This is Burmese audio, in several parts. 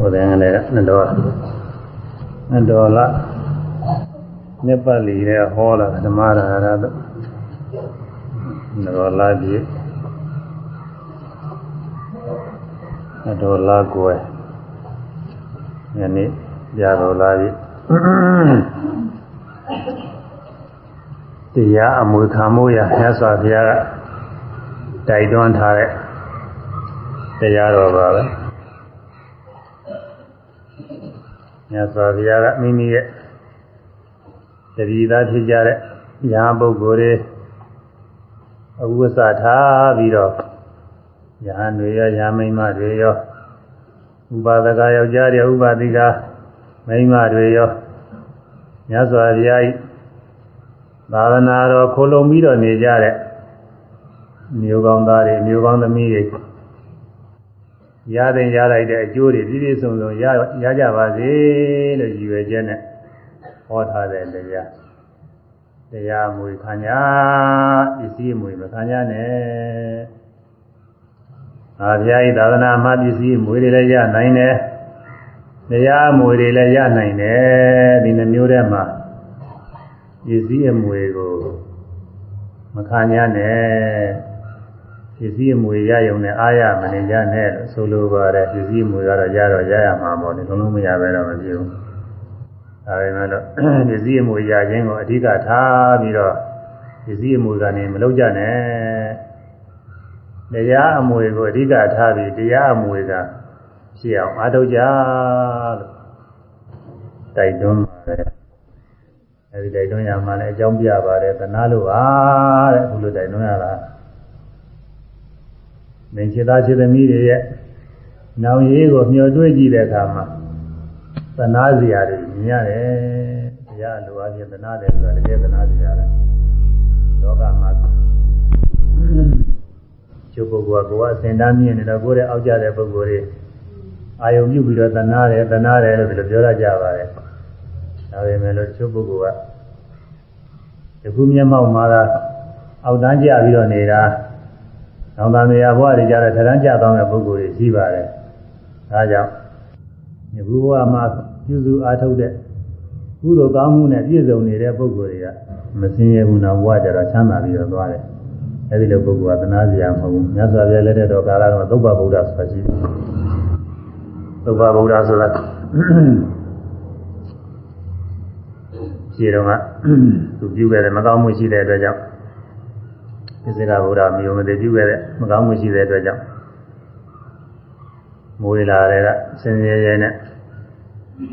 ဟိုတဲ့ငလည်းနှစ်တော်နှစ်တော်လာနှစ်ပတ်လီတဲ့ဟောလာဓမ္မရာရတော့နှစ်တော်လာပြီနှစ်တော်လာကွယ်ယနေ့ပြတော်လာပြီတရားအမွေခံမှုရမြတ်စွာဘုရားကတိုက်တွန်းထားတဲ့တရားတော်ပါပဲ မြတ်စွာဘုရားကမိမိရဲ့တတိသားဖြစ်ကြတဲ့ညာပုဂ္ဂိုလ်တွေအဝိသထားပြီးတော့ညာတွေရောညာမိန်းမတွေရောဥပါဒကယောက်ျားတွေဥပါတိကမိန်းမတွေရောမြတ်စွာဘုရားဤသာသနာတော်ခိုလုံပြီးတော့နေကြတဲ့မျိုးကောင်းသားတွေမျိုးကောင်းသမီးတွေ ရတဲ့ရလိုက်တဲ့အကျိုးတွေပြည့်ပြည့်စုံစုံရရကြပါစေလို့ရည်ရွယ်ချက်နဲ့ဟောထားတဲ့တရားတရားမွေခံညာပစ္စည်းမွေမခံညာနဲ့အာဘုရားဤသာသနာမှာပစ္စည်းမွေတွေလည်းရနိုင်တယ်တရားမွေတွေလည်းရနိုင်တယ်ဒီနှမျိုးထဲမှာပစ္စည်းအမွေကိုမခံညာနဲ့ ပစ္စည်းအမွေရယုံနဲ့အားရမနေကြနဲ့လို့ဆိုလိုပါတယ်ပစ္စည်းအမွေကတော့ရတော့ရရမှာပေါ့လေလုံးလုံးမရပဲတော့မပြေဘူးဒါပေမဲ့လို့ပစ္စည်းအမွေရခြင်းကိုအဓိကထားပြီးတော့ပစ္စည်းအမွေကနေမလုပ်ကြနဲ့တရားအမွေကိုအဓိကထားပြီးတရားအမွေကဖြစ်အောင်အားထုတ်ကြလို့တိုက်တွန်းပါတယ်အဲဒီတိုက်တွန်းရမှလည်းအကြောင်းပြပါတယ်သနာလို့ပါတဲ့ဘုလိုတိုက်တွန်းရတာ မင်းခြေသားခြေသမီးတွေရဲ့နောင်ရေးကိုမျှော်တွေးကြည့်တဲ့အခါမှာသနာစရာတွေမြင်ရတယ်။တရားလိုအပ်ခြင်းသနာတယ်ဆိုတာတကယ်သနာစရာလေ။လောကမှာကျုပ်ပုဂ္ဂိုလ်ကကိုယ်အစင်တမ်းမြင်နေတော့ကိုယ်ရဲ့အောက်ကြတဲ့ပုဂ္ဂိုလ်တွေအာယုံပြုပြီးတော့သနာတယ်သနာတယ်လို့ဒီလိုပြောရကြပါတယ်။ဒါပေမဲ့လို့ကျုပ်ပုဂ္ဂိုလ်ကဒီခုမျက်မှောက်မှာကအောက်တန်းကြပြီးတော့နေတာ နောင်တနေရာဘဝတွေကြတဲ့ထရမ်းကြသောတဲ့ပုဂ္ဂိုလ်တွေရှိပါတယ်။ဒါကြောင့်ဒီဘဝမှာပြုစုအားထုတ်တဲ့ကုသိုလ်ကောင်းမှုနဲ့ပြည့်စုံနေတဲ့ပုဂ္ဂိုလ်တွေကမစင်ရဘူးနောက်ဘဝကျတော့ချမ်းသာပြီးတော့သွားတယ်။အဲဒီလိုပုဂ္ဂိုလ်ကသနာစရာမဟုတ်ဘူး။မြတ်စွာဘုရားလက်ထက်တော်ကာလကသုဘဗုဒ္ဓဆိုတာရှိတယ်။သုဘဗုဒ္ဓဆိုတာခြေတော်ကသူပြုခဲ့တဲ့မကောင်းမှုရှိတဲ့အတွက်ကြောင့်သ စ္စာဗုဒ္ဓမျိုးမသိပြုခဲ့တဲ့မကောင်းမှုရှိတဲ့အတွက်ကြောင့်မွေးလာတဲ့ကဆင်းရဲရဲနဲ့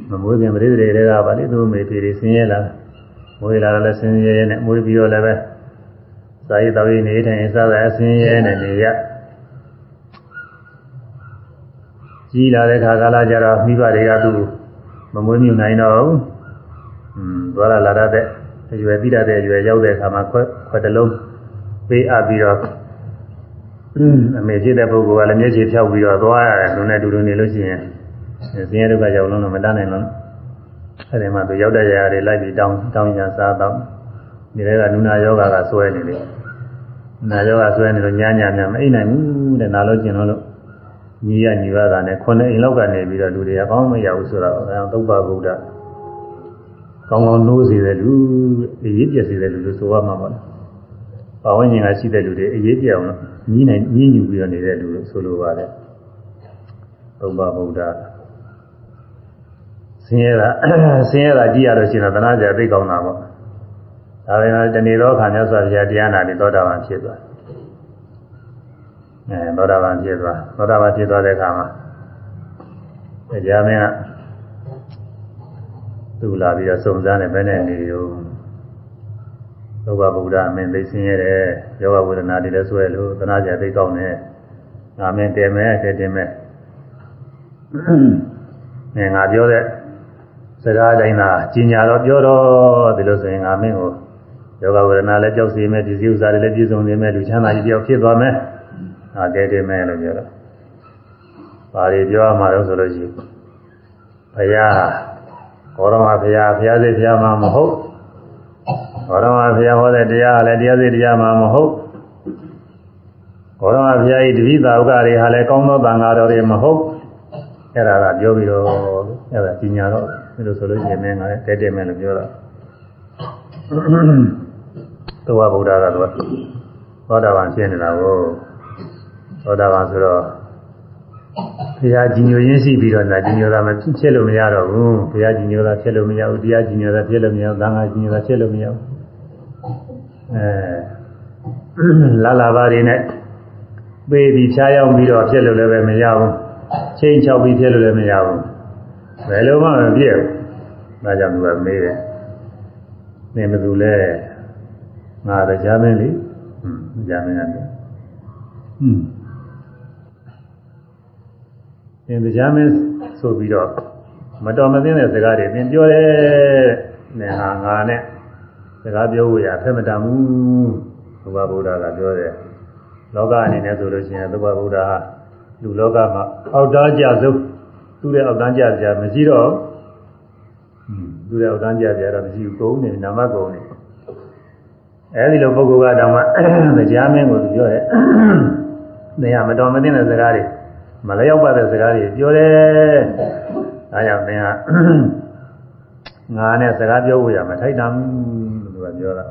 မမွေးခင်ပရိသေတွေကပါလေသူ့မေပြေတွေဆင်းရဲလာမွေးလာလည်းဆင်းရဲရဲနဲ့မွေးပြီးတော့လည်းပဲစာရေးတော်ရေးနေထိုင်စားတဲ့အဆင်းရဲနဲ့နေရကြီးလာတဲ့ခါကာလကျတော့မိဘတွေကသူ့မမွေးမြူနိုင်တော့ဘူးอืมသွားလာလာတဲ့အရွယ်ပြီးတဲ့အရွယ်ရောက်တဲ့အခါမှာခွက်ခွက်တစ်လုံး ပေးအပ်ပြီးတော့အမေဖြစ်တဲ့ပုဂ္ဂိုလ်ကလည်းမျက်ခြေဖြောက်ပြီးတော့သွားရတယ်လူနဲ့တူတူနေလို့ရှိရင်ဆင်းရဲဒုက္ခရောက်လုံးတော့မတတ်နိုင်လို့အဲဒီမှာသူရောက်တဲ့ຢာတွေလိုက်ပြီးတောင်းတောင်းညာစားတော့ဒီထဲကနုနာယောဂကဆွဲနေတယ်နာယောဂဆွဲနေလို့ညာညာညာမအိပ်နိုင်ဘူးတဲ့နာလို့ကျင်လို့ညီရညီပါတာနဲ့ခုနှစ်အိမ်လောက်ကနေပြီးတော့လူတွေကကောင်းမရဘူးဆိုတော့အဲသုဘဗုဒ္ဓကောင်းကောင်းနိုးစေတဲ့လူအရေးပြည့်စေတဲ့လူလို့ဆိုရမှာပါလေ ပါဝင်ရင်ကရှိတဲ့လူတွေအရေးပြအောင်လို့ညီးနိုင်ညီးညူပြီးတော့နေတဲ့လူလို့ဆိုလိုပါတယ်သုဘဗုဒ္ဓဆင်းရဲတာဆင်းရဲတာကြည့်ရလို့ရှိရင်တော့သနာကြသိကောင်းတာပေါ့ဒါပေမဲ့တဏီသောခါမြတ်စွာဘုရားတရားနာပြီးသောတာပန်ဖြစ်သွားအဲသောတာပန်ဖြစ်သွားသောတာပန်ဖြစ်သွားတဲ့အခါမှာတရားမင်းကသူ့လာပြီးတော့စုံစမ်းတယ်ဘယ်နဲ့နေရော သုဘဗုဒ္ဓအမင်းသိဆင်းရဲတယ်ယောဂဝေဒနာတွေလည်းဆွဲလို့သနာကြသိကောင်းတယ်ငါမင်းတယ်မဲတယ်တင်မဲငါငါပြောတဲ့စကားတိုင်းသာကြီးညာတော့ပြောတော့ဒီလိုဆိုရင်ငါမင်းကိုယောဂဝေဒနာလည်းကြောက်စေမယ်ဒီစည်းဥစ္စာတွေလည်းပြည့်စုံစေမယ်လူချမ်းသာကြီးတယောက်ဖြစ်သွားမယ်ငါကဲတယ်မဲလို့ပြောတော့ဘာတွေပြောရမှာလဲဆိုလို့ရှိရင်ဘုရားဘောရမဘုရားဘုရားစိတ်ဘုရားမှာမဟုတ် ဘောရမဘုရားဟောတဲ့တရားလည်းတရားစိတ်တရားမှာမဟုတ်ဘောရမဘုရားဤတပိသာဥက္ကတွေဟာလည်းကောင်းသောတန်ဃာတော်တွေမဟုတ်အဲ့ဒါကပြောပြီးတော့အဲ့ဒါကြီးညာတော့ဒီလိုဆိုလို့ရှိရင်မင်းကလည်းတဲတဲမဲ့လို့ပြောတော့သောဗုဒ္ဓကတော့သောတာပန်ဖြစ်နေတာကိုသောတာပန်ဆိုတော့ဘုရားကြီးညိုရင်းရှိပြီးတော့ညာကြီးညိုတာမဖြစ်လို့မရတော့ဘူးဘုရားကြီးညိုတာဖြစ်လို့မရဘူးတရားကြီးညိုတာဖြစ်လို့မရဘူးသံဃာကြီးညိုတာဖြစ်လို့မရဘူး အဲလာလာပါတွေနဲ့ပေးပြီးဖြားရောက်ပြီးတော့ဖြစ်လို့လည်းပဲမရဘူးချိန်ချောက်ပြီးဖြစ်လို့လည်းမရဘူးဘယ်လိုမှမပြည့်ဘူးဒါကြောင့်သူကမေးတယ်နေမသူလဲငါတရားမင်းလေဟွန်းတရားမင်းကဟွန်းသင်တရားမင်းဆိုပြီးတော့မတော်မသင့်တဲ့စကားတွေသင်ပြောတယ်နဲ့ဟာငါနဲ့စ ကားပြောဖို့ရအဖက်မတန်ဘူးဘုရားဗုဒ္ဓကပြောတယ်လောကအနေနဲ့ဆိုလို့ရှိရင်သုဘဗုဒ္ဓဟာလူလောကမှာအောက်သားကြဆုံးသူ့ရဲ့အောက်သားကြကြမရှိတော့သူ့ရဲ့အောက်သားကြကြတော့မရှိဘူးကုန်းနေနာမကုန်းနေအဲဒီလိုပုဂ္ဂိုလ်ကတောင်မှတရားမင်းကိုပြောတယ်နေရာမတော်မသင့်တဲ့စကားတွေမလျောက်ပါတဲ့စကားတွေပြောတယ်အဲကြောင့်သင်ဟာငါနဲ့စကားပြောဖို့ရမထိုက်တမ်းလို့သူက ပြောတာ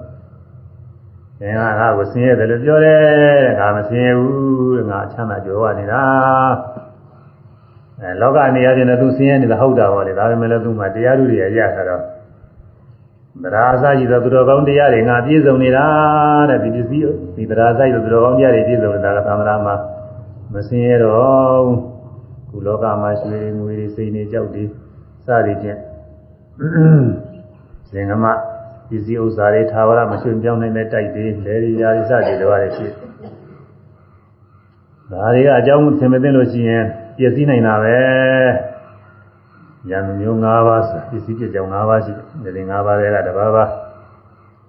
သင်ကငါကိုဆင်းရဲတယ်လို့ပြောတယ်ငါမဆင်းရဲဘူးတဲ့ငါချမ်းသာကြွယ်ဝနေတာအဲလောကနေရာချင်းလည်းသူဆင်းရဲနေတာဟုတ်တာပါလေဒါပေမဲ့လည်းသူမှတရားဓုတွေရရတာတော့တရားအစရှိသောသူတော်ကောင်းတရားတွေငါပြည့်စုံနေတာတဲ့ဒီပစ္စည်းဒီတရားအစရှိသောသူတော်ကောင်းတရားတွေပြည့်စုံနေတာကသံဃာမှာမဆင်းရဲတော့ခုလောကမှာရွှေငွေတွေစိတ်နေကြောက်တွေစသည်ဖြင့်ဇင်ကမ ပစ္စည်းဥစ္စာတွေသာဝရမရွှေ့ပြောင်းနိုင်တဲ့တိုက်တွေလေရီယာစသည်တွေပါတယ်ဖြစ်ဒါတွေကအကြောင်းသင်မသိလို့ရှိရင်ပြည့်စည်နိုင်တာပဲဉာဏ်မျိုး၅ပါးဆိုပစ္စည်းပြည့်ကြောင်၅ပါးရှိတယ်ဒီ၅ပါးတွေကတစ်ပါးပါ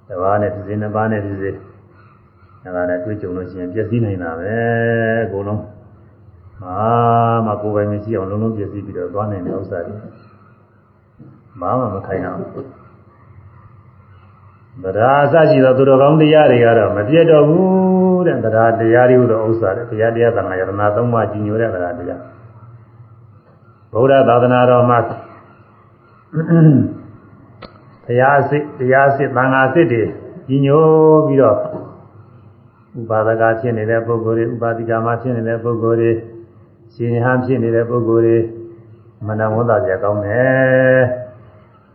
တစ်ပါးနဲ့တစ်စင်းနှစ်ပါးနဲ့တစ်စင်းအဲဒါနဲ့တွေ့ကြုံလို့ရှိရင်ပြည့်စည်နိုင်တာပဲအကုန်လုံးမာမကိုယ်ပိုင်မရှိအောင်လုံးလုံးပြည့်စည်ပြီးတော့သွားနိုင်တဲ့ဥစ္စာတွေဘာမှမခိုင်းအောင် တရားအစရှိသောသူတော်ကောင်းတရားတွေကတော့မပြတ်တော့ဘူးတဲ့တရားတရားတွေဟူသောဥစ္စာတွေတရားတရားသံဃာယရဏသုံးပါးကြီးညိုတဲ့တရားတရားဗုဒ္ဓသာသနာတော်မှာတရားစစ်တရားစစ်သံဃာစစ်တွေကြီးညိုပြီးတော့ဥပါဒကဖြစ်နေတဲ့ပုဂ္ဂိုလ်တွေဥပါတိကမှာဖြစ်နေတဲ့ပုဂ္ဂိုလ်တွေရှင်ဟန်ဖြစ်နေတဲ့ပုဂ္ဂိုလ်တွေမနဝန္တာကြကောင်းတယ်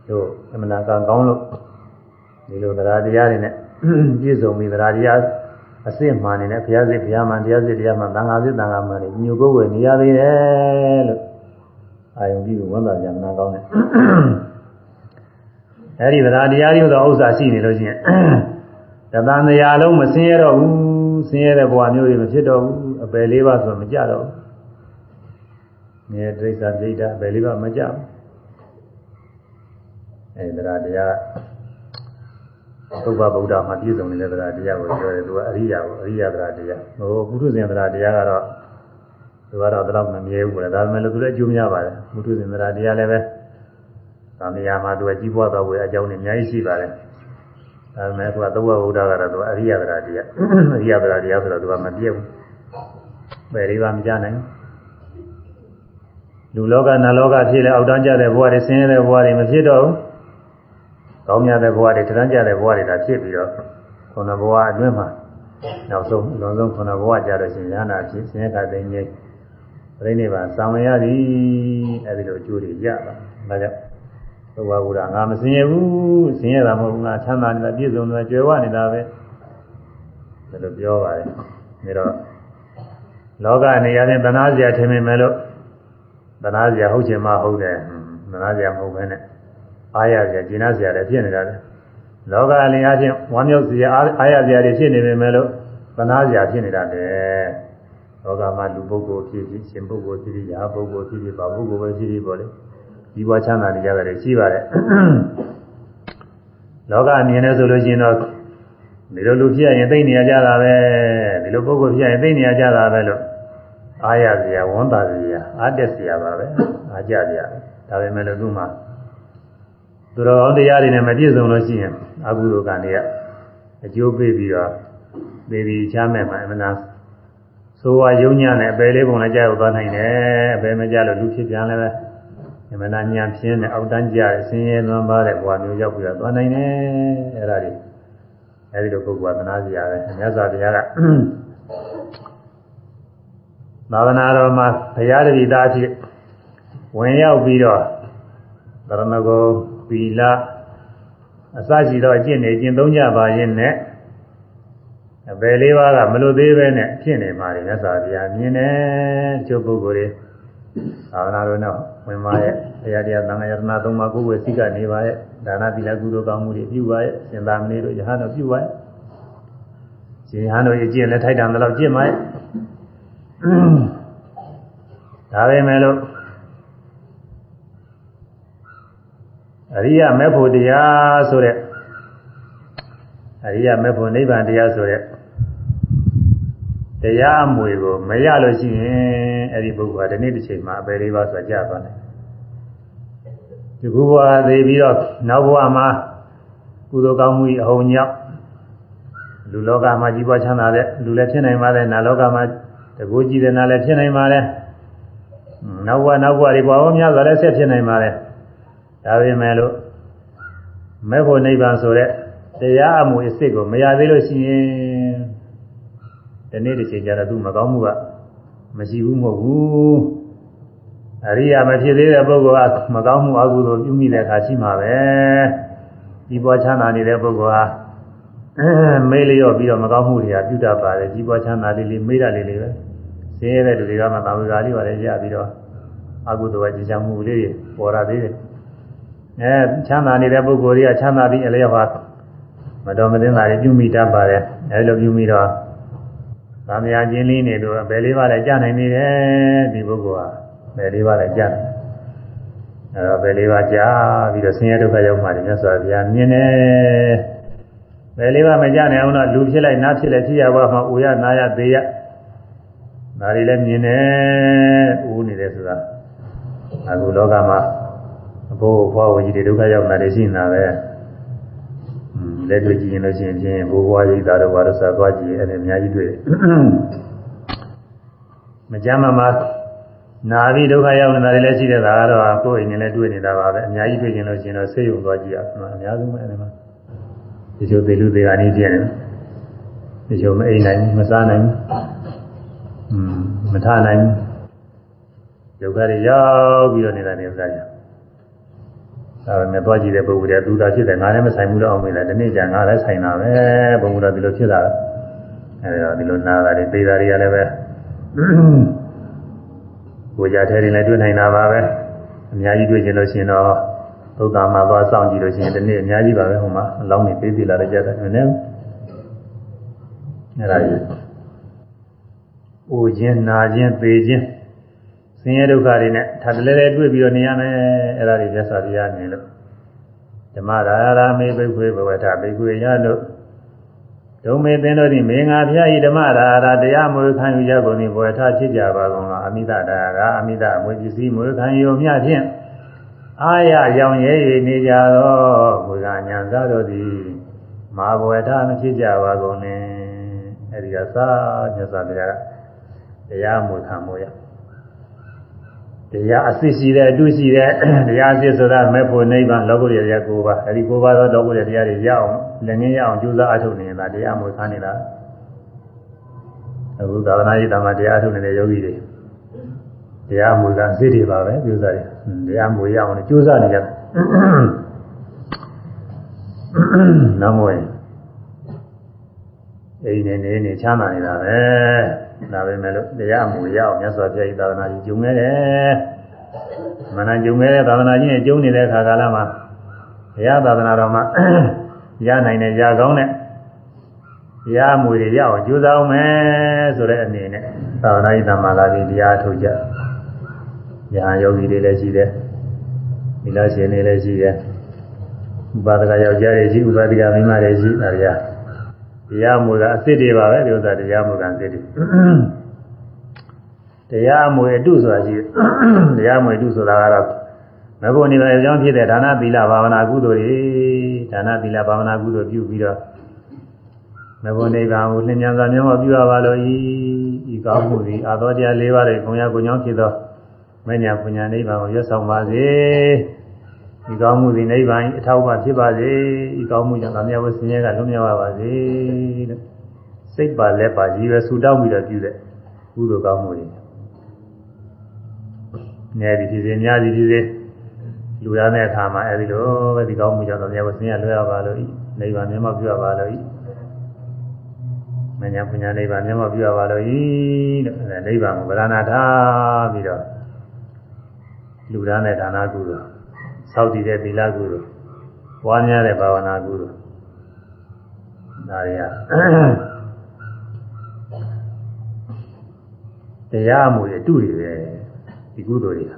တို့အမနာကကောင်းလို့ ဒီလိုတရားတရားတွေနဲ့ပြည့်စုံပြီးတရားတရားအစစ်မှန်နေတဲ့ဘုရားစစ်ဘုရားမှန်တရားစစ်တရားမှန်သံဃာစစ်သံဃာမှန်တွေညိုကိုယ်ဝယ်နေရသေးတယ်လို့အာယုံပြီးဝန်တာကြမနာကောင်းတယ်အဲဒီတရားတရားတွေတော့ဥစ္စာရှိနေလို့ရှိရင်တသံတရားလုံးမဆင်းရတော့ဘူးဆင်းရဲတဲ့ဘဝမျိုးတွေမဖြစ်တော့ဘူးအပယ်လေးပါဆိုမကြတော့ဘူးမြဲဒိဋ္ဌာဒိဋ္ဌာအပယ်လေးပါမကြဘူးအဲဒီတရားတရား သုဘဗုဒ္ဓမှာပြည့်စုံနေတဲ့တရားတရားကိုပြောတယ်သူကအရိယာကိုအရိယာတရားတရားဟိုပုထုဇဉ်တရားတရားကတော့သူကတော့တော့မမြဲဘူးလေဒါပေမဲ့လည်းသူလည်းအကျိုးများပါတယ်ပုထုဇဉ်တရားတရားလည်းပဲသံဃာမှာသူကကြီးပွားတော်ဝေအကြောင်းတွေအများကြီးရှိပါတယ်ဒါပေမဲ့သူကသုဘဗုဒ္ဓကတော့သူအရိယာတရားတရားအရိယာတရားတရားဆိုတော့သူကမပြည့်ဘူးဘယ်လေးပါမကြနိုင်လူလောကနတ်လောကဖြစ်လဲအောက်တန်းကြတဲ့ဘဝတွေဆင်းရဲတဲ့ဘဝတွေမဖြစ်တော့ဘူး ကောင်းမြတ်တဲ့ဘဝတွေထမ်းကြတဲ့ဘဝတွေဒါဖြစ်ပြီးတော့ခုနဘဝအတွင်းမှာနောက်ဆုံးလွန်ဆုံးခုနဘဝကြတော့ရှင်ရဟနာဖြစ်ဆင်းရဲကတိန်ကြီးပြိဋိဘံသံဝင်ရသည်အဲဒီလိုအကျိုးတွေရတာဒါကြောင့်ဘုရားဘုရားငါမဆင်းရဲဘူးဆင်းရဲတာမဟုတ်ဘူးငါချမ်းသာနေတာပြည့်စုံနေတာကြွယ်ဝနေတာပဲဒါလိုပြောပါတယ်ဒါတော့လောကနေရာနဲ့တဏှာစရာထင်မိမယ်လို့တဏှာစရာဟုတ်ချင်မှဟုတ်တယ်တဏှာစရာမဟုတ်ဘဲနဲ့ အားရစရာကျင်နာစရာလည်းဖြစ်နေတာလေလောကအလင်းအချင်းဝမ်းမြောက်စရာအားရစရာတွေဖြစ်နေပေမဲ့လို့သနာစရာဖြစ်နေတာလေလောကမှာလူပုဂ္ဂိုလ်ဖြစ်ဖြစ်ရှင်ပုဂ္ဂိုလ်ဖြစ်ဖြစ်ရာပုဂ္ဂိုလ်ဖြစ်ဖြစ်ဘာပုဂ္ဂိုလ်ပဲဖြစ်ဖြစ်ပေါ့လေဒီဘဝချမ်းသာနေကြတယ်ရှိပါတယ်လောကအမြင်နဲ့ဆိုလို့ရှိရင်တော့ဒီလိုလူဖြစ်ရင်သိနေရကြတာပဲဒီလိုပုဂ္ဂိုလ်ဖြစ်ရင်သိနေရကြတာပဲလို့အားရစရာဝန်တာစရာအားတက်စရာပါပဲအားကြစရာဒါပေမဲ့လို့သူ့မှာ သူတော်ကောင်းတရားတွေနဲ့မပြည့်စုံလို့ရှိရင်အကုသိုလ်ကံတွေကအကျိုးပေးပြီးတော့သေပြီးချမ်းမဲ့မှာအမှန်တရားဆိုဝါယုံညံ့တဲ့အပေလေးပုံလည်းကြောက်သွားနိုင်တယ်အပေမကြလို့လူဖြစ်ပြန်လည်းပဲအမှန်တရားညံပြင်းတဲ့အောက်တန်းကြတဲ့ဆင်းရဲသွမ်းပါတဲ့ဘဝမျိုးရောက်ပြီးတော့သွားနိုင်တယ်အဲ့ဒါတွေအဲဒီလိုပုဂ္ဂိုလ်ကသနာစရာပဲမြတ်စွာဘုရားကသာသနာတော်မှာဘုရားတပည့်သားဖြစ်ဝင်ရောက်ပြီးတော့သရဏဂုံ သီလအစရှိသောအကျင့်တွေကျင့်သုံးကြပါရင်နဲ့အပယ်လေးပါးကမလို့သေးပဲနဲ့ဖြစ်နေပါလေမြတ်စွာဘုရားမြင်တယ်ချုပ်ပုဂ္ဂိုလ်တွေသာသနာတော်နဲ့ဝင်ပါရဲ့ဘုရားတရားသံဃာယတနာသုံးပါးကိုယ်ဝယ်စိတ်ကနေပါရဲ့ဒါနသီလကုသိုလ်ကောင်းမှုတွေပြုပါရဲ့ရှင်သာမဏေတို့ယဟန်တို့ပြုပါရဲ့ရှင်ဟန်တို့ရဲ့ကျင့်လက်ထိုက်တံတော့ကျင့်ပါရဲ့ဒါပဲမဲ့လို့ အရိယမေဖို့တရားဆိုတဲ့အရိယမေဖို့နိဗ္ဗာန်တရားဆိုတဲ့တရားအမွေကိုမရလို့ရှိရင်အဲ့ဒီပုဂ္ဂိုလ်ကဒီနေ့တစ်ချိန်မှာအပေလေးပါးဆိုကြသွားတယ်ဒီခုဘဝသေးပြီးတော့နောက်ဘဝမှာကုသိုလ်ကောင်းမှုအဟုန်ကြောင့်လူလောကမှာကြီးပွားချမ်းသာတဲ့လူလည်းဖြစ်နိုင်ပါတယ်နာလောကမှာတကူကြည့်တဲ့နာလည်းဖြစ်နိုင်ပါတယ်နောက်ဘဝနောက်ဘဝတွေဘဝများစွာလည်းဆက်ဖြစ်နိုင်ပါတယ် ဒါပေမဲ့လို့မဲ့ဖို့နိဗ္ဗာန်ဆိုတဲ့တရားအမှုအစ်စ်ကိုမရသေးလို့ရှိရင်ဒီနေ့တစ်ချိန်ကျတော့သူမကောင်းမှုကမရှိဘူးမဟုတ်ဘူးအရိယာမဖြစ်သေးတဲ့ပုဂ္ဂိုလ်ကမကောင်းမှုအကုသိုလ်ပြုမိတဲ့အခါရှိမှာပဲဒီပေါ်ချမ်းသာနေတဲ့ပုဂ္ဂိုလ်ဟာမေးလျော့ပြီးတော့မကောင်းမှုတွေကပြုတတ်ပါတယ်ဒီပေါ်ချမ်းသာလေးလေးမေးတာလေးလေးပဲဆင်းရဲတဲ့လူတွေကမှသာဝေကာလေးပါလေရပြီးတော့အကုသိုလ်ကကြည်ချမှုလေးတွေပေါ်လာသေးတယ် အဲချမ်းသာနေတဲ့ပုဂ္ဂိုလ်တွေကချမ်းသာပြီးအလျော့ဟာမတော်မသင်္သာတွေပြုမိတတ်ပါတယ်အဲလိုပြုမိတော့သံဃာချင်းလေးနေလို့ဘယ်လေးပါလဲကြားနိုင်နေတယ်ဒီပုဂ္ဂိုလ်ဟာဘယ်လေးပါလဲကြားနိုင်အဲတော့ဘယ်လေးပါကြားပြီးတော့ဆင်းရဲဒုက္ခရောက်မှလည်းမြတ်စွာဘုရားမြင်တယ်ဘယ်လေးပါမကြားနိုင်အောင်တော့လူဖြစ်လိုက်နတ်ဖြစ်လိုက်ဖြစ်ရပါမှအိုရနာရသေးရဒါတွေလည်းမြင်တယ်ဦးနေတယ်ဆိုတာအခုလောကမှာ အဘိုးဘွားဝကြီးတွေဒုက္ခရောက်တာတွေရှိနေတာပဲလက်တွေ့ကြည့်ရင်လို့ရှိရင်ဖြင့်ဘိုးဘွားကြီးသားတော်ဘာလို့ဆိုသွားကြည့်အဲ့ဒါအများကြီးတွေ့မကြမ်းမမနာပြီးဒုက္ခရောက်နေတာတွေလည်းရှိတဲ့ဒါကတော့ကိုယ်အိမ်နဲ့လည်းတွေ့နေတာပါပဲအများကြီးတွေ့ရင်လို့ရှိရင်တော့ဆေးရုံသွားကြည့်ရအောင်အများဆုံးပဲအဲ့ဒီမှာဒီလိုသေလူသေးကနေပြည့်နေဒီလိုမအိမ်နိုင်မစားနိုင်ဘူးမထနိုင်ဘူးဒုက္ခတွေရောက်ပြီးတော့နေတာနေဥစ္စာကြီး ဒါပေမဲ့သွားကြည့်တဲ့ပုဂ္ဂိုလ်တွေကသူသာဖြစ်တယ်ငါလည်းမဆိုင်ဘူးတော့အောင်မေးတယ်ဒီနေ့ကျငါလည်းဆိုင်တာပဲဘုံကတော့ဒီလိုဖြစ်တာအဲဒီတော့ဒီလိုနာတာတွေသေးတာတွေကလည်းပဲကိုကြထဲရင်လည်းတွေ့နိုင်တာပါပဲအများကြီးတွေ့ကျင်လို့ရှိရင်တော့သုဒ္ဓမှာသွားစောင့်ကြည့်လို့ရှိရင်ဒီနေ့အများကြီးပါပဲဟိုမှာအလောင်းနေသေးသေးလာတဲ့ကြတဲ့နည်းအဲဒါကြီးအိုခြင်းနာခြင်းသေခြင်း ဆင်းရဲဒုက္ခတွေနဲ့ထပ်တလဲလဲတွေ့ပြီးတော့နေရမယ်အဲ့ဒါတွေမြတ်စွာဘုရားမြင်လို့ဓမ္မရာရာမေဘိက္ခွေဘဝထဘိက္ခွေရလို့ဒုံမေသင်တို့သည်မေငါဘုရားဤဓမ္မရာရာတရားမွေခံယူကြကုန်သည်ဘဝထဖြစ်ကြပါကုန်လားအမိတတာရာအမိတအမွေပစ္စည်းမွေခံယူမြဖြင့်အာရရောင်ရဲ၍နေကြသောဘုရားညာသားတို့သည်မာဘဝထမဖြစ်ကြပါကုန်နဲ့အဲ့ဒီကသာမြတ်စွာဘုရားတရားမွေခံမို့ရ တရားအစစ်ရှိတဲ့အတုရှိတဲ့တရားအစစ်ဆိုတာမဲ့ဖို့နိဗ္ဗာန်လောကုတ္တရာတရား၉ပါးအဲဒီ၉ပါးသောလောကုတ္တရာတရားတွေရအောင်လည်းငင်းရအောင်ကြိုးစားအထုတ်နေတာတရားမွေးခါနေတာအခုသာသနာ့ရေးတမတရားအထုတ်နေတဲ့ယောဂီတွေတရားမွေးကအစစ်တွေပါပဲကြိုးစားတယ်တရားမွေးရအောင်ကြိုးစားနေကြတယ်နောက်မွေးအိမ်နေနေနေချမ်းသာနေတာပဲ ဒါပဲမဲ့လို့တရားမူရအောင်မြတ်စွာဘုရားဤသာသနာကြီးကျုံခဲ့တယ်မနကျုံခဲ့တဲ့သာသနာကြီးနဲ့ကျုံနေတဲ့အခါကာလမှာဘုရားသာသနာတော်မှာရနိုင်တဲ့ရကောင်းတဲ့တရားမူတွေရအောင်ကြိုးစားအောင်မယ်ဆိုတဲ့အနေနဲ့သာသနာ့ဓမ္မလာပြီးတရားထုတ်ကြ။ညာယောဂီတွေလည်းရှိတယ်။ဒီလားရှင်တွေလည်းရှိတယ်။ဥပါဒကယောက်ျားတွေရှိဥပါဒကမိန်းမတွေရှိဒါတွေက တရားမူတာအစ်စ်တွေပါပဲဒီဥစ္စာတရားမူတာအစ်စ်တွေတရားမူအတုဆိုတာရှိတရားမူအတုဆိုတာကတော့မဘုံနေပါအကြောင်းဖြစ်တဲ့ဒါနသီလဘာဝနာကုသိုလ်တွေဒါနသီလဘာဝနာကုသိုလ်ပြုပြီးတော့မဘုံနိဗ္ဗာန်ကိုလင်းမြန်စွာမျက်မှောက်ပြုရပါလို့ဤဤကောင်းမှုသည်အာသောတရား၄ပါးတွေဘုံရကိုကြောင့်ဖြစ်သောမညာပညာနိဗ္ဗာန်ကိုရွတ်ဆောင်ပါစေ ဒီကောင်းမှုသည်နိဗ္ဗာန်အထောက်အပံ့ဖြစ်ပါစေဒီကောင်းမှုကြောင့်အမြတ်ဝဆင်းရဲကလွတ်မြောက်ပါပါစေတဲ့စိတ်ပါလက်ပါရည်ရွယ်ဆူတောင်းပြီးတော့ပြုတဲ့ကုသိုလ်ကောင်းမှုတွေငယ်ဒီဖြစ်စေများဒီဖြစ်စေလူရတဲ့အခါမှာအဲဒီလိုပဲဒီကောင်းမှုကြောင့်အမြတ်ဝဆင်းရဲလွတ်ရပါလို့နိဗ္ဗာန်မျက်မှောက်ပြုရပါလို့မညာပညာနိဗ္ဗာန်မျက်မှောက်ပြုရပါလို့ဤတဲ့နိဗ္ဗာန်ကိုဗရဏထားပြီးတော့လူရတဲ့ဒါနကုသိုလ် ဆောက်တည်တဲ့သီလကုသိုလ်ပွားများတဲ့ဘာဝနာကုသိုလ်ဒါတွေကတရားမှုတွေအတူတွေပဲဒီကုသိုလ်တွေက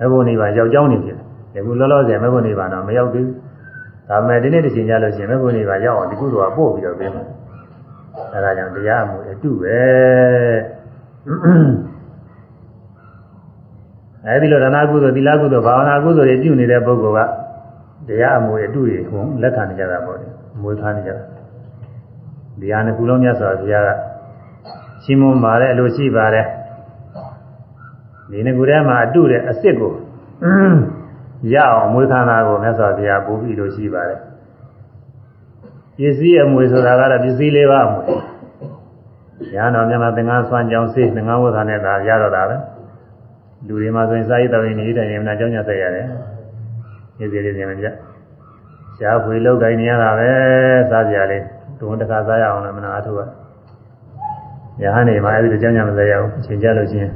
မဘုံနေပါရောက်ကြောင်းနေဖြစ်တယ်ဒီကုလောလောဆယ်မဘုံနေပါတော့မရောက်သေးဘူးဒါပေမဲ့ဒီနေ့တစ်ချိန်ကြလို့ရှိရင်မဘုံနေပါရောက်အောင်ဒီကုသိုလ်ကပို့ပြီးတော့ပြင်မယ်အဲဒါကြောင့်တရားမှုအတူပဲ အဲဒီလိုဒါနကုသိုလ်သီလကုသိုလ်ဘာဝနာကုသိုလ်တွေပြုနေတဲ့ပုဂ္ဂိုလ်ကတရားအမှုအတူတွေဟိုလက်ခံနေကြတာပေါ့လေအမွေထားနေကြတာဒီဟာနှစ်ခုလုံးမြတ်စွာဘုရားကရှင်းမွန်ပါတယ်အလိုရှိပါတယ်ဒီနှစ်ခုထဲမှာအတူတဲ့အစ်စ်ကိုရအောင်မွေးခန္ဓာကိုမြတ်စွာဘုရားပို့ပြီးလို့ရှိပါတယ်ပစ္စည်းအမွေဆိုတာကတော့ပစ္စည်းလေးပါအမွေရဟန်းတော်မြတ်မှာသင်္ကန်းဆွမ်းကြောင်းစေးသင်္ကန်းဝတ်တာနဲ့ဒါရတော့တာပဲ လူတွေမှာဆိုရင်စာရေးတော်ရင်နေတဲ့ရင်မနာကြောင်းညဆက်ရတယ်။ဒီစီလေးပြင်မပြ။ရှားဖွေလောက်တိုင်းနေရတာပဲစားကြလေးတုံးတခါစားရအောင်လည်းမနာအထုက။ရဟန်းနေမှာအဲဒီကြောင်းညမဆက်ရအောင်အချိန်ကြလို့ချင်း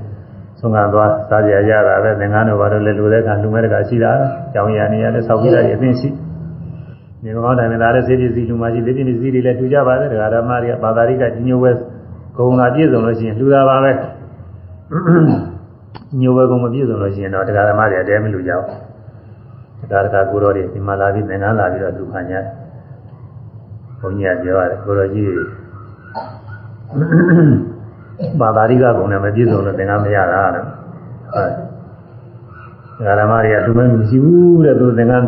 ဆုံးခံသွားစားကြရတာပဲသင်္ကန်းတို့ဘာလို့လဲလူတဲ့ကလူမဲ့တကရှိတာ။ကြောင်းရနေရလဲဆောက်ပြီးတာအသိရှိ။ဒီကောင်းတိုင်းမှာဒါလည်းစေပစ္စည်းလူမရှိစေပစ္စည်းတွေလည်းထူကြပါတယ်ဒကာဓမ္မတွေကဘာသာရိကကြီးညိုဝဲဂုံလာပြည့်စုံလို့ရှိရင်လှူတာပါပဲ။ ညိုဘကုံမပြည့်စုံလို့ရှိရင်တော့တရားဓမ္မတွေအတဲမလူကြဘူးတရားတကာကိုတော်တွေဒီမှာလာပြီးသင်္ကန်းလာပြီးတော့လူခံကြဘုန်းကြီးကပြောရတယ်ကိုတော်ကြီးဘာသာရိကကုံနဲ့မပြည့်စုံလို့သင်္ကန်းမရတာတဲ့ဟုတ်တရားဓမ္မတွေကလူမမရှိဘူးတဲ့သူသင်္ကန်း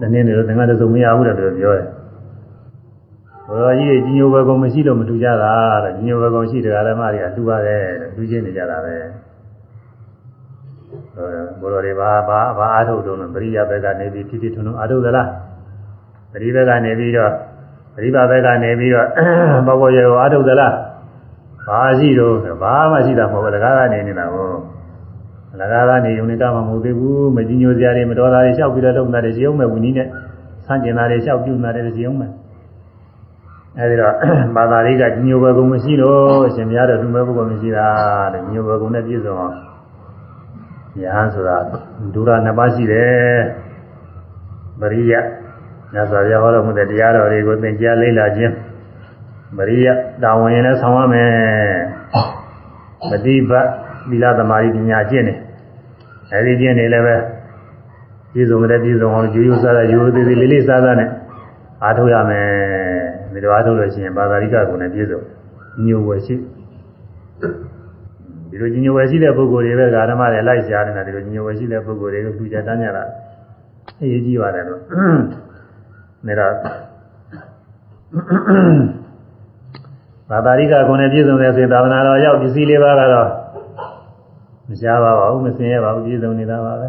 တနေ့နေလို့သင်္ကန်းတစုံမရဘူးတဲ့သူပြောတယ်ဘုရားကြီးကြီးညိုဘကုံမရှိလို့မတူကြတာတဲ့ကြီးညိုဘကုံရှိတရားဓမ္မတွေကတူပါတယ်တဲ့တူချင်းနေကြတာပဲ ဘုရောတွေဘာဘာဘာအာထုတ်တော့ပရိယဘက်ကနေပြီးဖြစ်ဖြစ်ထွန်းထွန်းအာထုတ်သလားပရိဘက်ကနေပြီးတော့ပရိပါဘက်ကနေပြီးတော့ဘောဘောရေကိုအာထုတ်သလားဘာရှိတော့ဘာမှရှိတာမဟုတ်ဘူးလကားကနေနေတာကိုလကားကနေုံနဲ့ကမှမဟုတ်သေးဘူးမကြီးညိုစရာတွေမတော်တာတွေလျှောက်ပြီးတော့လုပ်နေတာတွေရှိအောင်မဲ့ဝီနည်းနဲ့ဆန့်ကျင်တာတွေလျှောက်ပြုနေတာတွေရှိအောင်မဲ့အဲဒီတော့ဘာသာရေးကကြီးညိုဘယ်ကုံမရှိလို့ရှင်များတော်သူမဲ့ဘုကုံမရှိတာတဲ့ကြီးညိုဘယ်ကုံနဲ့ပြည့်စုံအောင် ယဟန်ဆိုတာဒုရနှစ်ပါးရှိတယ်ပရိယမြတ်စွာဘုရားဟောတော်မူတဲ့တရားတော်တွေကိုသင်ကြားလေ့လာခြင်းပရိယတာဝန်ရင်လည်းဆောင်ရမယ်ပฏิပတ်သီလသမာဓိပညာကျင့်တယ်အဲဒီကျင့်နေလည်းပဲပြည့်စုံတဲ့ပြည့်စုံအောင်ယူယူဆဆယူသေးသေးလေးလေးစားစားနဲ့အားထုတ်ရမယ်ဒီလိုအားထုတ်လို့ရှိရင်ဘာသာရိကကုံနဲ့ပြည့်စုံညိုဝယ်ရှိ ဒီလိုညင်ဝယ်ရှိတဲ့ပုဂ္ဂိုလ်တွေပဲဓမ္မတွေလိုက်ရှားနေတာဒီလိုညင်ဝယ်ရှိတဲ့ပုဂ္ဂိုလ်တွေကိုသူကြတန်းကြတာအရေးကြီးပါတယ်လို့နေတော့ဘာသာရိကကုံနဲ့ပြည့်စုံတယ်ဆိုရင်သာသနာတော်ရောက်ပစ္စည်းလေးပါးကတော့မရှားပါဘူးမစင်ရပါဘူးပြည့်စုံနေတာပါပဲ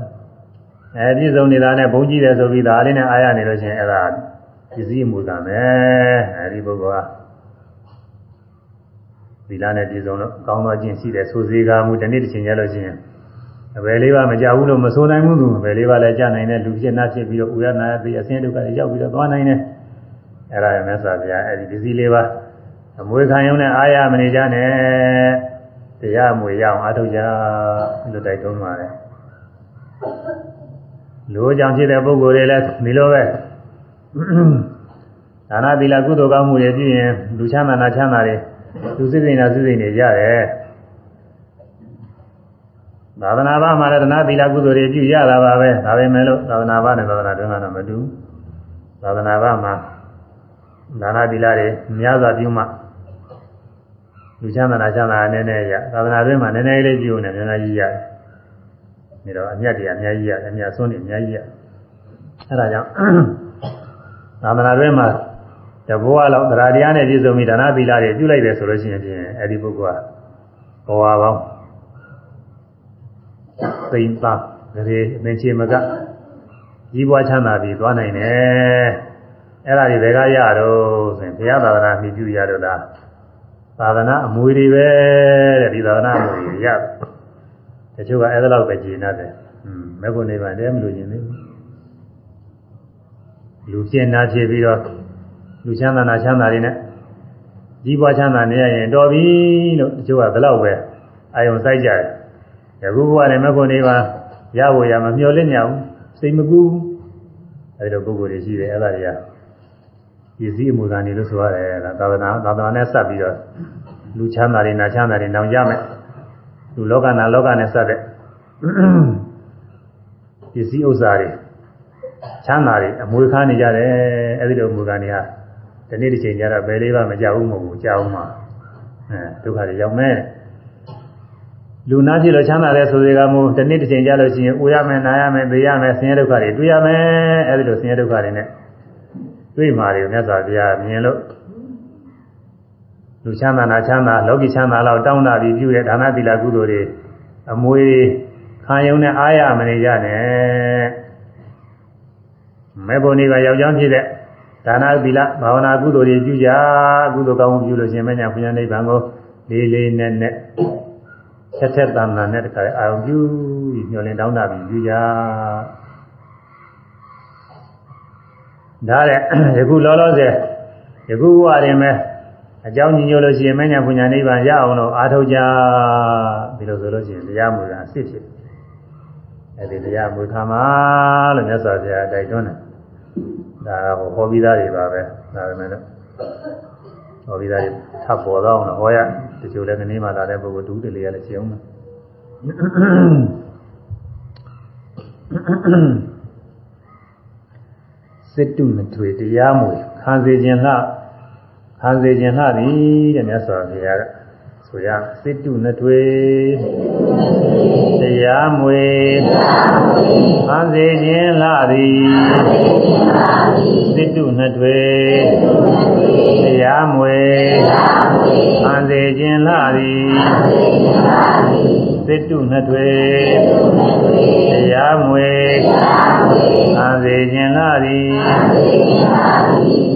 အဲပြည့်စုံနေတာနဲ့ဘုန်းကြီးတယ်ဆိုပြီးဒါလေးနဲ့အားရနေလို့ရှိရင်အဲ့ဒါပစ္စည်းမူတာမယ်အဲဒီပုဂ္ဂိုလ်က သီလနဲ့ပြည့်စုံလို့ကောင်းသောကျင့်ရှိတယ်ဆိုစေကားမူဒီနေ့တစ်ချိန်ရလို့ရှိရင်အဘယ်လေးပါမကြဘူးလို့မဆိုနိုင်ဘူးသူအဘယ်လေးပါလဲကြာနိုင်တဲ့လူဖြစ်နာဖြစ်ပြီးတော့ဥရနာသိအစင်းဒုက္ခတွေရောက်ပြီးတော့သွားနိုင်တယ်အဲ့ဒါရမြတ်စွာဘုရားအဲ့ဒီပစ္စည်းလေးပါအမွေခံရုံနဲ့အားရမနေကြနဲ့တရားအမွေရအောင်အားထုတ်ကြလို့တိုက်တွန်းပါတယ်လူကြောင့်ဖြစ်တဲ့ပုဂ္ဂိုလ်တွေလည်းဒီလိုပဲဒါနသီလကုသိုလ်ကောင်းမှုတွေပြုရင်လူချမ်းသာနာချမ်းသာတွေ သူစိတ်စိတ်နာစိတ်စိတ်နေကြတယ်သာသနာ့ဘာမှာလည်းသနာသီလကုသိုလ်တွေပြုရတာပါပဲဒါပဲမဲ့လို့သာသနာ့ဘာနဲ့သာသနာ့တွင်ကတော့မတူသာသနာ့ဘာမှာဒါနသီလတွေများစွာပြုမှလူချမ်းသာနာချမ်းသာနည်းနည်းရသာသနာ့တွင်မှာနည်းနည်းလေးပြုနေနည်းနည်းကြီးရတယ်ဒါတော့အမြတ်တွေအများကြီးရတယ်အမြတ်ဆုံးတွေအများကြီးရအဲဒါကြောင့်သာသနာ့တွင်မှာ တဘောလောက်တရားတရားနဲ့ပြည့်စုံပြီးဒါနသီလတွေပြုလိုက်တယ်ဆိုလို့ရှိရင်ဖြင့်အဲဒီပုဂ္ဂိုလ်ကဘဝပေါင်းသိမ့်သားရေအမင်းချေမကကြီးပွားချမ်းသာပြီးသွားနိုင်တယ်အဲ့ဒါတွေဘယ်ကရတော့ဆိုရင်ဘုရားသာသနာမြည်ပြုရတော့လားသာသနာအမွေတွေပဲတဲ့ဒီသာသနာအမွေတွေရတယ်တချို့ကအဲ့ဒါလောက်ပဲကြည်နေတယ်อืมမဲ့ဖို့နေပါတည်းမလို့ရင်လေလူကျင်နာဖြစ်ပြီးတော့ လူချမ်းသာနာချမ်းသာတွေနဲ့ကြီးပွားချမ်းသာနေရရင်တော်ပြီလို့တချို့ကဒီလောက်ပဲအာယုံစိုက်ကြတယ်ယခုဘဝနဲ့မဲ့ဖို့နေပါရဖို့ရမမျှော်လင့်ကြဘူးစိတ်မကူဘူးအဲဒီလိုပုဂ္ဂိုလ်တွေရှိတယ်အဲ့ဒါတွေကပစ္စည်းအမူအရာတွေလို့ဆိုရတယ်ဒါသာသနာသာသနာနဲ့စပ်ပြီးတော့လူချမ်းသာတွေနာချမ်းသာတွေနောင်ရမယ်လူလောကနာလောကနဲ့စပ်တဲ့ပစ္စည်းဥစ္စာတွေချမ်းသာတွေအမွေခါနေကြတယ်အဲ့ဒီလိုအမူအရာတွေဟာ ဒီနေ့တစ်ချိန်ကျတော့ဘယ်လေးပါမကြောက်ဘူးမဟုတ်ဘူးကြောက်မှအဲဒုက္ခတွေရောက်မယ်လူနာဖြစ်လို့ချမ်းသာတဲ့ဆိုတွေကမို့ဒီနေ့တစ်ချိန်ကြာလို့ရှိရင်အိုရမယ်နာရမယ်သိရမယ်ဆင်းရဲဒုက္ခတွေတွေ့ရမယ်အဲဒီလိုဆင်းရဲဒုက္ခတွေနဲ့တွေ့မှာတွေမြတ်စွာဘုရားမြင်လို့လူချမ်းသာနာချမ်းသာလောကီချမ်းသာလောက်တောင်းတာပြီးပြုတဲ့ဒါနသီလကုသိုလ်တွေအမွေခံယုံနဲ့အားရမနေကြနဲ့မေဖို့နေကယောက်ျောင်းဖြစ်တဲ့ ဒါနသီလဘာဝနာကုသိုလ်တွေပြုကြကုသိုလ်ကောင်းမှုပြုလို့ရှင်မညာဘုရားနိဗ္ဗာန်ကိုလေးလေးနက်နက်ဆက်ဆက်တန်တန်နဲ့တခါအာရုံပြုပြီးညှော်လင်းတောင်းတာပြီးယူကြဒါတဲ့ယခုလောလောဆယ်ယခုဘဝရင်ပဲအကြောင်းညညို့လို့ရှိရင်မညာပညာနိဗ္ဗာန်ရအောင်လို့အားထုတ်ကြဒီလိုဆိုလို့ရှိရင်တရားမူတာအစ်ဖြစ်အဲဒီတရားမူခံမှာလို့မြတ်စွာဘုရားတိုက်တွန်းတယ် ဒါကဟောပြီးသားတွေပါပဲဒါပေမဲ့ဟောပြီးသားတွေထပ်ပေါ်တော့အောင်ဟောရတချို့လည်းကနေမှလာတဲ့ပုဂ္ဂိုလ်ဒုတိယလည်းရှင်းအောင်စစ်တုမထွေတရားမွေခံစေခြင်းလှခံစေခြင်းလှသည်တဲ့မြတ်စွာဘုရားက ဆိုရစစ်တုနထွေတရားမွေခံစေခြင်းလှသည်စစ်တုနထွေတရားမွေခံစေခြင်းလှသည်စစ်တုနထွေတရားမွေခံစေခြင်းလှသည်စစ်တရားမွေ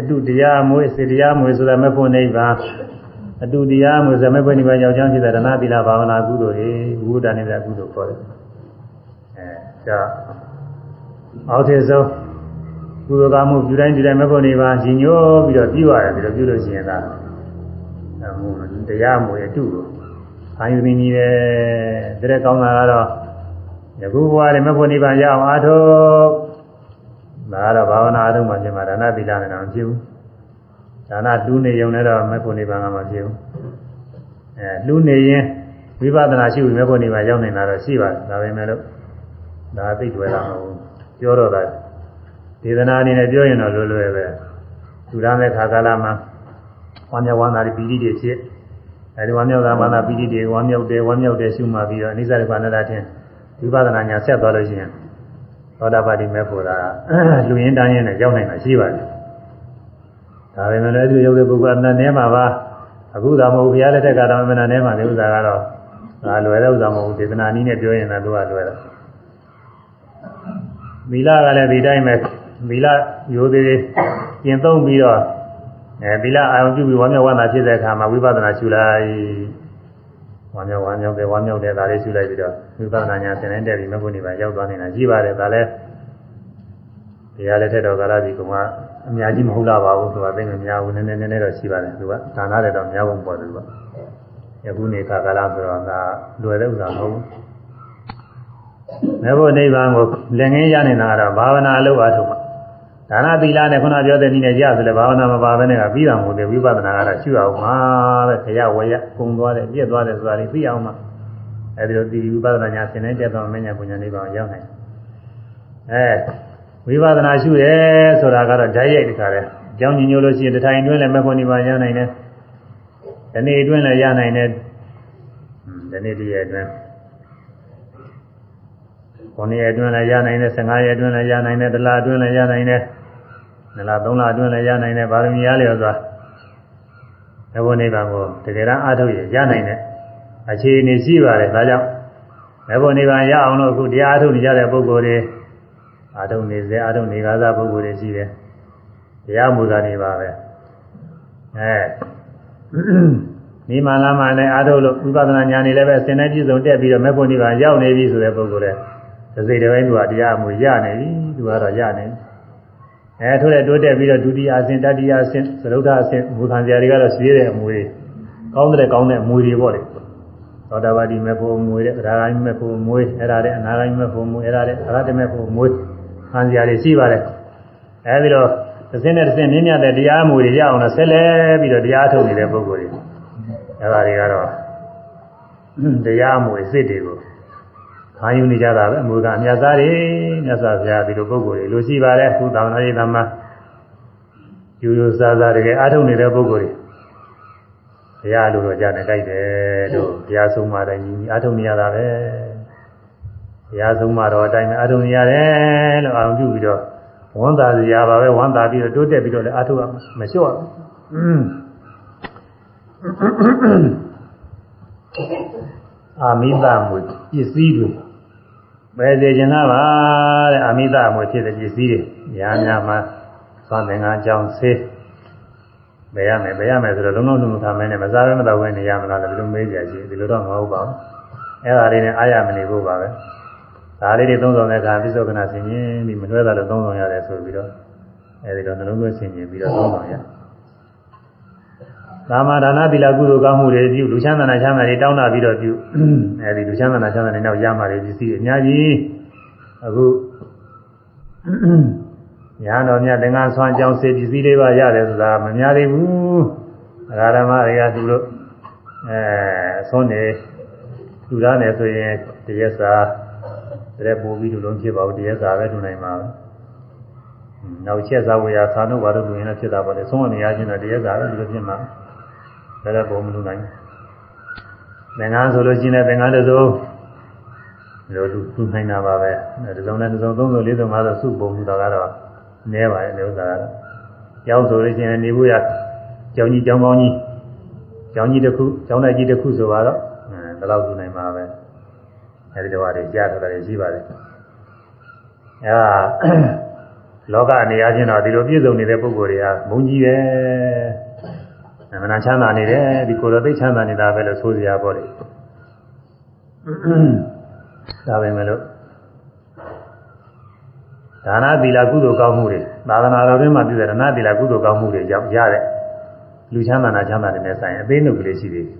အတုတရားမွေစေတရားမွေဆိုတာမဖို့နိဗ္ဗာန်အတုတရားမွေဆိုမဲ့ဖို့နိဗ္ဗာန်ရောက်ချမ်းဖြစ်တဲ့ဒနာသီလဘာဝနာကုသိုလ်တွေဝိုဒ္ဓနေတဲ့ကုသိုလ်ခေါ်တယ်အဲဒါအောက်ထည်ဆုံး ကုသိုလ်ကောင်းမှုပြုတိုင်းပြုတိုင်းမဖို့နိဗ္ဗာန်ရှင်ညိုးပြီးတော့ပြီးရတယ်ပြီးတော့ပြုလို့ရှိရင်လားအမှုတရားမွေအတုကိုအာယုန်ကြီးတယ်တဲ့ကောင်းတာကတော့ယခုဘဝတွေမဖို့နိဗ္ဗာန်ရအောင်အားထုတ်ဒါကတော့ဘာဝနာအထုံးမှပြင်မှာဒါနသီလနဲ့တော့မဖြစ်ဘူးဒါနတူးနေုံနဲ့တော့မဖို့နိဗ္ဗာန်ကမဖြစ်ဘူးအဲလူနေရင်ဝိပဿနာရှိပြီးမဖို့နိဗ္ဗာန်ရောက်နေတာတော့ရှိပါတယ်ဒါပေမဲ့လို့ဒါသိတွေ့တာမဟုတ်ဘူးပြောတော့တာ ဒေသနာအနေနဲ့ပြောရင်တော့လွယ်လွယ်ပဲသူရတဲ့ခါကာလမှာဝမ်းမြောက်ဝမ်းသာပီတိတွေဖြစ်အဲဒီဝမ်းမြောက်တာဝမ်းသာပီတိတွေဝမ်းမြောက်တယ်ဝမ်းမြောက်တယ်ရှုမှပြီးတော့အနိစ္စဒုက္ခအနတ္တချင်းဝိပဿနာညာဆက်သွားလို့ရှိရင်သောတာပတိမေဖို့တာလူရင်းတန်းရင်းနဲ့ရောက်နိုင်တာရှိပါတယ်ဒါပေမဲ့လည်းဒီရုပ်တဲ့ပုဂ္ဂိုလ်အနည်းမှာပါအခုသာမဟုတ်ဘုရားလက်ထက်ကတော့အနည်းမှာဒီဥစ္စာကတော့ဒါလွယ်တဲ့ဥစ္စာမဟုတ်ဒေသနာနည်းနဲ့ပြောရင်လည်းသူကလွယ်တယ်မီလာကလည်းဒီတိုင်းပဲ မီလာရိုးသေးသေးကျင့်သုံးပြီးတော့အဲမီလာအာရုံပြုပြီးဝမ်းမြောက်ဝမ်းသာဖြစ်တဲ့အခါမှာဝိပဿနာရှုလိုက်ဝမ်းမြောက်ဝမ်းမြောက်တယ်ဝမ်းမြောက်တယ်ဒါလေးရှုလိုက်ပြီးတော့ဝိပဿနာညာသင်တဲ့ပြီးမဟုတ်နေပါရောက်သွားနေတာကြီးပါတယ်ဒါလည်းတရားလက်ထက်တော်ကာလဒီကောင်ကအများကြီးမဟုတ်လားပါဘူးဆိုတာသိမများဘူးနည်းနည်းနည်းနည်းတော့ရှိပါတယ်သူကဒါနတဲ့တော့များဖို့ပေါ်တယ်သူကယခုနေခါကာလဆိုတော့ဒါလွယ်တဲ့ဥစ္စာမဟုတ်ဘူးမေဖို့နိဗ္ဗာန်ကိုလက်ငင်းရနေတာကတော့ဘာဝနာအလုပ်အားထုတ်မှာ ဒါနသီလနဲ့ခုနပြောတဲ့နည်းနဲ့ရဆိုလေဘာဝနာမပါဘဲနဲ့ကပြီးတာမဟုတ်သေးဝိပဿနာကတော့ရှုအောင်မှာပဲခရဝရကုံသွားတယ်ပြည့်သွားတယ်ဆိုတာလေးသိအောင်မှာအဲဒီလိုဒီဝိပဿနာညာသင်တဲ့တက်တော်မဉ္ဇဉ်ပညာနိဗ္ဗာန်ရောက်နိုင်အဲဝိပဿနာရှုရဲဆိုတာကတော့ဓာတ်ရိုက်တခါလဲကြောင်းညညို့လို့ရှိရင်တထိုင်အတွင်းလည်းမခွန်ဒီပါရနိုင်တယ်ဒီနေ့အတွင်းလည်းရနိုင်တယ်ဒီနေ့တည်းရဲ့အတွင်း9ရက်အတွင်းလည်းရနိုင်တယ်15ရက်အတွင်းလည်းရနိုင်တယ်တစ်လအတွင်းလည်းရနိုင်တယ် နှစ်လသုံးလအတွင်းလည်းရနိုင်တယ်ပါရမီရလျော်စွာဘုရားနိဗ္ဗာန်ကိုတကယ်တမ်းအားထုတ်ရရနိုင်တယ်အခြေအနေရှိပါတယ်ဒါကြောင့်ဘုရားနိဗ္ဗာန်ရအောင်လို့အခုတရားအားထုတ်နေကြတဲ့ပုဂ္ဂိုလ်တွေအားထုတ်နေစေအားထုတ်နေကားသာပုဂ္ဂိုလ်တွေရှိတယ်တရားမူတာနေပါပဲအဲနိမလာမနဲ့အားထုတ်လို့ဝိပဿနာဉာဏ်နေလည်းပဲအစဉ်နဲ့ပြည့်စုံတက်ပြီးတော့မေဖို့နိဗ္ဗာန်ရောက်နေပြီဆိုတဲ့ပုဂ္ဂိုလ်တွေသစိတ်တစ်ပိုင်းသူကတရားမူရနေပြီသူကတော့ရနေ အဲထို့တဲ့တိုးတက်ပြီးတော့ဒုတိယအဆင့်တတိယအဆင့်သရုဒ္ဓအဆင့်မူခံစရာတွေကတော့ရှိတဲ့အမူတွေကောင်းတဲ့ကောင်းတဲ့အမူတွေပေါ့လေသောတာပတိမေဖို့မူတဲ့ဒါဂိုင်းမေဖို့မူအဲ့ဒါတဲ့အနာဂိုင်းမေဖို့မူအဲ့ဒါတဲ့အရဟတမေဖို့မူခံစရာတွေရှိပါတယ်အဲဒီတော့တစ်စင်းနဲ့တစ်စင်းမြင့်မြတ်တဲ့တရားမူတွေရအောင်လို့ဆက်လဲပြီးတော့တရားထုတ်နေတဲ့ပုဂ္ဂိုလ်တွေအဲ့ဒါတွေကတော့တရားမူစိတ်တွေကို ခံယူနေကြတာပဲအမူကအမြတ်သားတွေမြတ်စွာဘုရားဒီလိုပုဂ္ဂိုလ်တွေလိုရှိပါတယ်ခုသာဝနာရေးသမားယူယူဆဆတကယ်အားထုတ်နေတဲ့ပုဂ္ဂိုလ်တွေဘုရားလိုတော့ကြားနေကြိုက်တယ်လို့ဘုရားဆုံးမတိုင်းကြီးအားထုတ်နေရတာပဲဘုရားဆုံးမတော့အတိုင်းပဲအားထုတ်နေရတယ်လို့အောင်ပြုပြီးတော့ဝန်တာစရာပါပဲဝန်တာပြီးတော့တိုးတက်ပြီးတော့လည်းအားထုတ်ရမလျှော့အာမိသမွေပစ္စည်းတွေ ပဲစေခြင်းလားပါတဲ့အာမိသမွေဖြစ်တဲ့ပစ္စည်းတွေညာများမှာသွားသင်္ကန်းကြောင်းဆေးဘယ်ရမယ်ဘယ်ရမယ်ဆိုတော့လုံးလုံးလုံးမထားမဲနဲ့မစားဘဲမတော့ဘဲနေရမလားလည်းဘယ်လိုမေးကြရှိဒီလိုတော့မဟုတ်ပါဘူးအဲ့ဒါလေးနဲ့အားရမနေဖို့ပါပဲဒါလေးတွေသုံးဆောင်တဲ့အခါပြစ္ဆုတ်ကနာဆင်ရင်ဒီမလွဲတာလို့သုံးဆောင်ရတယ်ဆိုပြီးတော့အဲဒီတော့နှလုံးသွင်းဆင်ရင်ပြီးတော့သုံးဆောင်ရ သာမဒါနသီလကုသိုလ်ကောင်းမှုတွေပြုလူချမ်းသာနာချမ်းသာတွေတောင်းတာပြီးတော့ပြုအဲဒီလူချမ်းသာနာချမ်းသာတွေနောက်ရမှာတွေပစ္စည်းအများကြီးအခုညာတော်မြတ်သင်္ကန်းဆွမ်းကြောင်းစေပစ္စည်းလေးပါရတယ်ဆိုတာမများသေးဘူးအရာဓမ္မတွေကသူတို့အဲဆွမ်းနေလူသားနေဆိုရင်တရက်စာတဲ့ပို့ပြီးလူလုံးဖြစ်ပါဘူးတရက်စာပဲထူနိုင်မှာပဲနောက်ချက်စားဝေရသာတို့ဘာလို့လူရင်လည်းဖြစ်တာပါလေဆုံးမနေရချင်းတော့တရက်စာပဲဒီလိုဖြစ်မှာ ဒါလည်းပုံမလူနိုင်သင်္ကန်းဆိုလို့ရှိရင်သင်္ကန်းတစ်စုံလိုလူသူနိုင်တာပါပဲတစ်စုံနဲ့တစ်စုံသုံးစုလေးစုံငါးစုစုပုံမှုတော့ကတော့နည်းပါရဲ့ဥစ္စာကတော့ကျောင်းဆိုလို့ရှိရင်နေဖို့ရကျောင်းကြီးကျောင်းကောင်းကြီးကျောင်းကြီးတစ်ခုကျောင်းတိုက်ကြီးတစ်ခုဆိုတော့အဲဘယ်လောက်သူနိုင်မှာပဲအဲဒီတော့တွေကြားထားတာရှိပါတယ်အဲဒါလောကအနေအချင်းတော့ဒီလိုပြည့်စုံနေတဲ့ပုဂ္ဂိုလ်တွေကမုန်းကြီးတယ် အမှန်ချမ်းသာနေတယ်ဒီကိုယ်တော်သိချမ်းသာနေတာပဲလို့ဆိုကြရပါလေဒါပဲမလို့ဒါနသီလကုသိုလ်ကောင်းမှုတွေသာသနာတော်တွင်မှာပြုတဲ့ဒါနသီလကုသိုလ်ကောင်းမှုတွေကြောင့်ရတဲ့လူချမ်းသာနာချမ်းသာတဲ့နဲ့ဆိုင်အသေးနှုတ်ကလေးရှိသေးတယ်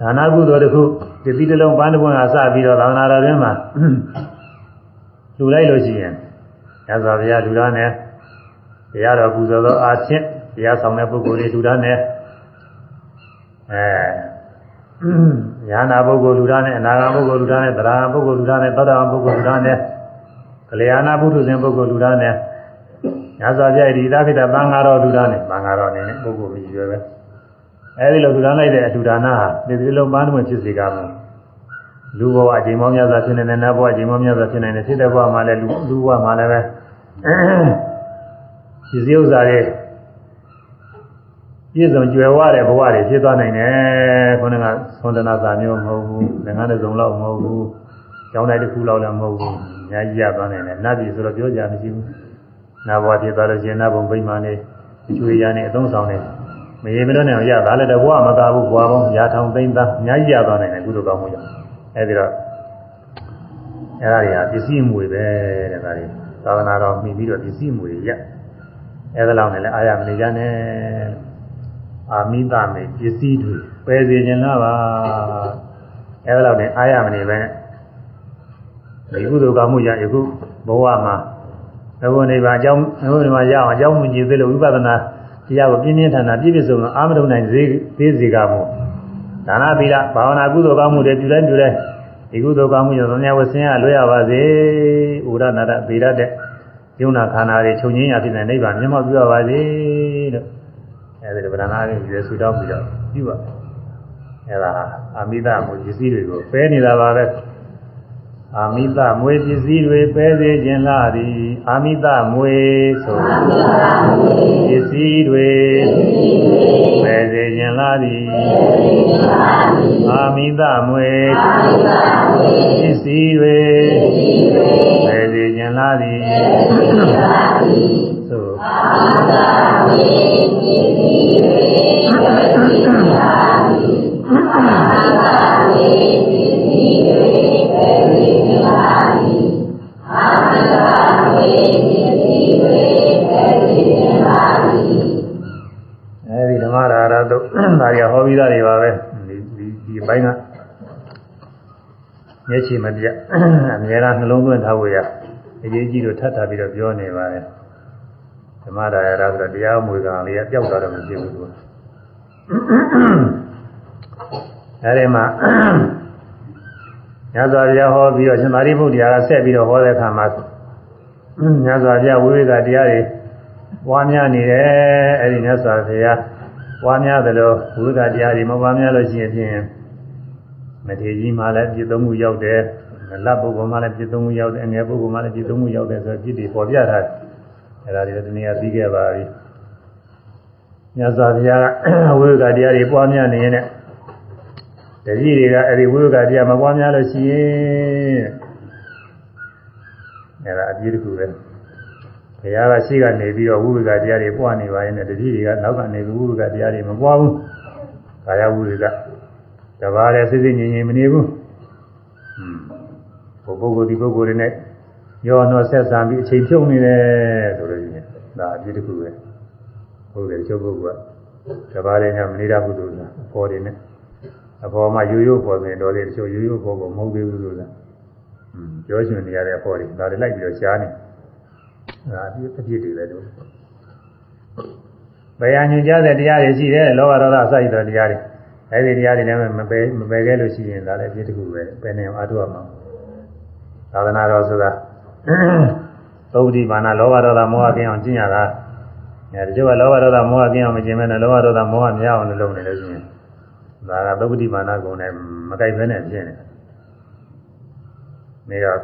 ဒါနကုသိုလ်တစ်ခုဒီတိတလုံးပန်းတစ်ပွင့်ကစပြီးတော့သာသနာတော်တွင်မှာလူလိုက်လို့ရှိရင်ရသော်ဘုရားလူသားနဲ့တရားတော်ပူဇော်သောအာဖြင့် တရားဆောင်တဲ့ပုဂ္ဂိုလ်တွေလူသားနဲ့အဲညာနာပုဂ္ဂိုလ်လူသားနဲ့အနာဂတ်ပုဂ္ဂိုလ်လူသားနဲ့သရဟပုဂ္ဂိုလ်လူသားနဲ့သောတာပန်ပုဂ္ဂိုလ်လူသားနဲ့ကလျာဏပုထုဇဉ်ပုဂ္ဂိုလ်လူသားနဲ့ညာစွာပြည့်ဒီသာခိတသံဃာတော်လူသားနဲ့သံဃာတော်အနေနဲ့ပုဂ္ဂိုလ်ကြီးရွယ်ပဲအဲဒီလိုလူသားလိုက်တဲ့အထူဒါနဟာဒီဒီလုံးပန်းတွင်ဖြစ်စေကမယ်လူဘဝအချိန်မောင်းများစွာဖြစ်နေတဲ့နတ်ဘဝအချိန်မောင်းများစွာဖြစ်နေတဲ့စိတ္တဘဝမှာလည်းလူလူဘဝမှာလည်းပဲဒီစည်းဥစ္စာတွေ ပြည့်စုံကြွယ်ဝတဲ့ဘဝတွေဖြစ်သွားနိုင်တယ်ခေါင်းကသွန်တနာစာမျိုးမဟုတ်ဘူးငါးတစ်စုံလောက်မဟုတ်ဘူးကျောင်းတိုင်းတစ်ခုလောက်လည်းမဟုတ်ဘူးအများကြီးရသွားနိုင်တယ်နတ်ပြည်ဆိုတော့ပြောကြမရှိဘူးနာဘဝဖြစ်သွားလို့ရှိရင်နတ်ဘုံဗိမာန်နေကျွေရနေအသုံးဆောင်နေမရေမလို့နဲ့ရတာလည်းတဘဝမသာဘူးဘဝပေါင်းရာထောင်သိန်းသားအများကြီးရသွားနိုင်တယ်ကုသိုလ်ကောင်းမှုကြောင့်အဲဒီတော့အဲဒါတွေကပစ္စည်းမွေပဲတဲ့ဒါတွေသာသနာတော်မှီပြီးတော့ပစ္စည်းမွေရအဲဒါလောက်နဲ့လည်းအာရမနေကြနဲ့ အာမိတမေပစ္စည်းတွေပယ်စေခြင်းလားပါအဲဒါလောက်နဲ့အာရမနေပဲဒီကုသိုလ်ကောင်းမှုရယခုဘဝမှာဘဝနေပါအကြောင်းဘဝနေမှာရအောင်အကြောင်းမကြည့်သေးလို့ဝိပဿနာတရားကိုပြင်းပြင်းထန်ထန်ပြည့်ပြည့်စုံစုံအာမထုံနိုင်သေးသေးစေကမို့ဒါနသီလဘာဝနာကုသိုလ်ကောင်းမှုတွေပြုတိုင်းပြုတိုင်းဒီကုသိုလ်ကောင်းမှုကြောင့်သံဃာဝဆင်းရလွဲရပါစေဥရနာရဗေရတဲ့ယုံနာခန္ဓာတွေချုပ်ငင်းရဖြစ်တဲ့နိဗ္ဗာန်မျက်မှောက်ပြုရပါစေလို့ အဲဒီဗရဏာလေးရွယ်ဆူတောင်းပြီးတော့ပြုပါအဲဒါအာမိတမူပစ္စည်းတွေကိုပဲနေတာပါပဲအာမိသမွေပစ္စည်းတွေပဲစေခြင်းလားသည်အာမိသမွေဆိုပစ္စည်းတွေပဲစေခြင်းလားသည်အာမိသမွေပစ္စည်းတွေပဲစေခြင်းလားသည်ဆိုအာ မိသမွေပစ္စည်းတွေပဲစေခြင်းလားသည်အဲဒီဓမ္မရာရတို့ဒါရဟောပြီးသားတွေပါပဲဒီဒီဒီဘိုင်းကမျက်ခြေမပြတ်အများအားနှလုံးသွင်းထားဖို့ရအရေးကြီးလို့ထပ်ထပ်ပြီးတော့ပြောနေပါတယ် ဓမ္မရာရဆိုတော့တရားမွေကံလေးကပျောက်သွားတော့မရှိဘူးသူအဲဒီမှာညဇောပြဟောပြီးတော့ရှင်သာရိပုတ္တရာကဆက်ပြီးတော့ဟောတဲ့အခါမှာညဇောပြဝိဝေကတရားတွေပွားများနေတယ်အဲဒီညဇောပြပွားများတယ်လို့ဝိဝေကတရားတွေမပွားများလို့ရှိရင်ဖြင့်မထေကြီးမှလည်းပြည့်သုံးမှုရောက်တယ်လတ်ပုဂ္ဂိုလ်မှလည်းပြည့်သုံးမှုရောက်တယ်အငယ်ပုဂ္ဂိုလ်မှလည်းပြည့်သုံးမှုရောက်တယ်ဆိုတော့ပြည့်တွေပေါ်ပြထားတယ် အဲဒါတွေဒီနေ့ကပြီးခဲ့ပါပြီညဇောပြဝိဝေကတရားတွေပွားများနေရင်လည်းတတိတွေကအဲ့ဒီဝိဝကတရားမပွားများလို့ရှိရင်အဲ့ဒါအပြည့်တစ်ခုပဲဘုရားကရှိကနေပြီးတော့ဝိဝကတရားတွေပွားနေပါရင်တတိတွေကနောက်ကနေဝိဝကတရားတွေမပွားဘူးကာယဝိဝကတဘာတဲ့စိစိငြိမ်ငြိမ်မနေဘူးဟွန်းဘုပုဂ္ဂိုလ်ဒီပုဂ္ဂိုလ်တွေနဲ့ ရောတော့ဆက်ဆံပြီးအချိန်ဖြုံနေတယ်ဆိုလို့ရှိရင်ဒါအပြည့်တစ်ခုပဲဘုရားချုပ်ပုဂ္ဂိုလ်ကတဘာတဲ့ညမနေရဘူးလို့လားပေါ်တယ်နဲ့အပေါ်မှာရိုးရိုးပေါ်ဆိုရင်တော်တယ်တချို့ရိုးရိုးပေါ်ကိုမဟုတ်သေးဘူးလို့လားอืมပြောချင်နေရတဲ့အပေါ်တွေဒါတွေလိုက်ပြီးတော့ရှားနေဒါအပြည့်အပြည့်တွေပဲတို့ဘယ်ဟာညွှန်ကြားတဲ့တရားတွေရှိတယ်လောဘဒေါသအစရှိတဲ့တရားတွေအဲဒီတရားတွေလည်းမပယ်မပယ်ခဲ့လို့ရှိရင်ဒါလည်းအပြည့်တစ်ခုပဲပယ်နေအောင်အားထုတ်ရမှာသာသနာတော်ဆိုတာ သုဒ္ဓိမာနလောဘဒေါသမောဟကင်းအောင်ကျင့်ရတာအဲဒီကျိုးကလောဘဒေါသမောဟကင်းအောင်မကျင့်မဲနဲ့လောဘဒေါသမောဟမရအောင်လုပ်နေလို့ရှိရင်ဒါကသုပတိမာနကုံနဲ့မကြိုက်ဘဲနဲ့ဖြစ်နေနေတော့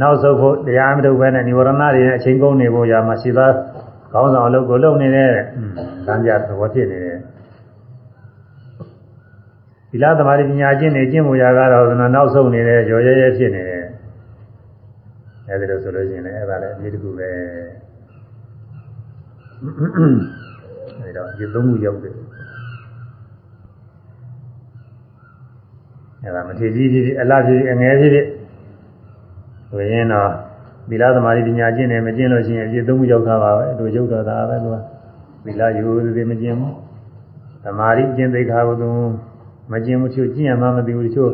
နောက်ဆုံးဖို့တရားမထုတ်ဘဲနဲ့និဝရဏတွေနဲ့အချိန်ကုန်နေဖို့ရာမရှိသားခေါင်းဆောင်အလုပ်ကိုလုပ်နေတဲ့သံဃာသဘောဖြစ်နေတယ်ဒီလားသမာဓိပညာကျင့်နေကျင့်မှုရာကတော့နောက်ဆုံးနေတဲ့ရောရဲရဲဖြစ်နေတယ် အဲဒီလိုဆိုလို့ရှိရင်လည်းအဲ့ဒါလည်းအပြည့်တစ်ခုပဲအဲဒီတော့ဒီသုံးခုရောက်တယ်အဲဒါမထေကြီးကြီးအလားကြီးအငယ်ကြီးကြီးဆိုရင်တော့သီလသမာဓိပညာကျင့်တယ်မကျင့်လို့ရှိရင်အပြည့်သုံးခုရောက်တာပါပဲတို့ရုပ်တော်တာပဲသူကသီလယူသေးမကျင့်ဘူးသမာဓိကျင့်သိက္ခာကိုသူမကျင့်ဘူးချို့ကျင့်ရမှမသိဘူးချို့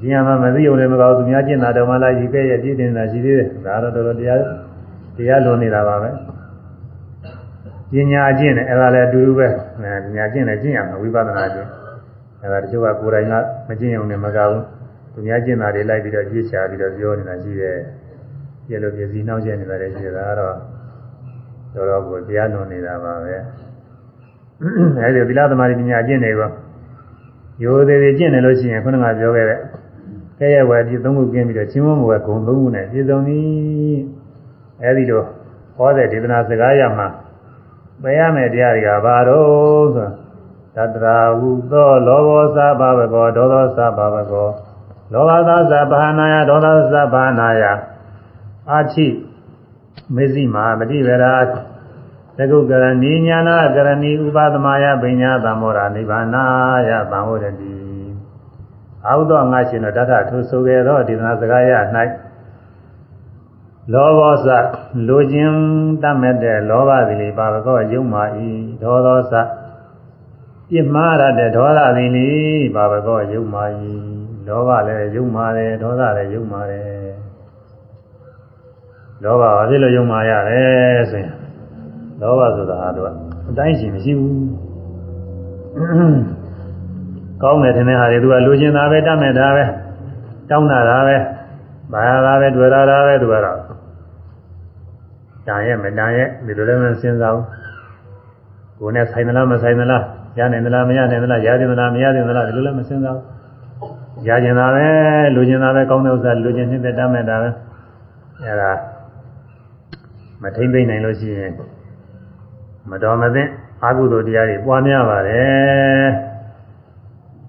ကျင့်ရမှမသိုံလည်းမကောင်းသူများကျင့်တာတော့မှလာယူခဲ့ရပြည့်တင်တာရှိသေးတယ်ဒါတော့တော်တော်တရားတရားလွန်နေတာပါပဲပညာကျင့်တယ်အဲ့ဒါလည်းအတူတူပဲပညာကျင့်တယ်ကျင့်ရမှာဝိပဿနာကျင့်အဲဒါတချို့ကကိုယ်တိုင်ကမကျင့်ရုံနဲ့မကဘူးသူများကျင့်တာတွေလိုက်ပြီးတော့ကြည့်ချပြီးတော့ပြောနေတာရှိတယ်ပြည့်လို့ပြည့်စည်နှောင့်ယှက်နေတာတွေရှိတယ်ဒါကတော့တော်တော်ကိုတရားလွန်နေတာပါပဲအဲဒီသီလသမာဓိပညာကျင့်နေကောရိုသေသေးကျင့်နေလို့ရှိရင်ခုနကပြောခဲ့တဲ့ ကဲရဲ့ဝယ်ဒီသုံးခုကျင်းပြီးတော့ချင်းမမိုးကဂုံသုံးခုနဲ့ပြည့်စုံပြီအဲဒီလိုဟောတဲ့ဒေသနာစကားရမှာပယ်ရမယ်တရားတွေကဘာတော့ဆိုသတ္တရာဟုသောလောဘောသဘာဝကောဒေါသောသဘာဝကောလောဘသာသဘာနာယဒေါသသဘာနာယအာချိမေဇိမာမတိဝရာသကုကရဏီညာနာကရဏီဥပသမယပညာသမောရာနိဗ္ဗာနာယသံဝရတိ အာဟုသောငါရှင်တော်တထထိုဆိုခဲ့သောဒေသနာစကားရ၌လောဘောသလိုခြင်းတတ်မဲ့တဲ့လောဘသည်ပါဘကောယုံမာဤဒေါသောသပြစ်မှားရတဲ့ဒေါသသည်နိဘာဘကောယုံမာဤလောဘလည်းယုံမာတယ်ဒေါသလည်းယုံမာတယ်လောဘဘာဖြစ်လို့ယုံမာရလဲဆိုရင်လောဘဆိုတာဟာတော့အတိုင်းရှိမရှိဘူး ကောင်းတယ်ထင်တဲ့ဟာတွေသူကလိုချင်တာပဲတတ်မဲ့တာပဲတောင်းတာတာပဲဘာသာပဲတွေ့တာတာပဲသူကတော့တန်ရဲ့မတန်ရဲ့ဒီလိုလည်းမစဉ်းစားဘူးကိုယ်နဲ့ဆိုင်သလားမဆိုင်သလားရနိုင်သလားမရနိုင်သလားရနိုင်သလားမရနိုင်သလားဒီလိုလည်းမစဉ်းစားဘူးရကျင်တာပဲလူကျင်တာပဲကောင်းတဲ့ဥစ္စာလူကျင်နေတဲ့တတ်မဲ့တာပဲအဲဒါမထိမ့်သိမ့်နိုင်လို့ရှိရင်မတော်မသင့်အာဟုသိုလ်တရားတွေပွားများပါတယ်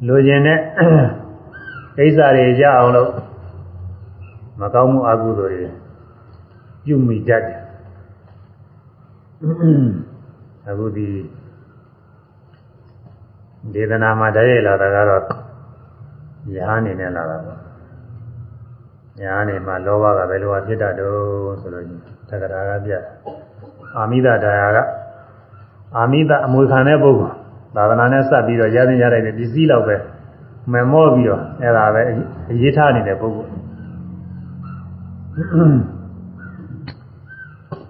လူကျင်တဲ့ကိစ္စတွေရအောင်လို့မကောင်းမှုအာဟုသိုလ်တွေပြုမိတတ်တယ်အခုဒီဒေသနာမှာတည်းရလာတာကတော့ယဟန်နေနဲ့လာတာပေါ့ယဟန်နေမှာလောဘကဘယ်လိုဖြစ်တတ်တော့ဆိုလို့သက္ကရာကပြအာမိဒတရားကအာမိဒအမွေခံတဲ့ပုဂ္ဂိုလ် သာသနာနဲ့စပ်ပြီးတော့ရသင်ရတဲ့ပစ္စည်းလောက်ပဲမမော့ပြီးတော့အဲ့ဒါပဲအရေးထားနေတဲ့ပုဂ္ဂိုလ်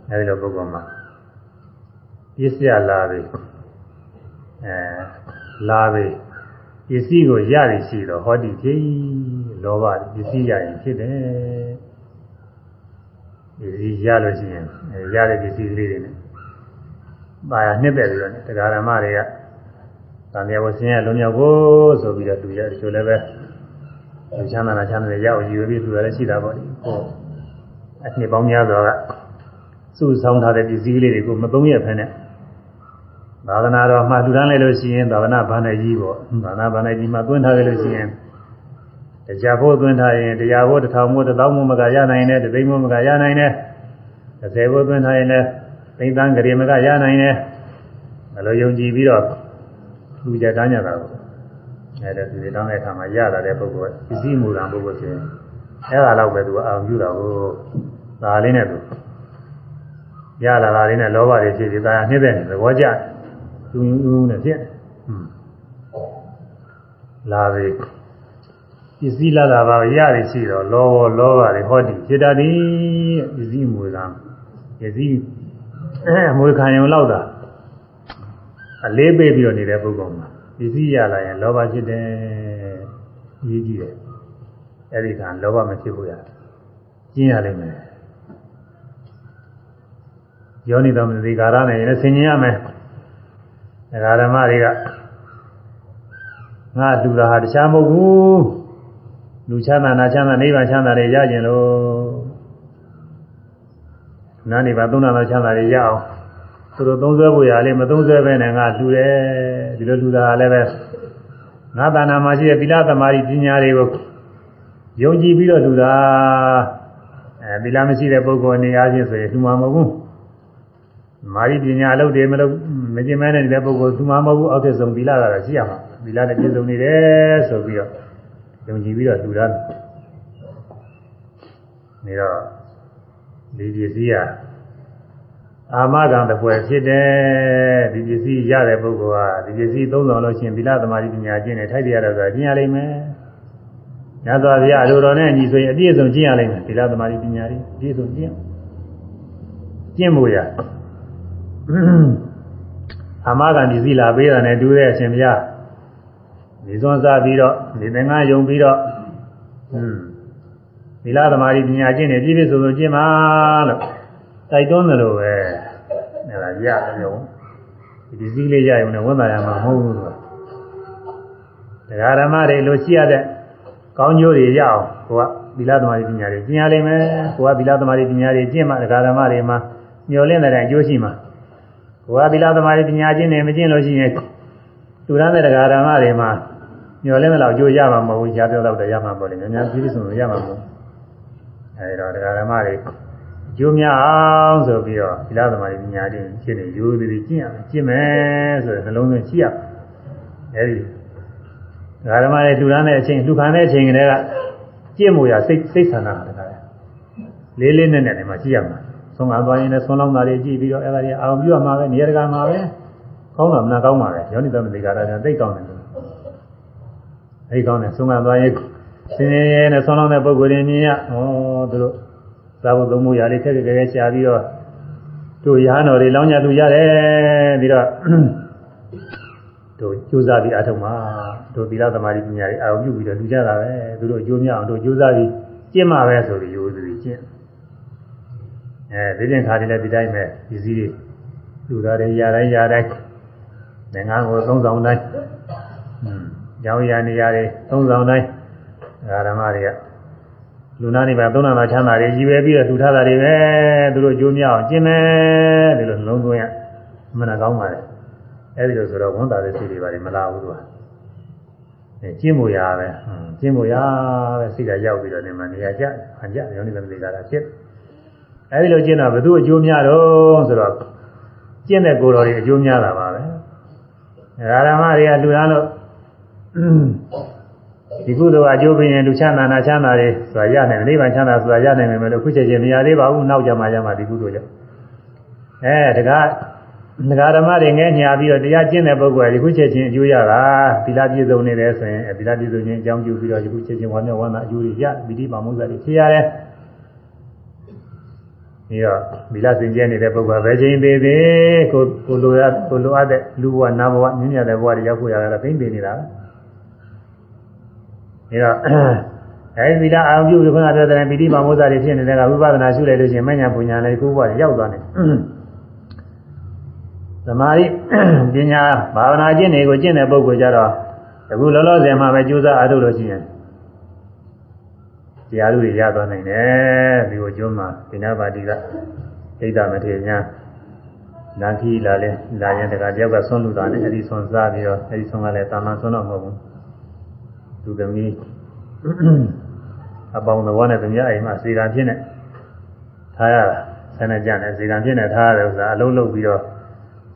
အဲဒီလိုပုဂ္ဂိုလ်မှာပစ္စယလာပြီအဲလာပြီပစ္စည်းကိုရရရှိတော့ဟောဒီဖြစ်လောဘပစ္စည်းရရင်ဖြစ်တယ်ပစ္စည်းရလို့ရှိရင်ရတဲ့ပစ္စည်းကလေးတွေနဲ့ပါရနှစ်သက်ပြီးတော့တရားဓမ္မတွေက သံဃာဝဆင်းရဲလုံးမြောက်ဖို့ဆိုပြီးတော့သူရတချို့လည်းပဲချမ်းသာတာချမ်းသာတယ်ရအောင်ယူပြီးသူလည်းရှိတာပေါ့ဒီဟောအနှစ်ပေါင်းများစွာကစုဆောင်းထားတဲ့ပစ္စည်းကလေးတွေကိုမသုံးရဖ ೇನೆ သာသနာတော်မှလူတန်းလိုက်လို့ရှိရင်သာသနာဘာနဲ့ကြီးပေါ့သာသနာဘာနဲ့ကြီးမှသွင်းထားတယ်လို့ရှိရင်တရားဖို့သွင်းထားရင်တရားဖို့တစ်ထောင်မို့တစ်သောင်းမို့မကရနိုင်တယ်တစ်သိန်းမို့မကရနိုင်တယ်တစ်ဆယ်ဖို့သွင်းထားရင်လည်းသိန်းသန်းကြရေမကရနိုင်တယ်ဘယ်လိုယုံကြည်ပြီးတော့ လူကြတန်းကြတာပေါ့အဲဒါဒီတောင်းတဲ့အခါမှာရလာတဲ့ပုဂ္ဂိုလ်ပစ္စည်းမူလံပုဂ္ဂိုလ်ဆိုရင်အဲ့ဒါတော့ပဲသူအာရုံပြုတာကိုဒါလေးနဲ့သူရလာတာလေးနဲ့လောဘတွေဖြစ်ပြီးဒါနှိမ့်တဲ့သဘောကျတယ်သူယူနဲ့ဖြစ်လာပြီပစ္စည်းလာတာပါရရရှိတော့လောဘလောဘတွေဟောဒီဖြစ်တတ်သည်ပစ္စည်းမွေကပစ္စည်းအဲမွေခံရုံလောက်တာ အလေးပေးပြီးတော့နေတဲ့ပုဂ္ဂိုလ်မှာပစ္စည်းရလာရင်လောဘဖြစ်တယ်ရေးကြည့်တယ်အဲ့ဒီကလောဘမဖြစ်ဘူးရကျင်းရလိမ့်မယ်ယောနိတော်မသိကာရနဲ့လည်းဆင်ញင်ရမယ်ဒကာဓမ္မတွေကငါလူတာဟာတခြားမဟုတ်ဘူးလူချမ်းသာနာချမ်းသာနိဗ္ဗာန်ချမ်းသာတွေရကြင်လို့နာနိဗ္ဗာန်သုံးနာချမ်းသာတွေရအောင် သူတို့သုံးဆွဲဖို့ရလေးမသုံးဆွဲပဲနဲ့ငါလူတယ်ဒီလိုလူတာလည်းပဲငါတာနာမှာရှိတဲ့သီလသမာဓိပညာတွေကိုယုံကြည်ပြီးတော့လူတာအဲသီလမရှိတဲ့ပုဂ္ဂိုလ်အနေအားဖြင့်ဆိုရင်လူမှာမဟုတ်ဘူးမာရီပညာအလုပ်တွေမလုပ်မကျင်မဲနေတဲ့ပုဂ္ဂိုလ်သူမှမဟုတ်ဘူးအောက်ထဆုံးသီလကတော့ရှိရမှာသီလနဲ့ပြည့်စုံနေတယ်ဆိုပြီးတော့ယုံကြည်ပြီးတော့လူသားနေတော့ဒီပစ္စည်းက အာမခံတပွဲဖြစ်တယ်ဒီပစ္စည်းရတဲ့ပုဂ္ဂိုလ်ဟာဒီပစ္စည်းသုံးဆောင်လို့ရှိရင်သီလသမာဓိပညာကျင့်တယ်ထိုက်တရားတော့ဆိုတာကျင့်ရလိမ့်မယ်ညသောဗျာအလိုတော်နဲ့ညီဆိုရင်အပြည့်စုံကျင့်ရလိမ့်မယ်သီလသမာဓိပညာတွေအပြည့်စုံကျင့်ကျင့်ဖို့ရအာမခံဒီစည်းလာပေးတာနဲ့တူတဲ့အရှင်ဘုရားဒီစွန်းစားပြီးတော့ဒီသင်္ကန်းယုံပြီးတော့ဟွန်းသီလသမာဓိပညာကျင့်နေပြည့်ပြည့်စုံစုံကျင့်ပါလို့ တိုက်တွန်းတယ်လို့ပဲအဲ့ဒါရတယ်ရောဒီစည်းလေးရရုံနဲ့ဝန်တာရမှာမဟုတ်ဘူးလို့တရားဓမ္မတွေလိုရှိရတဲ့ကောင်းကျိုးတွေရအောင်ကိုကသီလသမာဓိပညာတွေကျင့်ရလိမ့်မယ်ကိုကသီလသမာဓိပညာတွေကျင့်မှတရားဓမ္မတွေမှာမျောလင့်တဲ့အကျိုးရှိမှာဘဝသီလသမာဓိပညာချင်းနဲ့မကျင့်လို့ရှိရင်သူရတဲ့တရားဓမ္မတွေမှာညှော်လင်းတဲ့လောက်ကြိုးရမှာမဟုတ်ဘူးရှားပြောတော့တည်းရမှာပေါ့လေများများပြည့်စုံလို့ရမှာမဟုတ်အဲဒီတော့တရားဓမ္မတွေ ကျိုးများအောင်ဆိုပြီးတော့သီလသမာဓိပညာတွေရှင်းနေရိုးသေးသေးကျင့်ရမယ်ကျင့်မယ်ဆိုတဲ့နှလုံးသွင်းရှိရအဲဒီတရားဓမ္မတွေလူရမ်းတဲ့အချိန်လူခံတဲ့အချိန်ကလေးကကျင့်မှုရစိတ်စိတ်ဆန္ဒတာတည်းလေးလေးနဲ့နဲ့နေမှာရှိရမှာဆုံးကားသွားရင်လည်းဆုံးလောင်းတာတွေကြည့်ပြီးတော့အဲ့ဒါတွေအာရုံပြုရမှာပဲနေရာတကာမှာပဲကောင်းတာမနာကောင်းပါပဲယောနိသမတိကာရပြန်သိကောင်းတယ်လို့အဲ့ကောင်းတယ်ဆုံးကားသွားရင်စင်းရဲနဲ့ဆုံးလောင်းတဲ့ပုံကိုယ်ရင်းမြင်ရဩသူတို့ သာဝတ္တမှုရာလေးခက်ခက်ခဲခဲရှားပြီးတော့တို့ရဟန်းတော်တွေလောင်းကြလူရတယ်ပြီးတော့တို့ကြိုးစားပြီးအထုံးမှာတို့သီလသမာဓိပညာတွေအာရုံပြုပြီးတော့လူကြတာပဲသူတို့အကျိုးများအောင်တို့ကြိုးစားပြီးကျင့်မှာပဲဆိုပြီးရိုးစီကျင့်အဲဒီပြင်ခါတည်းလည်းဒီတိုင်းပဲပစ္စည်းတွေလူသားတွေရတိုင်းရတိုင်းငါးကိုသုံးဆောင်တိုင်းอืมကြောင်းရနေရတွေသုံးဆောင်တိုင်းဓမ္မတွေက လူနာတွေပဲသုံးနာမှာချမ်းသာတွေကြီးပဲပြီးတော့လူထားတာတွေပဲသူတို့ကြိုးမြောက်ကျင်းမယ်ဒီလိုလုံးသွင်းရမနာကောင်းပါလေအဲဒီလိုဆိုတော့ဝန်တာတဲ့စိတ်တွေပါလေမလာဘူးသူကအဲကျင်းမို့ရပဲကျင်းမို့ရပဲစိတ်ကရောက်ပြီးတော့ဒီမှာနေရာကျဟန်ကျရောင်းနေတယ်မိသားတာဖြစ်အဲဒီလိုကျင်းတာဘယ်သူအကျိုးများတော့ဆိုတော့ကျင့်တဲ့ကိုယ်တော်တွေအကျိုးများတာပါပဲဓမ္မတွေကလူသားလို့ ဒီကုသိုလ်အကျိုးပေးရင်လူချမ်းသာနာချမ်းသာတွေဆိုတာရနိုင်တယ်နိဗ္ဗာန်ချမ်းသာဆိုတာရနိုင်မယ်လို့အခုချက်ချင်းမရသေးပါဘူးနောက်ကြမှာရမှာဒီကုသိုလ်ကြောင့်အဲတကားဒကာဓမ္မတွေငဲညာပြီးတော့တရားကျင့်တဲ့ပုဂ္ဂိုလ်ကဒီခုချက်ချင်းအကျိုးရတာသီလပြည့်စုံနေတယ်ဆိုရင်သီလပြည့်စုံခြင်းအကြောင်းပြုပြီးတော့ဒီခုချက်ချင်းဝမ်းမြောက်ဝမ်းသာအကျိုးတွေရပိဋိပါမုဇ္ဇာတွေဖြစ်ရတယ်ပြီးတော့သီလစင်ကြဲနေတဲ့ပုဂ္ဂိုလ်ကဘယ်ချိန်သေးသေးကိုကိုလိုရကိုလိုအပ်တဲ့လူဘဝနာဘဝမြင့်မြတ်တဲ့ဘဝတွေရောက်ဖို့ရတာသိမ့်ပေနေတာပဲ ဒါတော့အဲဒီသီလအာရုံပြုပြီးခုနပြောတဲ့ပိဋိပါမုဇ္ဇာတွေဖြစ်နေတဲ့ကဝိပဿနာရှုလိုက်လို့ရှိရင်မညာပူညာလည်းကိုယ်ဘဝရောက်သွားတယ်သမာဓိပညာဘာဝနာကျင့်တွေကိုကျင့်တဲ့ပုဂ္ဂိုလ်ကြတော့အခုလောလောဆယ်မှာပဲကြိုးစားအားထုတ်လို့ရှိရင်တရားလူတွေရသွားနိုင်တယ်ဒီကိုကျွန်းမှာဒိနာပါတိကဒိဋ္ဌမထေညာနာခီလာလဲလာရင်တကတယောက်ကဆွန့်လူတာနဲ့အဲဒီဆွန့်စားပြီးတော့အဲဒီဆွန့်ကလည်းတာမန်ဆွန့်တော့မဟုတ်ဘူး သူသမီးအပေါင်းတော်နဲ့သမီးအိမ်မှာစေကံဖြစ်နေထားရတာဆန်းနေကြတယ်စေကံဖြစ်နေထားရတယ်ဥစ္စာအလုံးလုံးပြီးတော့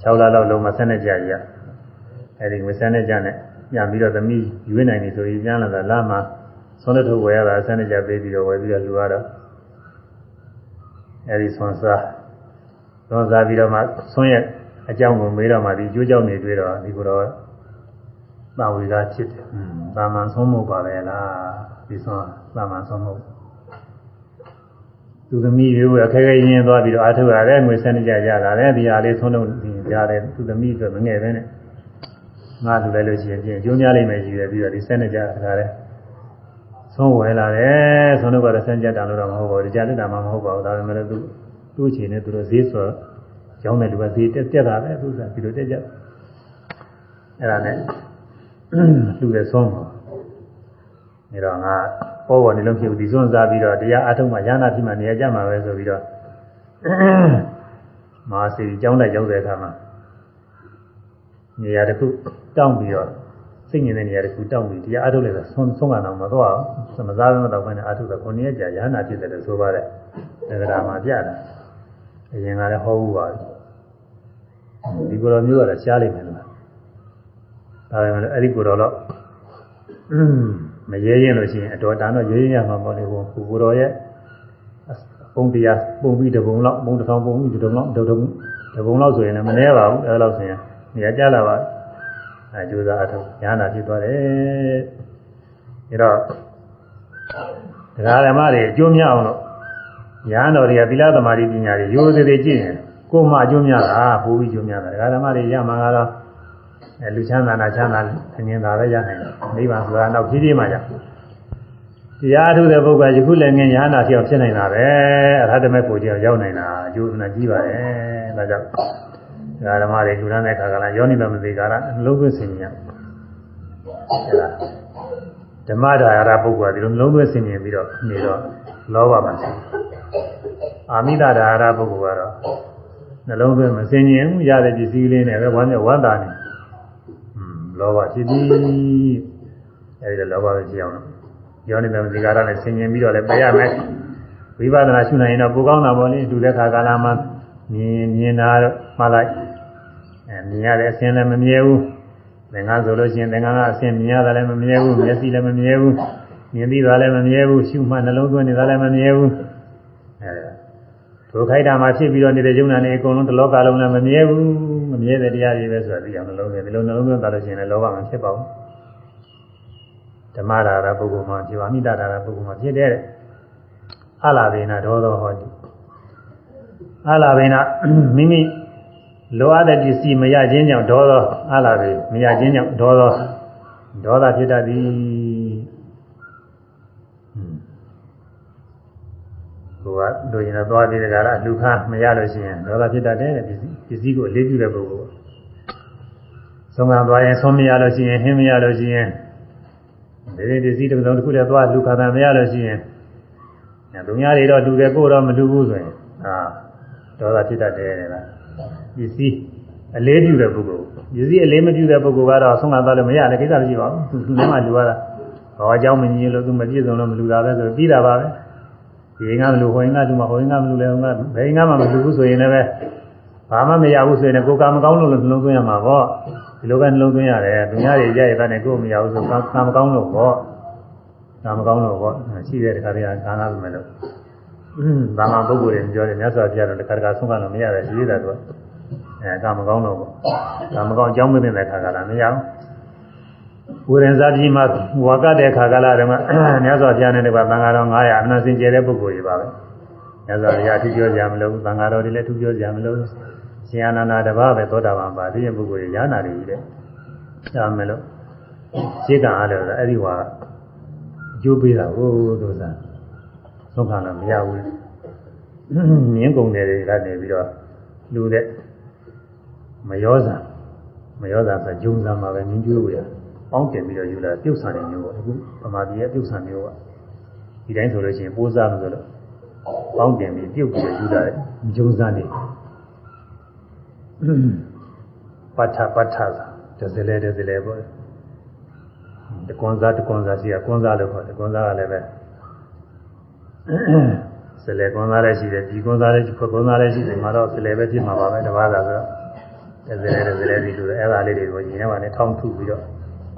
6လလောက်လုံးမဆက်နေကြရအဲဒီမဆက်နေကြနဲ့ပြန်ပြီးတော့သမီးရွေးနိုင်ပြီဆိုရင်ပြန်လာတာလာမှာဆွမ်းလက်ထုတ်ဝယ်ရတာဆက်နေကြပေးပြီးတော့ဝယ်ပြီးတော့လူရတော့အဲဒီဆွမ်းစားဆွမ်းစားပြီးတော့မှဆွမ်းရဲ့အကြောင်းကိုမေးတော့မှဒီကျိုးကြောင့်နေတွေ့တော့ဒီကိုတော့ သာဝေကဖြစ်တယ်။သာမန်ဆုံးမှုပါပဲလားဒီဆွမ်းသာမန်ဆုံးမှုသူသမီးရိုးအခက်ခဲရင်းသွားပြီးတော့အားထုတ်ရတယ်ငွေဆက်နေကြရတာလေဒီဟာလေးဆုံးလို့ရတယ်သူသမီးအတွက်မငယ်ပဲနဲ့ငါလူလိုက်လို့ရှိရင်ကျိုးများလိမ့်မယ်ကြီးရပြီးတော့ဒီဆက်နေကြတာလေဆုံးဝယ်လာတယ်ဆုံးတော့ကတော့ဆန်းကြတာလို့တော့မဟုတ်ပါဘူးကြားတက်တာမှမဟုတ်ပါဘူးဒါပေမဲ့သူသူ့အချိန်နဲ့သူတို့ဈေးဆိုကျောင်းတဲ့လူကဈေးတက်တက်တာပဲသူကဒီလိုတက်ကြအဲ့ဒါနဲ့ လူရဲ့ဆုံးပါနေတော့ငါပေါ်ပေါ်နေလို့ဖြစ်ဘူးဒီစွန့်စားပြီးတော့တရားအထုံးမှရဟနာဖြစ်မှနေရာကြမှာပဲဆိုပြီးတော့မဟာစီကျောင်းလိုက်ရောက်တဲ့အခါမှာနေရာတစ်ခုတောင်းပြီးတော့စိတ်ငြိမ်တဲ့နေရာတစ်ခုတောင်းပြီးတရားအထုတ်လိုက်တော့ဆုံးဆုံးကတော့မသွားဘူးမစားဘဲမတော့ဘဲနဲ့အထုတ်တော့ကိုနေရကြာရဟနာဖြစ်တယ်လို့ဆိုပါတယ်ဒါကမှာပြတာအရင်ကလည်းဟောဘူးပါဒီကိုယ်တော်မျိုးကတော့ရှားလိမ့်မယ်လို့ ဒါပေမဲ့အဲ့ဒီကိုယ်တော်တော့မရဲရင်လို့ရှိရင်အတော်တန်တော့ရဲရင်ရမှာမဟုတ်လေဘူးကိုယ်တော်ရဲ့ပုံတရားပုံပြီးတပုံလောက်ပုံတစ်ထောင်ပုံပြီးတပုံလောက်တပုံတပုံလောက်ဆိုရင်လည်းမနှဲပါဘူးအဲ့လောက်ဆိုရင်နေရာကြလာပါအဲကြိုးစားအထုတ်ညာနာဖြစ်သွားတယ်အဲတော့တရားဓမ္မတွေအကျိုးများအောင်လို့ညာတော်တွေကသီလသမာဓိပညာတွေရိုးသေးသေးကြည့်ရင်ကိုယ်မှအကျိုးများတာပိုးပြီးအကျိုးများတာတရားဓမ္မတွေရမှာကတော့ အဲလူချမ်းသာနာချမ်းသာအငြင်းသာပဲရနိုင်တယ်နိဗ္ဗာန်ဆိုတာတော့ဖြည်းဖြည်းမှရတရားထုတဲ့ပုဂ္ဂိုလ်ယခုလည်းငင်ညာနာဖြစ်အောင်ဖြစ်နိုင်တာပဲအရဟတမေကိုကြောင့်ရောက်နိုင်တာအကျိုးနာကြီးပါတယ်ဒါကြောင့်ဒါဓမ္မတွေလူရမ်းတဲ့ခါကလာယောနိသမသိကာရလုံးသွင်းစင်ညာအဲဒါဓမ္မဒါရပုဂ္ဂိုလ်ကဒီလိုလုံးသွင်းစင်မြင်ပြီးတော့နေတော့လောဘမှာရှိအာမိဒဒါရပုဂ္ဂိုလ်ကတော့နှလုံးသွင်းမစင်မြင်ရတဲ့ပစ္စည်းလေးနဲ့ပဲဝမ်းမြောက်ဝမ်းသာနေอืม လောဘဖြစ်ပြီးအဲဒီလောဘပဲကြည့်အောင်ယောနိသမသိကာရနဲ့စင်မြင်ပြီးတော့လည်းပြရမယ်ဝိပဿနာရှုနိုင်ရင်တော့ပိုကောင်းတာပေါ့လေတူတဲ့ခါကာလမှာမြင်မြင်တာမှလိုက်အဲမြင်ရတဲ့အစင်းလည်းမမြဲဘူးသင်္ကန်းဆိုလို့ရှိရင်သင်္ကန်းကအစင်းမြင်ရတာလည်းမမြဲဘူးမျက်စိလည်းမမြဲဘူးမြင်ပြီးတာလည်းမမြဲဘူးရှုမှနှလုံးသွင်းနေတာလည်းမမြဲဘူးအဲ ဒုခိုက်တာမှာဖြစ်ပြီးတော့နေတဲ့ယုံနာနေအကုန်လုံးတစ်လောကလုံးလည်းမမြဲဘူးမမြဲတဲ့တရားတွေပဲဆိုတာသိအောင်နှလုံးသွင်းဒီလိုနှလုံးသွင်းတာလို့ရှိရင်လည်းလောဘမှာဖြစ်ပါဘူးဓမ္မဒါရပုဂ္ဂိုလ်မှာဒီဝါမိတဒါရပုဂ္ဂိုလ်မှာဖြစ်တဲ့အလာဘေနာဒေါသောဟောတိအလာဘေနာမိမိလိုအပ်တဲ့ပစ္စည်းမရခြင်းကြောင့်ဒေါသောအလာဘေမရခြင်းကြောင့်ဒေါသောဒေါသဖြစ်တတ်သည် ကိုကလူရင်တော့သွားပြီးတကလားလူခါမရလို့ရှိရင်ဒေါသဖြစ်တတ်တယ်တဲ့ပစ္စည်းပစ္စည်းကိုအလေးပြုတဲ့ပုဂ္ဂိုလ်ဆုံးကသွားရင်ဆုံးမရလို့ရှိရင်ဟင်းမရလို့ရှိရင်ဒီဒီပစ္စည်းတစ်စုံတစ်ခုတည်းသွားလူခါတာမရလို့ရှိရင်လူများတွေတော့လူတယ်ကိုတော့မလူဘူးဆိုရင်အာဒေါသဖြစ်တတ်တယ်တဲ့လားပစ္စည်းအလေးပြုတဲ့ပုဂ္ဂိုလ်ပစ္စည်းအလေးမပြုတဲ့ပုဂ္ဂိုလ်ကတော့ဆုံးကသွားလို့မရလည်းကိစ္စမရှိပါဘူးသူလည်းမှလူရတာဘာအကြောင်းမညီလို့သူမပြည့်စုံလို့မလူတာပဲဆိုပြီးတာပါပဲ ဒီငါမလူဟိုငါလူမဟိုငါမလူလဲဟိုငါဘယ်ငါမှမလူဘူးဆိုရင်လည်းဘာမှမရဘူးဆိုရင်ကိုယ်ကမကောင်းလို့နှလုံးသွင်းရမှာပေါ့ဒီလိုပဲနှလုံးသွင်းရတယ်သူများတွေကြရတဲ့နဲ့ကိုယ်မရဘူးဆိုကမကောင်းလို့ပေါ့ဒါမကောင်းလို့ပေါ့ရှိတဲ့တခါတည်းကကာနာမယ်လို့ဘာမှပုဂ္ဂိုလ်တွေပြောတယ်မြတ်စွာဘုရားတော့တခါတခါဆုံးကလို့မရတယ်ရှိသေးတယ်သူကအဲကမကောင်းလို့ပေါ့ဒါမကောင်းအကြောင်းမသိတဲ့ခါကလာမရဘူး ဝိရဏဇာတိမှာဝါကတဲ့ခါကလာတယ်မှာမြတ်စွာဘုရားနဲ့တကွာသံဃာတော်900အနစင်ကျဲတဲ့ပုဂ္ဂိုလ်တွေပါပဲမြတ်စွာဘုရားအထူးပြောကြမလို့သံဃာတော်တွေလည်းအထူးပြောကြမလို့ရှင်အနန္ဒာတပါးပဲသောတာပန်ပါဒီရင်ပုဂ္ဂိုလ်တွေညာနာတွေကြီးတဲ့ဒါမယ်လို့ရှင်းကအားလို့အဲ့ဒီဝါအကျိုးပေးတာဟိုတို့စားသုံးခါလည်းမရဘူးမြင်းကုန်တယ်တွေကနေပြီးတော့လူတဲ့မယောဇာမယောဇာဆိုဂျုံဇာမှာပဲမြင်းကျွေးဝရ ပေါင်းတင်ပြီးတော့ယူလာပြုတ်ဆန်နေမျိုးပေါ့အခုဗမာပြည်ရဲ့ပြုတ်ဆန်မျိုးကဒီတိုင်းဆိုလို့ရှိရင်ပိုးစားလို့ဆိုတော့ပေါင်းတင်ပြီးပြုတ်ပြီးယူလာတဲ့ဂျုံဇာနေပဋ္ဌပဋ္ဌသာတစလဲတစလဲပေါ့တကွန်စားတကွန်စားရှိရကွန်စားလို့ခေါ်တယ်ကွန်စားကလည်းပဲဆလဲကွန်စားလည်းရှိတယ်ဒီကွန်စားလည်းရှိခွကွန်စားလည်းရှိတယ်မှာတော့ဆလဲပဲဖြစ်မှာပါပဲတပါးသာဆိုတော့တစလဲတစလဲဒီလိုအဲ့ဒါလေးတွေကိုညီထဲမှာလည်းထောင်းထုပြီးတော့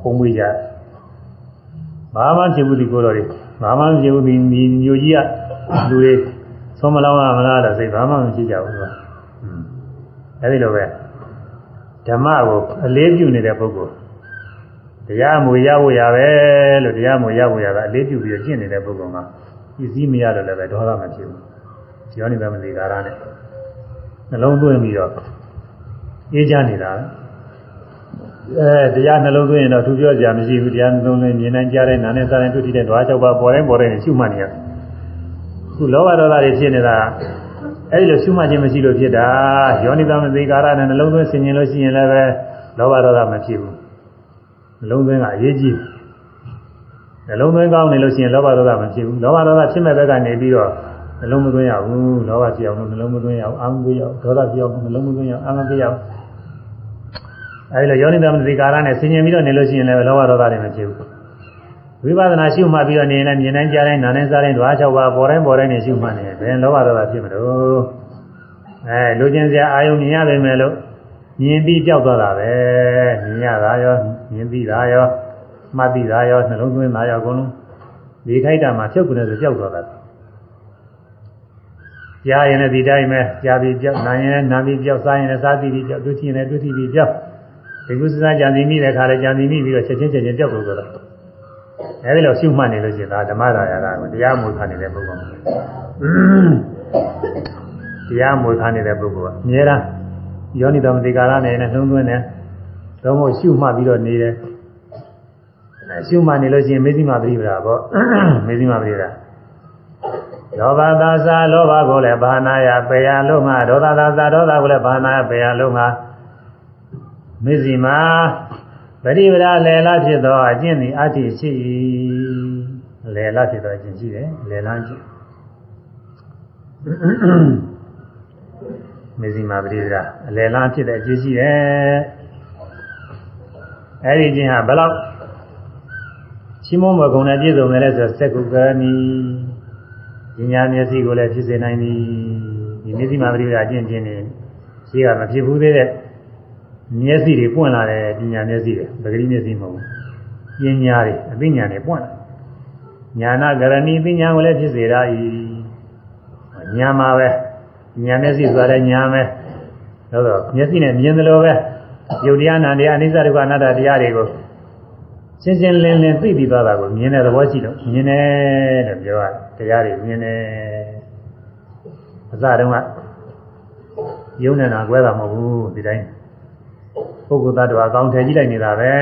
ဖုံးမွေးကြဘာမှဖြစ်ဘူးဒီကိုတော်တွေဘာမှဖြစ်ဘူးဒီမျိုးကြီးကလူတွေသုံးမလောင်းရမလားတော့စိတ်ဘာမှမဖြစ်ကြဘူးကွာအဲဒီလိုပဲဓမ္မကိုအလေးပြုနေတဲ့ပုဂ္ဂိုလ်တရားမူရဖို့ရပဲလို့တရားမူရဖို့ရတာအလေးပြုပြီးကျင့်နေတဲ့ပုဂ္ဂိုလ်ကပစ္စည်းမရတော့လည်းပဲဒေါသမဖြစ်ဘူး။ယောနိသမတိကာရနဲ့နှလုံးသွင်းပြီးတော့အေးချနေတာ အဲတရားနှလုံးသွင်းရင်တော့သူပြောကြမရှိဘူးတရားနှလုံးသွင်းမြင်နိုင်ကြတဲ့နာနဲ့စားတဲ့တွေ့ထိတဲ့ဓဝါ၆ပါးပေါ်တိုင်းပေါ်တိုင်းရှုမှတ်နေရခုလောဘဒေါသတွေဖြစ်နေတာအဲဒီလိုရှုမှတ်ခြင်းမရှိလို့ဖြစ်တာယောနိသမတိကာရနဲ့နှလုံးသွင်းဆင်ញင်လို့ရှိရင်လည်းပဲလောဘဒေါသမဖြစ်ဘူးနှလုံးသွင်းကအရေးကြီးနှလုံးသွင်းကောင်းနေလို့ရှိရင်လောဘဒေါသမဖြစ်ဘူးလောဘဒေါသဖြစ်မဲ့ဘက်ကနေပြီးတော့နှလုံးမသွင်းရဘူးလောဘဖြစ်အောင်နှလုံးမသွင်းရအောင်အာမသွင်းရအောင်ဒေါသဖြစ်အောင်နှလုံးမသွင်းရအောင်အာမသွင်းရအောင် အဲဒီလိုယောနိသမတိကာရနဲ့ဆင်ញင်ပြီးတော့နေလို့ရှိရင်လည်းလောဘဒေါသတွေမဖြစ်ဘူးဝိပဿနာရှုမှတ်ပြီးတော့နေရင်လည်းမြင်တိုင်းကြားတိုင်းနားတိုင်းစားတိုင်းဓဝါ၆ပါးပေါ်တိုင်းပေါ်တိုင်းနေရှုမှတ်နေတယ်ဘယ်လောဘဒေါသဖြစ်မလို့အဲလူချင်းစရာအာယုံမြင်ရပေမဲ့လို့မြင်ပြီးကြောက်သွားတာပဲမြင်ရတာရောမြင်ပြီးတာရောမှတ်ပြီးတာရောနှလုံးသွင်းတာရောအကုန်လုံးဒီခိုက်တာမှာဖြုတ်ကနေဆိုကြောက်သွားတာကြားရင်လည်းဒီတိုင်းပဲကြားပြီးကြောက်နာရင်လည်းနာပြီးကြောက်စားရင်လည်းစားပြီးပြီးကြောက်တွေ့ချင်လည်းတွေ့ချပြီးကြောက် ဒီကုသစကြံစီမိတဲ့ခါလည်းကြံစီမိပြီးတော့ချက်ချင်းချက်ချင်းကြောက်လို့ဆိုတာအဲဒီလိုရှုမှတ်နေလို့ရှိရင်ဒါဓမ္မရာယာကတရားမွေခံနေတဲ့ပုဂ္ဂိုလ်တရားမွေခံနေတဲ့ပုဂ္ဂိုလ်ကအများအားယောနိတော်မတိကာရနဲ့နှလုံးသွင်းတယ်တော့မို့ရှုမှတ်ပြီးတော့နေတယ်အဲရှုမှတ်နေလို့ရှိရင်မေဇိမပရိပဒါပေါ့မေဇိမပရိပဒါလောဘသာသာလောဘကိုလည်းဘာနာယပေယလုံးငါဒေါသသာသာဒေါသကိုလည်းဘာနာယပေယလုံးငါ မေဇိမပရိပဒါလေလာဖြစ်သောအကျင့်သည်အတ္တိရှိ၏လေလာဖြစ်သောအကျင့်ရှိတယ်လေလာကျင့်မေဇိမာပရိဒရာအလယ်လန်းဖြစ်တဲ့အကျင့်ရှိတယ်အဲ့ဒီကျင့်ဟာဘယ်လောက်ရှိမုံမကုံနဲ့ပြည့်စုံတယ်လဲဆိုစက္ကုကရဏီဉာဏ်မျက်စိကိုလည်းဖြစ်စေနိုင်သည်ဒီမေဇိမာပရိဒရာအကျင့်ကျင့်နေရှိကမဖြစ်ဘူးသေးတဲ့ မျက်စိတွေပွင့်လာတယ်ပညာမျက်စိတွေပဂရိမျက်စိမဟုတ်ဘူးပညာတွေအသိဉာဏ်တွေပွင့်လာညာနာကရဏီပညာကိုလည်းဖြစ်စေတာဤညာမှာပဲညာမျက်စိဆိုတဲ့ညာပဲတော့တော့မျက်စိနဲ့မြင်တယ်လို့ပဲယုတ်တရားနာတရားအနိစ္စဒုက္ခအနတ္တတရားတွေကိုရှင်းရှင်းလင်းလင်းသိပြီးသွားတာကိုမြင်တဲ့သဘောရှိလို့မြင်တယ်လို့ပြောရတရားတွေမြင်တယ်အစတုန်းကယုံနေတာကွဲတာမဟုတ်ဘူးဒီတိုင်း ပုဂ္ဂိုလ်သတ္တဝါအကောင်းထည့်ကြည့်လိုက်နေတာပဲ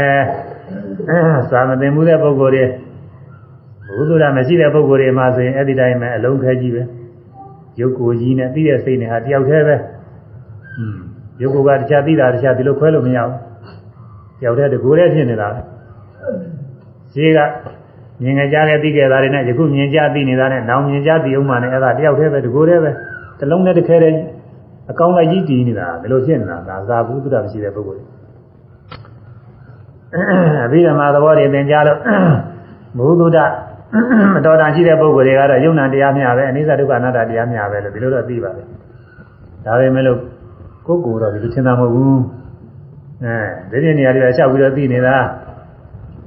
သာမသိမှုတဲ့ပုဂ္ဂိုလ်တွေဘုသူရမရှိတဲ့ပုဂ္ဂိုလ်တွေမှာဆိုရင်အဲ့ဒီတိုင်းပဲအလုံးခဲကြီးပဲရုပ်ကိုယ်ကြီးနဲ့သိတဲ့စိတ်နဲ့ဟာတယောက်တည်းပဲอืมရုပ်ကိုယ်ကတခြားသိတာတခြားဒီလိုခွဲလို့မရဘူးတယောက်တည်းတကူတည်းဖြစ်နေတာပဲရှိကမြင်ကြကြတဲ့သိခဲ့တာတွေနဲ့ယခုမြင်ကြသိနေတာနဲ့နောင်မြင်ကြသိအောင်မှလည်းအဲ့ဒါတယောက်တည်းပဲတကူတည်းပဲတစ်လုံးနဲ့တစ်ခဲတည်း အကောင်းလိုက်ကြီးတည်နေတာဘယ်လိုဖြစ်နေတာဒါသာဘူးသုဒ္ဓမရှိတဲ့ပုဂ္ဂိုလ်အဘိဓမ္မာသဘောတွေသင်ကြားလို့ဘုသုဒ္ဓမတော်တာရှိတဲ့ပုဂ္ဂိုလ်တွေကတော့ယုံနာတရားများပဲအနိစ္စဒုက္ခအနတ္တတရားများပဲလို့ဒီလိုတော့သိပါတယ်ဒါပေမဲ့လို့ကိုယ်ကိုယ်တော့ဒီလိုသင်တာမဟုတ်ဘူးအဲဒီနေ့နေရာတွေလျှောက်ပြီးတော့သိနေတာ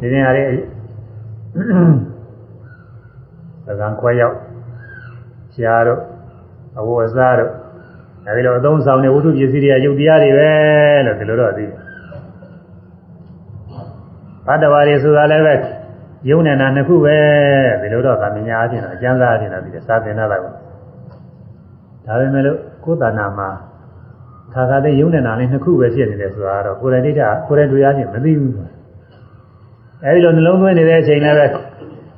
ဒီနေရာတွေသံဃာခွဲရောက်ရှားတော့အဝတ်အစားတော့ အဲဒီလိုအသုံးဆောင်တဲ့ဝိတုပစ္စည်းတွေကယုတ်တရားတွေပဲလို့ဒီလိုတော့သိတယ်ဘတ်တော်ရီဆိုတာလည်းပဲယုံနေတာနှစ်ခုပဲဒီလိုတော့ဗာမညာအချင်းတော့အကျမ်းစာအချင်းတော့ဒီစာသင်တာတော့ဒါပေမဲ့လို့ကိုယ်တဏ္ဍာမှာခါခါတဲ့ယုံနေတာလေးနှစ်ခုပဲဖြစ်နေတယ်ဆိုတာတော့ကိုယ်တိုင်ဒိဋ္ဌကိုယ်တိုင်တွေ့ရချင်းမသိဘူးအဲဒီလိုနှလုံးသွင်းနေတဲ့အချိန်လည်းပဲ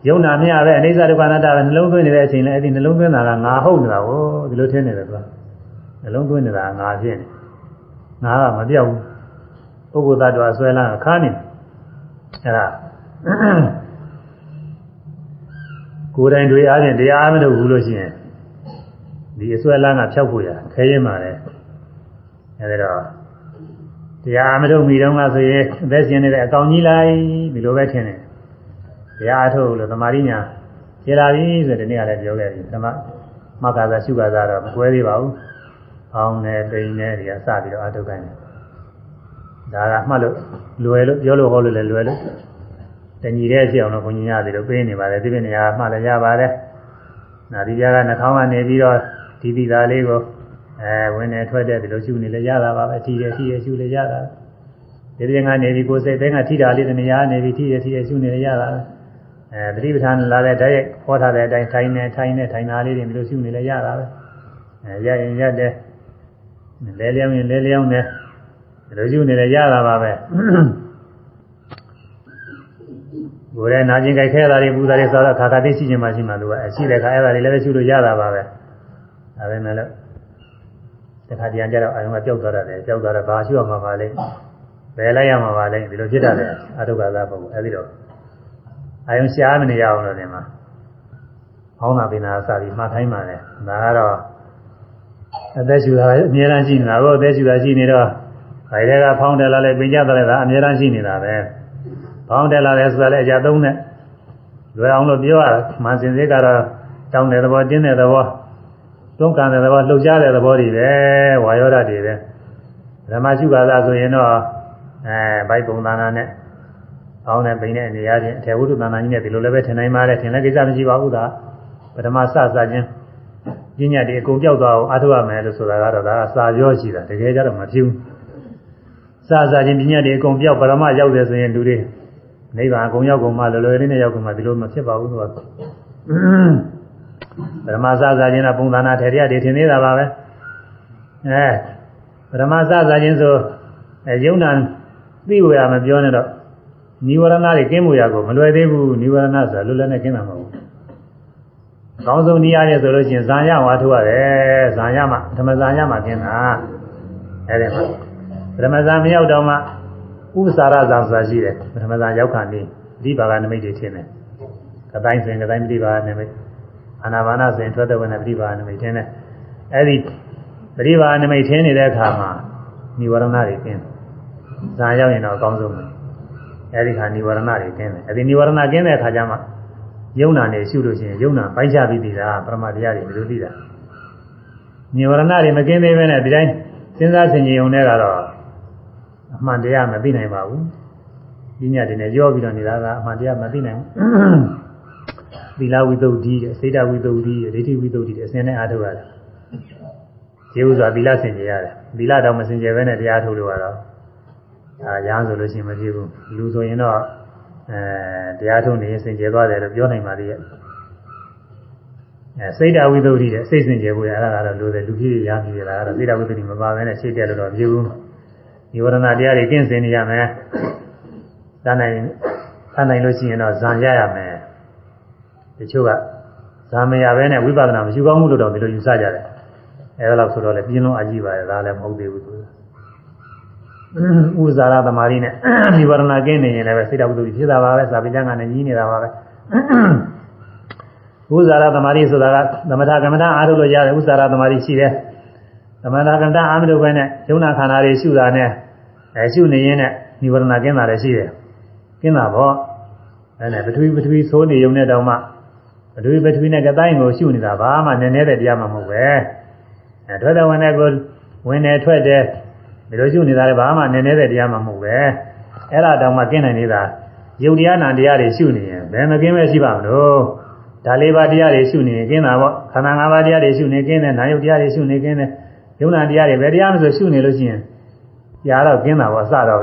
ယုံနာမြပဲအိဋ္ဌဒုက္ခနာတပဲနှလုံးသွင်းနေတဲ့အချိန်လည်းအဲ့ဒီနှလုံးသွင်းတာကငါဟုတ်နေတာကိုဒီလိုထင်နေတယ်ကွာ နှလုံးသွင်းနေတာငါဖြစ်နေငါကမပြောက်ဘူးပုဂ္ဂိုလ်သတ္တဝါဆွဲလန်းခါနေအဲ့ဒါကိုယ်တိုင်တွေ့အားဖြင့်တရားမလုပ်ဘူးလို့ရှိရင်ဒီအစွဲလန်းကဖြောက်ဖို့ရခဲရင်ပါလေအဲဒီတော့တရားမလုပ်မိတော့မှဆိုရင်အသက်ရှင်နေတဲ့အကောင်ကြီးလိုက်ဒီလိုပဲထင်တယ်တရားအထုတ်လို့သမာဓိညာခြေလာပြီဆိုတဲ့နေ့ကလည်းပြောခဲ့ပြီသမမက္ခသာရှုခါသာတော့မကွဲသေးပါဘူး။ အောင်းနေပိန်နေတွေကစပြီးတော့အထုတ်ခိုင်းတယ်။ဒါကမှတ်လို့လွယ်လို့ပြောလို့ဟောလို့လည်းလွယ်လို့တညီတဲ့ရှိအောင်လို့ဘုန်းကြီးရတယ်လို့ပေးနေပါတယ်ဒီပြနေရာမှတ်လည်းရပါတယ်။နာဒီပြားကနှာခေါင်းကနေပြီးတော့ဒီဒီသားလေးကိုအဲဝင်နေထွက်တဲ့ဒီလိုရှုနေလည်းရတာပါပဲထီတယ်ထီတယ်ရှုလည်းရတာဒီပြင်ကနေပြီးကိုယ်စိတ်တိုင်းကထီတာလေးတနေရာနေပြီးထီတယ်ထီတယ်ရှုနေလည်းရတာပဲအဲသတိပဋ္ဌာန်လာတဲ့တည်းဟောထားတဲ့အတိုင်းထိုင်နေထိုင်နေထိုင်တာလေးတွေမျိုးရှုနေလဲရတာပဲအဲရရင်ရတယ် လဲလျောင်းရင်လဲလျောင်းတယ်ဒီလိုရှုနေလဲရတာပါပဲဘိုးရဲ့နာကျင်ကြိုက်ခဲတာတွေပူတာတွေဆိုတော့ခါခါသိရှိခြင်းမှရှိမှသူကအရှိတဲ့ခါအဲ့ဒါတွေလည်းပဲရှုလို့ရတာပါပဲဒါပဲမဲ့လို့တခါတည်းကြတော့အယုံကပျောက်သွားတယ်ပျောက်သွားတော့ဘာရှုရမှာပါလဲဘယ်လိုက်ရမှာပါလဲဒီလိုဖြစ်တာလေအတုကသာပုဂ္ဂိုလ်အဲဒီတော့အာယုံရှားမနေရအောင်လို့ဒီမှာဟောင်းတာပင်နာစပြီးမှတ်ထိုင်းပါလေဒါကတော့ အသက်ရှူတာအများအားရှိနေတာကိုအသက်ရှူတာရှိနေတော့ခိုင်တဲ့ကဖောင်းတယ်လာလဲပင်ကြတယ်လားအများအားရှိနေတာပဲဖောင်းတယ်လာလဲဆိုတာလည်းအကြသုံးနဲ့လွယ်အောင်လို့ပြောရမှန်စင်စစ်ကတော့တောင်းတဲ့သဘောတင်းတဲ့သဘောတွန်းကန်တဲ့သဘောလှုပ်ရှားတဲ့သဘောတွေပဲဝါယောဓာတ်တွေပဲဓမ္မရှုပါသာဆိုရင်တော့အဲဘိုက်ပုံသဏ္ဍာန်နဲ့အောင်းနဲ့ပိန်တဲ့နေရာချင်းအထေဝုဒ္ဓသဏ္ဍာန်ကြီးနဲ့ဒီလိုလည်းပဲထင်နိုင်ပါတယ်ထင်လည်းကိစ္စမရှိပါဘူးဒါပထမစစချင်း ပညာတွေအကုန်ပြောက်သွားအောင်အားထုတ်ရမယ်လို့ဆိုတာကတော့ဒါကစာပြောရှိတာတကယ်ကြတော့မဖြစ်ဘူးစစချင်းပညာတွေအကုန်ပြောက်ပရမရောက်တယ်ဆိုရင်လူတွေနိဗ္ဗာန်အကုန်ရောက်ကုန်မှလွယ်လွယ်လေးနဲ့ရောက်ကုန်မှဒီလိုမဖြစ်ပါဘူးသူကပရမစစချင်းကပုံသဏ္ဍာန်ထေရတွေထင်နေတာပါပဲအဲပရမစစချင်းဆိုအဲယုံနာသိဝရမပြောနဲ့တော့နိဝရဏတွေကင်းမှုရကိုမလွယ်သေးဘူးနိဝရဏဆိုတာလွယ်လွယ်နဲ့ကင်းတာမဟုတ်ဘူး။ ကောင်းဆုံးနည်းအားဖြင့်ဆိုလို့ရှိရင်ဇာယဝါထုရတယ်ဇာယမှာဓမ္မဇာယမှာကင်းတာအဲဒီမှာဓမ္မဇာမရောက်တော့မှဥပ္ပစာရဇာဆိုတာရှိတယ်ဓမ္မဇာရောက်ခါနေဒီဘာကနမိတ်တွေထင်းတယ်။ကတိုင်းစဉ်ကတိုင်းပြိပါနမိတ်အာနာပါနစဉ်ထွက်တဲ့ဝင်တဲ့ပြိပါနမိတ်ထင်းတယ်။အဲဒီပြိပါနမိတ်ထင်းနေတဲ့အခါမှာနိဝရဏတွေကင်းဇာရောက်ရင်တော့အကောင်းဆုံးပဲ။အဲဒီခါនិဝရဏတွေကင်းတယ်အဲဒီនិဝရဏကင်းတဲ့အခါကျမှ ယုံနာနေရှုလို့ရှိရင်ယုံနာပိုင်းခြားပြီးပြီလားပရမတရားတွေဘယ်လိုသိတာនិဝရဏတွေမကင်းသေးဘဲနဲ့ဒီတိုင်းစဉ်းစားဆင်ခြင်ုံနဲ့ကတော့အမှန်တရားမသိနိုင်ပါဘူးပညာတွေနဲ့ကြောပြီးတော့နေတာကအမှန်တရားမသိနိုင်ဘူးသီလဝိသုဒ္ဓိတဲ့စေတဝိသုဒ္ဓိတဲ့ဒိဋ္ဌိဝိသုဒ္ဓိတဲ့အစဉ်နဲ့အားထုတ်ရတယ်ကျေဥစွာသီလဆင်ခြင်ရတယ်သီလတော့မဆင်ခြင်ဘဲနဲ့တရားထုတ်လို့ကတော့ဒါရဟန်းဆိုလို့ရှိရင်မဖြစ်ဘူးလူဆိုရင်တော့ အဲတရားထုံးနေစင်ကြယ်သွားတယ်လို့ပြောနိုင်ပါသေးရဲ့အဲစိတ်တဝိသုဒ္ဓိတဲ့စိတ်စင်ကြယ်ဖို့ရတာကတော့လိုတယ်လူကြီးရပြီလားကတော့စိတ်တဝိသုဒ္ဓိမပါဘဲနဲ့ရှေ့တက်လို့တော့ဖြစ်ဘူးဒီဝရဏတရားတွေကင်းစင်နေရမယ်သာနိုင်သာနိုင်လို့ရှိရင်တော့ဇံရရမယ်တချို့ကဇာမရပဲနဲ့ဝိပဿနာမရှိကောင်းမှုလို့တော့ဒီလိုယူဆကြတယ်အဲဒါလို့ဆိုတော့လေပြင်းလုံးအကြည့်ပါရဲ့ဒါလည်းမဟုတ်သေးဘူးသူ ဥဇာရသမารီနဲ့နိဗ္ဗာန်ကင်းနေရင်လည်းပဲစိတ်တော်ဘုဒ္ဓဖြစ်တာပါပဲစာပေကျမ်းကနေကြီးနေတာပါပဲဥဇာရသမารီဆိုတာကသမထကမ္မဋ္ဌာန်းအားထုတ်လို့ရတယ်ဥဇာရသမารီရှိတယ်သမထကမ္မဋ္ဌာန်းအားမထုတ်ဘဲနဲ့ယုံနာခန္ဓာတွေရှုတာနဲ့အဲရှုနေရင်နဲ့နိဗ္ဗာန်ကင်းတာလည်းရှိတယ်ကင်းတာပေါ့အဲနဲ့ပထဝီပထဝီသိုးနေုံနဲ့တောင်မှပထဝီပထဝီနဲ့ကတိုင်းကိုရှုနေတာဘာမှနည်းနည်းတဲ့တရားမှမဟုတ်ပဲအဲထွက်တဲ့ဝင်တဲ့ကိုဝင်တယ်ထွက်တယ် ဒီလိုရှုနေတာလည်းဘာမှနည်းနည်းတဲ့တရားမှမဟုတ်ပဲအဲ့ဒါတောင်မှကင်းနိုင်နေတာယုတ်တရားနာတရားတွေရှုနေရင်ဘယ်မကင်းပဲရှိပါမလို့ဒါလေးပါးတရားတွေရှုနေရင်ကင်းတာပေါ့ခန္ဓာ၅ပါးတရားတွေရှုနေကင်းတယ်နာယုတ်တရားတွေရှုနေကင်းတယ်ယုံနာတရားတွေဘယ်တရားမှဆိုရှုနေလို့ရှိရင်ကြားတော့ကင်းတာပေါ့အစတော့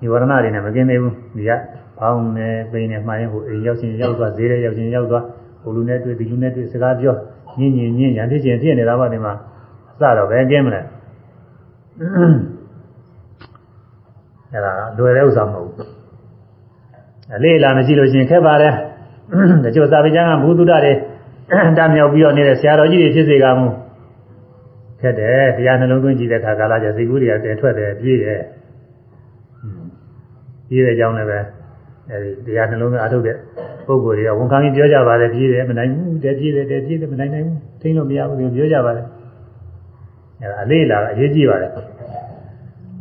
ဒီဝရဏတွေနဲ့မကင်းသေးဘူးဒီကဘောင်းနဲ့ပိန်နဲ့မှိုင်းဟိုအိမ်ရောက်ချင်းရောက်သွားဈေးထဲရောက်ချင်းရောက်သွားဟိုလူနဲ့တွေ့ဒီလူနဲ့တွေ့စကားပြောညင်ညင်ညင်ရန်ဖြစ်ချင်းဖြစ်နေတာပေါ့ဒီမှာအစတော့ပဲကင်းမလဲ အဲ့ဒါလွယ်တဲ့ဥစ္စာမဟုတ်ဘူးအလေးလာမရှိလို့ရှိရင်ခက်ပါတယ်တချို့သာဝေကျမ်းကဘုသူဒ္ဓတွေတမြောက်ပြီးတော့နေတဲ့ဆရာတော်ကြီးတွေဖြစ်စေကမူခက်တယ်တရားနှလုံးသွင်းကြည့်တဲ့အခါကာလကျစိတ်ကူးတွေကတင်ထွက်တယ်ပြေးတယ်ပြေးတဲ့အကြောင်းလည်းပဲအဲဒီတရားနှလုံးသွင်းအထုတ်တဲ့ပုဂ္ဂိုလ်တွေကဝန်ခံပြီးပြောကြပါတယ်ပြေးတယ်မနိုင်ဘူးတည်းပြေးတယ်တည်းပြေးတယ်မနိုင်နိုင်ဘူးထိန်းလို့မရဘူးပြောကြပါတယ် အဲဒါအလေးလာအရေးကြီးပါတယ်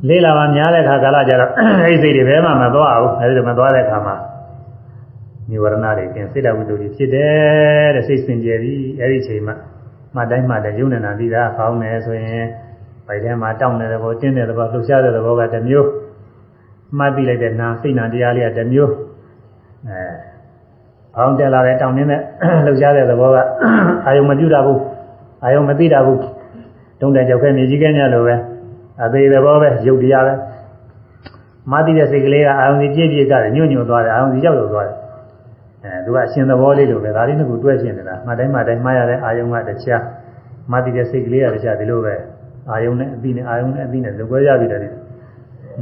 လေးလာမှများတဲ့အခါကာလကျတော့အဲဒီစိတ်တွေဘယ်မှမသွားဘူးအဲဒီလိုမသွားတဲ့အခါမှာនិဝရဏတွေပြင်စိတ်တဝိတ္တုတွေဖြစ်တယ်တဲ့စိတ်စင်ကြယ်ပြီအဲဒီအချိန်မှာမှတိုင်းမှလည်းယုံနေတာပြီးတာဖောင်းနေဆိုရင်ဗိုက်ထဲမှာတောင့်နေတဲ့ဘောတင်းတဲ့ဘောလှုပ်ရှားတဲ့ဘောကတစ်မျိုးမှတ်ပြီးလိုက်တဲ့နာစိတ်နာတရားလေးကတစ်မျိုးအဲဖောင်းတက်လာတဲ့တောင့်နေတဲ့လှုပ်ရှားတဲ့ဘောကအာယုံမပြုတာဘူးအာယုံမသိတာဘူး တုံးတဲ့ကြောက်ခဲမြေကြီးကဲညလိုပဲအသေးတဲ့ဘောပဲရုပ်တရားပဲမသိတဲ့စိတ်ကလေးကအာယုံကြီးပြည့်ပြည့်ကညွတ်ညွတ်သွားတယ်အာယုံကြီးရောက်ရောက်သွားတယ်အဲသူကအရှင်သဘောလေးလိုပဲဒါလေးနှစ်ခုတွဲရှင်းနေတာမှတ်တိုင်းမှတ်တိုင်းမှားရတဲ့အာယုံကတခြားမှတ်တဲ့စိတ်ကလေးကတခြားဒီလိုပဲအာယုံနဲ့အပြီးနဲ့အာယုံနဲ့အပြီးနဲ့လွယ်ရပြီတယ်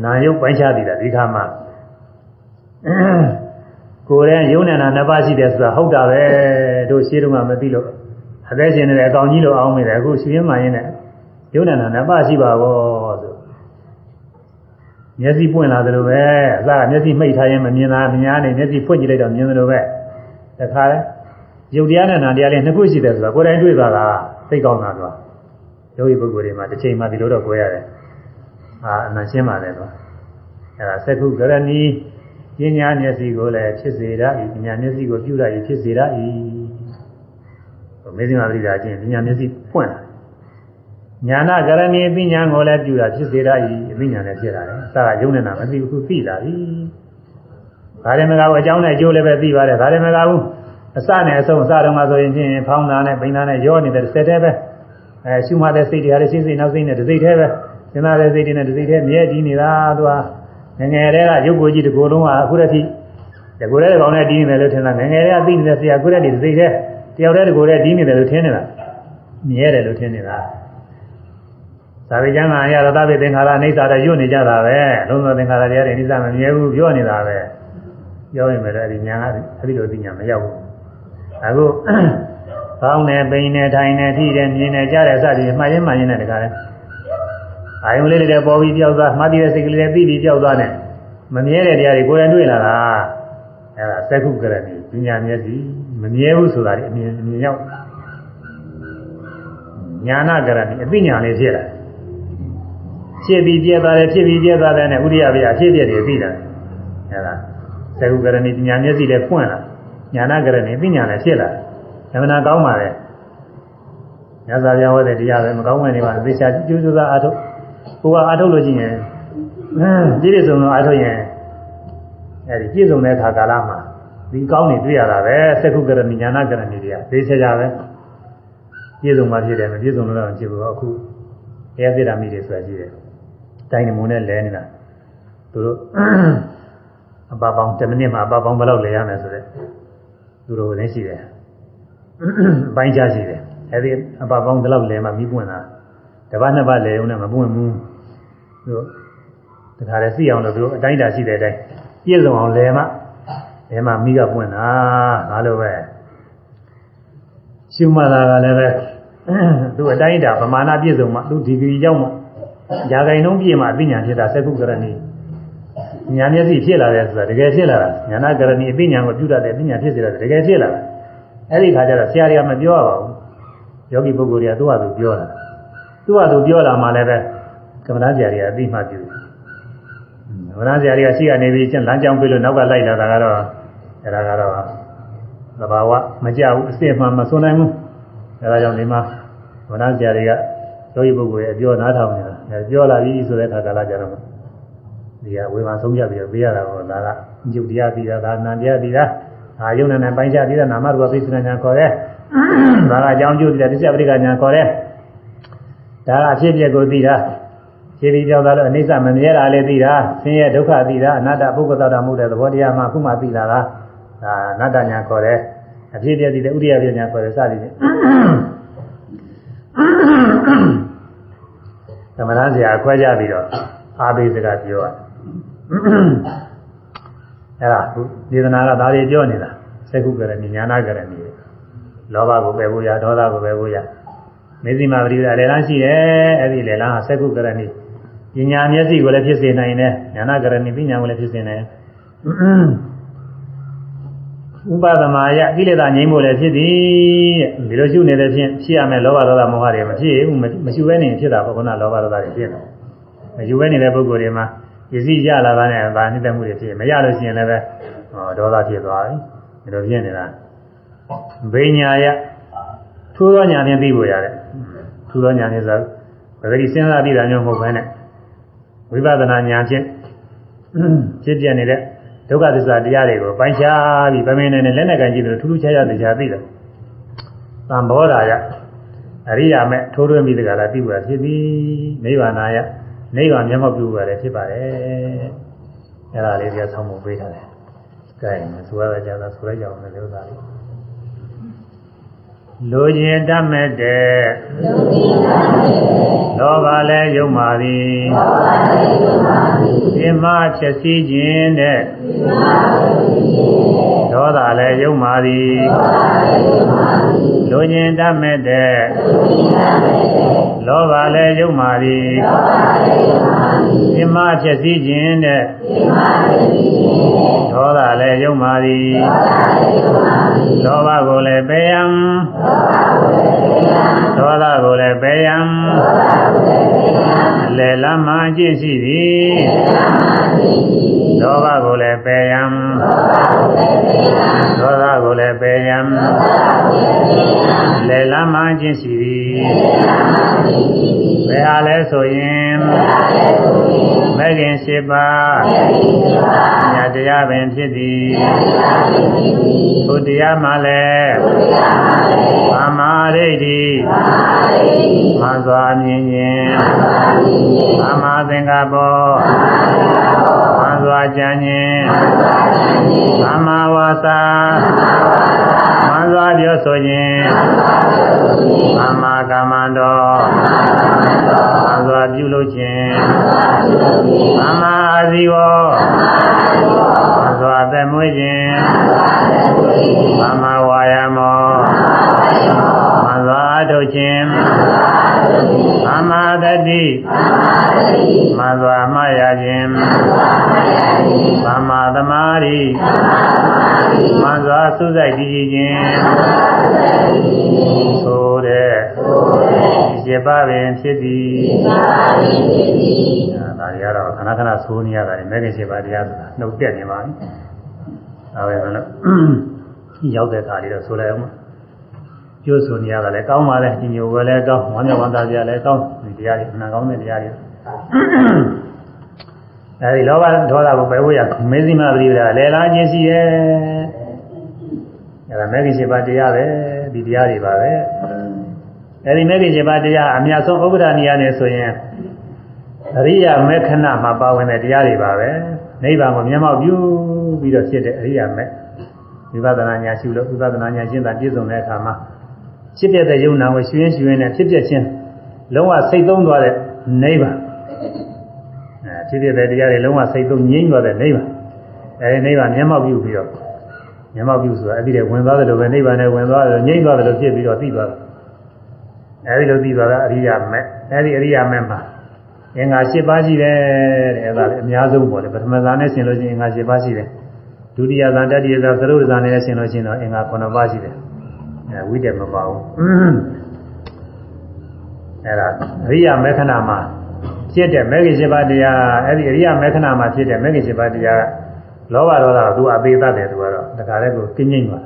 နာယုတ်ပိုင်းခြားသေးတာဒီခါမှကိုယ်ရဲ့ယုံနေတာနှစ်ပါးရှိတယ်ဆိုတာဟုတ်တာပဲတို့ရှင်းတော့မှမသိလို့အသက်ရှင်နေတဲ့အကောင်ကြီးလိုအောင်မိတယ်အခုရှင်ရင်းမှရင်နဲ့ ယုံနေတာနှစ်ပါးရှိပါဘောဆိုမျက်စိပွင့်လာတယ်လို့ပဲအစကမျက်စိမှိတ်ထားရင်မမြင်တာမြင်နေမျက်စိဖွင့်ကြည့်လိုက်တော့မြင်တယ်လို့ပဲတခါလဲယုတ်တရားနဲ့နာတရားလေးနှစ်ခုရှိတယ်ဆိုတော့ကိုယ်တိုင်တွေ့သွားတာသိကောင်းတာတော့ယောဂီပုဂ္ဂိုလ်တွေမှာတစ်ချိန်မှဒီလိုတော့ကြွယ်ရတယ်အာအမှန်ရှင်းပါလေတော့အဲဒါသက္ခုကရဏီပညာမျက်စိကိုလည်းဖြစ်စေရ၏ပညာမျက်စိကိုပြုရ၏ဖြစ်စေရ၏မေဇိမာပရိဒါချင်းပညာမျက်စိဖွင့်လာ ညာနာကရဏီပညာကိုလည်းပြုတာဖြစ်စေရ၏အပညာလည်းဖြစ်လာတယ်။သာကယုံနေတာမသိဘူးခုသိလာပြီ။ဒါလည်းမကဘူးအကြောင်းနဲ့အကျိုးလည်းပဲသိပါတယ်။ဒါလည်းမကဘူးအစနဲ့အဆုံးအစတုန်းကဆိုရင်ချင်းဖောင်းတာနဲ့ပိန်တာနဲ့ရောနေတဲ့စက်တည်းပဲ။အဲရှုမှတဲ့စိတ်တွေဟာလည်းရှင်းစိတ်နောက်စိတ်နဲ့တစ်စိတ်တည်းပဲ။စဉ်းစားတဲ့စိတ်တွေနဲ့တစ်စိတ်တည်းမြဲတည်နေတာသူကငငယ်တည်းကရုပ်ကိုယ်ကြီးတစ်ကိုယ်လုံးကအခုတည်းဒီကိုယ်တည်းကောင်နဲ့တည်နေတယ်လို့ထင်တာငငယ်တည်းကသိနေတဲ့ဆရာကိုယ်တည်းဒီစိတ်တည်းတယောက်တည်းဒီကိုယ်တည်းတည်နေတယ်လို့ထင်နေတာမြဲတယ်လို့ထင်နေတာ။ သာဝေကျမ်းကအရာရတပိသင်္ခါရအိဋ္ဌာတဲ့ညွတ်နေကြတာပဲလုံးစုံသင်္ခါရတရားတွေအိဋ္ဌာမမြဲဘူးပြောနေတာပဲပြောရင်လည်းအဲဒီညာကအဲဒီလိုသိညာမရောက်ဘူးအခုကောင်းတယ်ပိန်တယ်ထိုင်တယ်ထိတယ်မြင်တယ်ကြားတယ်စသည်မှားရင်မှားရင်လည်းတခါလဲအာယုံလေးတွေပေါ်ပြီးကြောက်သွားမှတ်တဲ့စိတ်ကလေးတွေပြီးပြီးကြောက်သွားတယ်မမြဲတဲ့တရားတွေကိုယ်တိုင်တွေ့လာတာအဲဒါသက္ခုကရဏီပညာမျက်စိမမြဲဘူးဆိုတာဒီအမြင်အမြင်ရောက်ညာနာကရဏီအသိဉာဏ်လေးဖြစ်လာတယ် ဖြစ်ပြီးပြဲသွားတယ်ဖြစ်ပြီးပြဲသွားတယ်နဲ့ဥရိယဘေအဖြစ်ပြတွေသိတာအဲဒါသကုကရဏီညာမျက်စိလည်းဖွင့်လာညာနာကရဏီပညာလည်းဖြစ်လာသမဏကောင်းပါလေညဇာပြဝတဲ့တရားပဲမကောင်းဝင်နေပါသေချာကျူးကျူးသားအားထုတ်ကိုကအားထုတ်လို့ရှိရင်ပြည့်စုံတော့အားထုတ်ရင်အဲဒီပြည့်စုံတဲ့အခါကာလမှာဒီကောင်းနေတွေ့ရတာပဲသကုကရဏီညာနာကရဏီတွေကသေချာကြပဲပြည့်စုံမှဖြစ်တယ်မပြည့်စုံလို့တော့ဖြစ်ဘူးအခုတရားစေတာမိတွေဆိုတာရှိတယ် တိုင်းနမုံနဲ့လဲနေတာသူတို့အပပေါင်း10မိနစ်မှာအပပေါင်းဘယ်လောက်လဲရမယ်ဆိုတော့သူတို့လည်းရှိတယ်အပိုင်းခြားရှိတယ်အဲဒီအပပေါင်းဘယ်လောက်လဲမှပြီးပွင့်တာတပတ်နှစ်ပတ်လဲုံနဲ့မပွင့်ဘူးသူတို့တခါလဲသိအောင်လို့သူတို့အတိုင်းတာရှိတဲ့အတိုင်းပြည့်စုံအောင်လဲမှလဲမှမိကပွင့်တာငါလိုပဲရှုမှတ်တာကလည်းပဲသူအတိုင်းတာပမာဏပြည့်စုံမှသူဒီဂရီရောက်မှ ຢာဂိုင်နှုံးပြည့်မှအသိဉာဏ်ဖြစ်တာသက္ကုကရဏီဉာဏ်မျက်စိဖြစ်လာတယ်ဆိုတာတကယ်ဖြစ်လာတာဉာဏကရဏီအသိဉာဏ်ကိုပြုတတ်တယ်အသိဉာဏ်ဖြစ်စေတယ်တကယ်ဖြစ်လာတာအဲ့ဒီခါကျတော့ဆရာတွေကမပြောရပါဘူးယောဂီပုဂ္ဂိုလ်တွေကသူ့ဟာသူပြောတာသူ့ဟာသူပြောလာမှလည်းပဲကမ္မဋ္ဌာန်းဆရာတွေကအသိမှပြုတယ်ကမ္မဋ္ဌာန်းဆရာတွေကရှိကနေပြီးကျန်လမ်းကြောင်းပြလို့နောက်ကလိုက်လာတာကတော့အဲ့ဒါကတော့သဘာဝမကြဘူးအစစ်မှမစွန့်နိုင်ဘူးအဲဒါကြောင့်ဒီမှာဝဏဆရာတွေကယောဂီပုဂ္ဂိုလ်ရဲ့အပြောနားထောင်နေတာ အဲပြောလာပြီဆိုတဲ့အခါကာလကြတော့ဒီကဝေဘာဆုံးပြပြီးတော့ပေးရတာပေါ့ဒါကညုတ်တရားပြီးတာဒါနံတရားပြီးတာအာယုံနဲ့နဲ့ပိုင်းခြားပြီးတာနာမရူပပိဿနာညာခေါ်တယ်ဒါကအကြောင်းကျိုးပြီးတာတရားပရိက္ခညာခေါ်တယ်ဒါကအဖြစ်ပြက်ကိုသိတာခြေပြီးပြောတာလို့အနိစ္စမမြဲတာလည်းသိတာဆင်းရဲဒုက္ခသိတာအနတ္တပုဂ္ဂိုလ်သတ္တမှုတဲ့သဘောတရားမှအခုမှသိလာတာဒါအနတ္တညာခေါ်တယ်အဖြစ်ပြက်သိတဲ့ဥရိယပြညာခေါ်တယ်စသည်ဖြင့် သမဏဆရာခွဲကြပြီးတော့အာဘိစကပြောရတယ်အဲ့ဒါဒေသနာကဒါတွေပြောနေတာသက္ကုကရဏီညာနာကရဏီလောဘကိုပယ်ဖို့ရဒေါသကိုပယ်ဖို့ရမေဇိမာပရိဒါလေလန်းရှိတယ်အဲ့ဒီလေလန်းဟာသက္ကုကရဏီပညာမျက်စိကိုလည်းဖြစ်စေနိုင်တယ်ညာနာကရဏီပညာကိုလည်းဖြစ်စေနိုင် ဥပဒမာယကိလေသာငြိမ်းဖို့လည်းဖြစ်သည်တဲ့ဒီလိုရှုနေတဲ့ဖြင့်ဖြစ်ရမယ်လောဘဒေါသမောဟတွေမဖြစ်ဘူးမရှုဘဲနေဖြစ်တာပေါ့ခုနလောဘဒေါသတွေဖြစ်တယ်မရှုဘဲနေတဲ့ပုဂ္ဂိုလ်တွေမှာပစ္စည်းရလာတာနဲ့ဗာနှိမ့်သက်မှုတွေဖြစ်မရလို့ရှိရင်လည်းပဲဟောဒေါသဖြစ်သွားပြီဒီလိုဖြစ်နေတာဘိညာယထိုးသောညာဖြင့်သိဖို့ရတယ်ထိုးသောညာဖြင့်ဆိုပဂတိစဉ်းစားသိတာမျိုးမဟုတ်ဘဲနဲ့ဝိပဿနာညာဖြင့်ဖြစ်ပြနေတဲ့ ဒုက္ခသစ္စာတရားတွေကိုပိုင်းခြားပြီးဗမင်းနဲ့လက်နဲ့ကန်ကြည့်လို့ထူးထူးခြားခြားတရားသိတယ်သံဘောဓာယအရိယာမဲ့ထိုးထွင်းပြီးတကလားသိဖို့ဖြစ်ပြီးနိဗ္ဗာန်ယနိဗ္ဗာန်မျက်မှောက်ပြုရတယ်ဖြစ်ပါတယ်အဲ့ဒါလေးကဆောင်းဖို့ပေးထားတယ်ကဲဆိုရကြတာဆိုရကြအောင်လည်းဥစ္စာလေး လူကျင်တတ်မဲ့တဲ့လောဘလည်းယုံပါသည်ဒီမှာချက်စီးခြင်းတဲ့ဒေါသလည်းယုံပါသည်လူကျင်တတ်မဲ့တဲ့လောဘလည်းယုံပါသည် ဒီမှာချက်စီးခြင်းတဲ့ဒေါသလည်းယုံပါသည်လောဘကိုလည်းပယ်ရန် ဒေါသကိုလည်းပယ်ရန်လေလမ်းမှအကျင့်ရှိသည်ဒေါဘကိုလည်းပယ်ရန်ဒေါသကိုလည်းပယ်ရန်လေလမ်းမှအကျင့်ရှိသည်ဘယ်ဟာလဲဆိုရင်မဂ္ဂင်၈ပါးညာတရားပင်ဖြစ်သည်ဘုတရားမှလည်းသမာဓိဋ္ဌိမှန်စွာမြင်ခြင်းသမာသင်္ကပ္ပောမှန်စွာကြံခြင်းသမာဝါစာမှန်စွာပြောဆိုခြင်းသမာကမ္မန္တောမှန်စွာပြုလုပ်ခြင်းသမာအာဇီဝမှန်စွာသက်မွေးခြင်းသမာဝါယာမောမှန် စွာအထုတ်ခြင်းသမာတတိမှန်စွာမှတ်ရခြင်းသမာသမာဓိမှန်စွာသုစိတ်တည်ခြင်းဆိုတဲ့ဒီပါပင်ဖြစ်သည်ဒါတွေကတော့ခဏခဏဆိုးနေရတာလေမဲ့ခင်ရှိပါတရားဆိုတာနှုတ်ပြက်နေပါပြီဒါပဲလို့ရောက်တဲ့အခါလေးတော့ဆိုလိုက်အောင် ကျိုးဆိုနေရတာလည်းကောင်းပါလေညိုပဲလည်းကောင်းဝမ်းမြောက်ဝမ်းသာကြလည်းကောင်းဒီတရားတွေအမှန်ကောင်းတဲ့တရားတွေအဲဒီလောဘဒေါသကိုပယ်ဖို့ရမေဇိမပရိဒါလဲလာခြင်းရှိရဲ့အဲဒါမဲ့ခင်ရှိပါတရားပဲဒီတရားတွေပါပဲအဲဒီမဲ့ခင်ရှိပါတရားအများဆုံးဥပဒဏီယနဲ့ဆိုရင်အရိယာမေခဏမှာပါဝင်တဲ့တရားတွေပါပဲနိဗ္ဗာန်ကိုမျက်မှောက်ပြုပြီးတော့ဖြစ်တဲ့အရိယာမေဝိပဿနာညာရှုလို့ဝိပဿနာညာရှင်းတာပြည့်စုံတဲ့အခါမှာ ဖြစ်ပြတဲ့ယုံနာကိုရှင်ရှင်နဲ့ဖြစ်ပြချင်းလုံးဝစိတ်သုံးသွားတဲ့နိဗ္ဗာန်အဲဖြစ်ပြတဲ့တရားတွေလုံးဝစိတ်သုံးငြိမ့်သွားတဲ့နိဗ္ဗာန်အဲဒီနိဗ္ဗာန်မျက်မှောက်ပြုပြီးတော့မျက်မှောက်ပြုဆိုတာအဲ့ဒီတည်းဝင်သွားတယ်လို့ပဲနိဗ္ဗာန်နဲ့ဝင်သွားတယ်ငြိမ့်သွားတယ်လို့ဖြစ်ပြီးတော့သိသွားတယ်အဲ့ဒီလိုသိသွားတာအရိယာမဲ့အဲ့ဒီအရိယာမဲ့မှာအင်္ဂါ၈ပါးရှိတယ်တဲ့အဲ့ဒါလည်းအများဆုံးပေါ့လေပထမဇာနဲ့ဆင်လို့ရှိရင်အင်္ဂါ၈ပါးရှိတယ်ဒုတိယဇာတတိယဇာသရုပ်ဇာနဲ့ဆင်လို့ရှိရင်တော့အင်္ဂါ9ပါးရှိတယ် အဲဝိတ္တမပါဘူးအဲ့ဒါအရိယာမေခဏမှာဖြစ်တဲ့မေဂိ၈ပါးတရားအဲ့ဒီအရိယာမေခဏမှာဖြစ်တဲ့မေဂိ၈ပါးတရားလောဘဒေါသကသူအသေးသက်တယ်သူကတော့ဒါကြတဲ့ကိုကင်းငိမ့်ပါ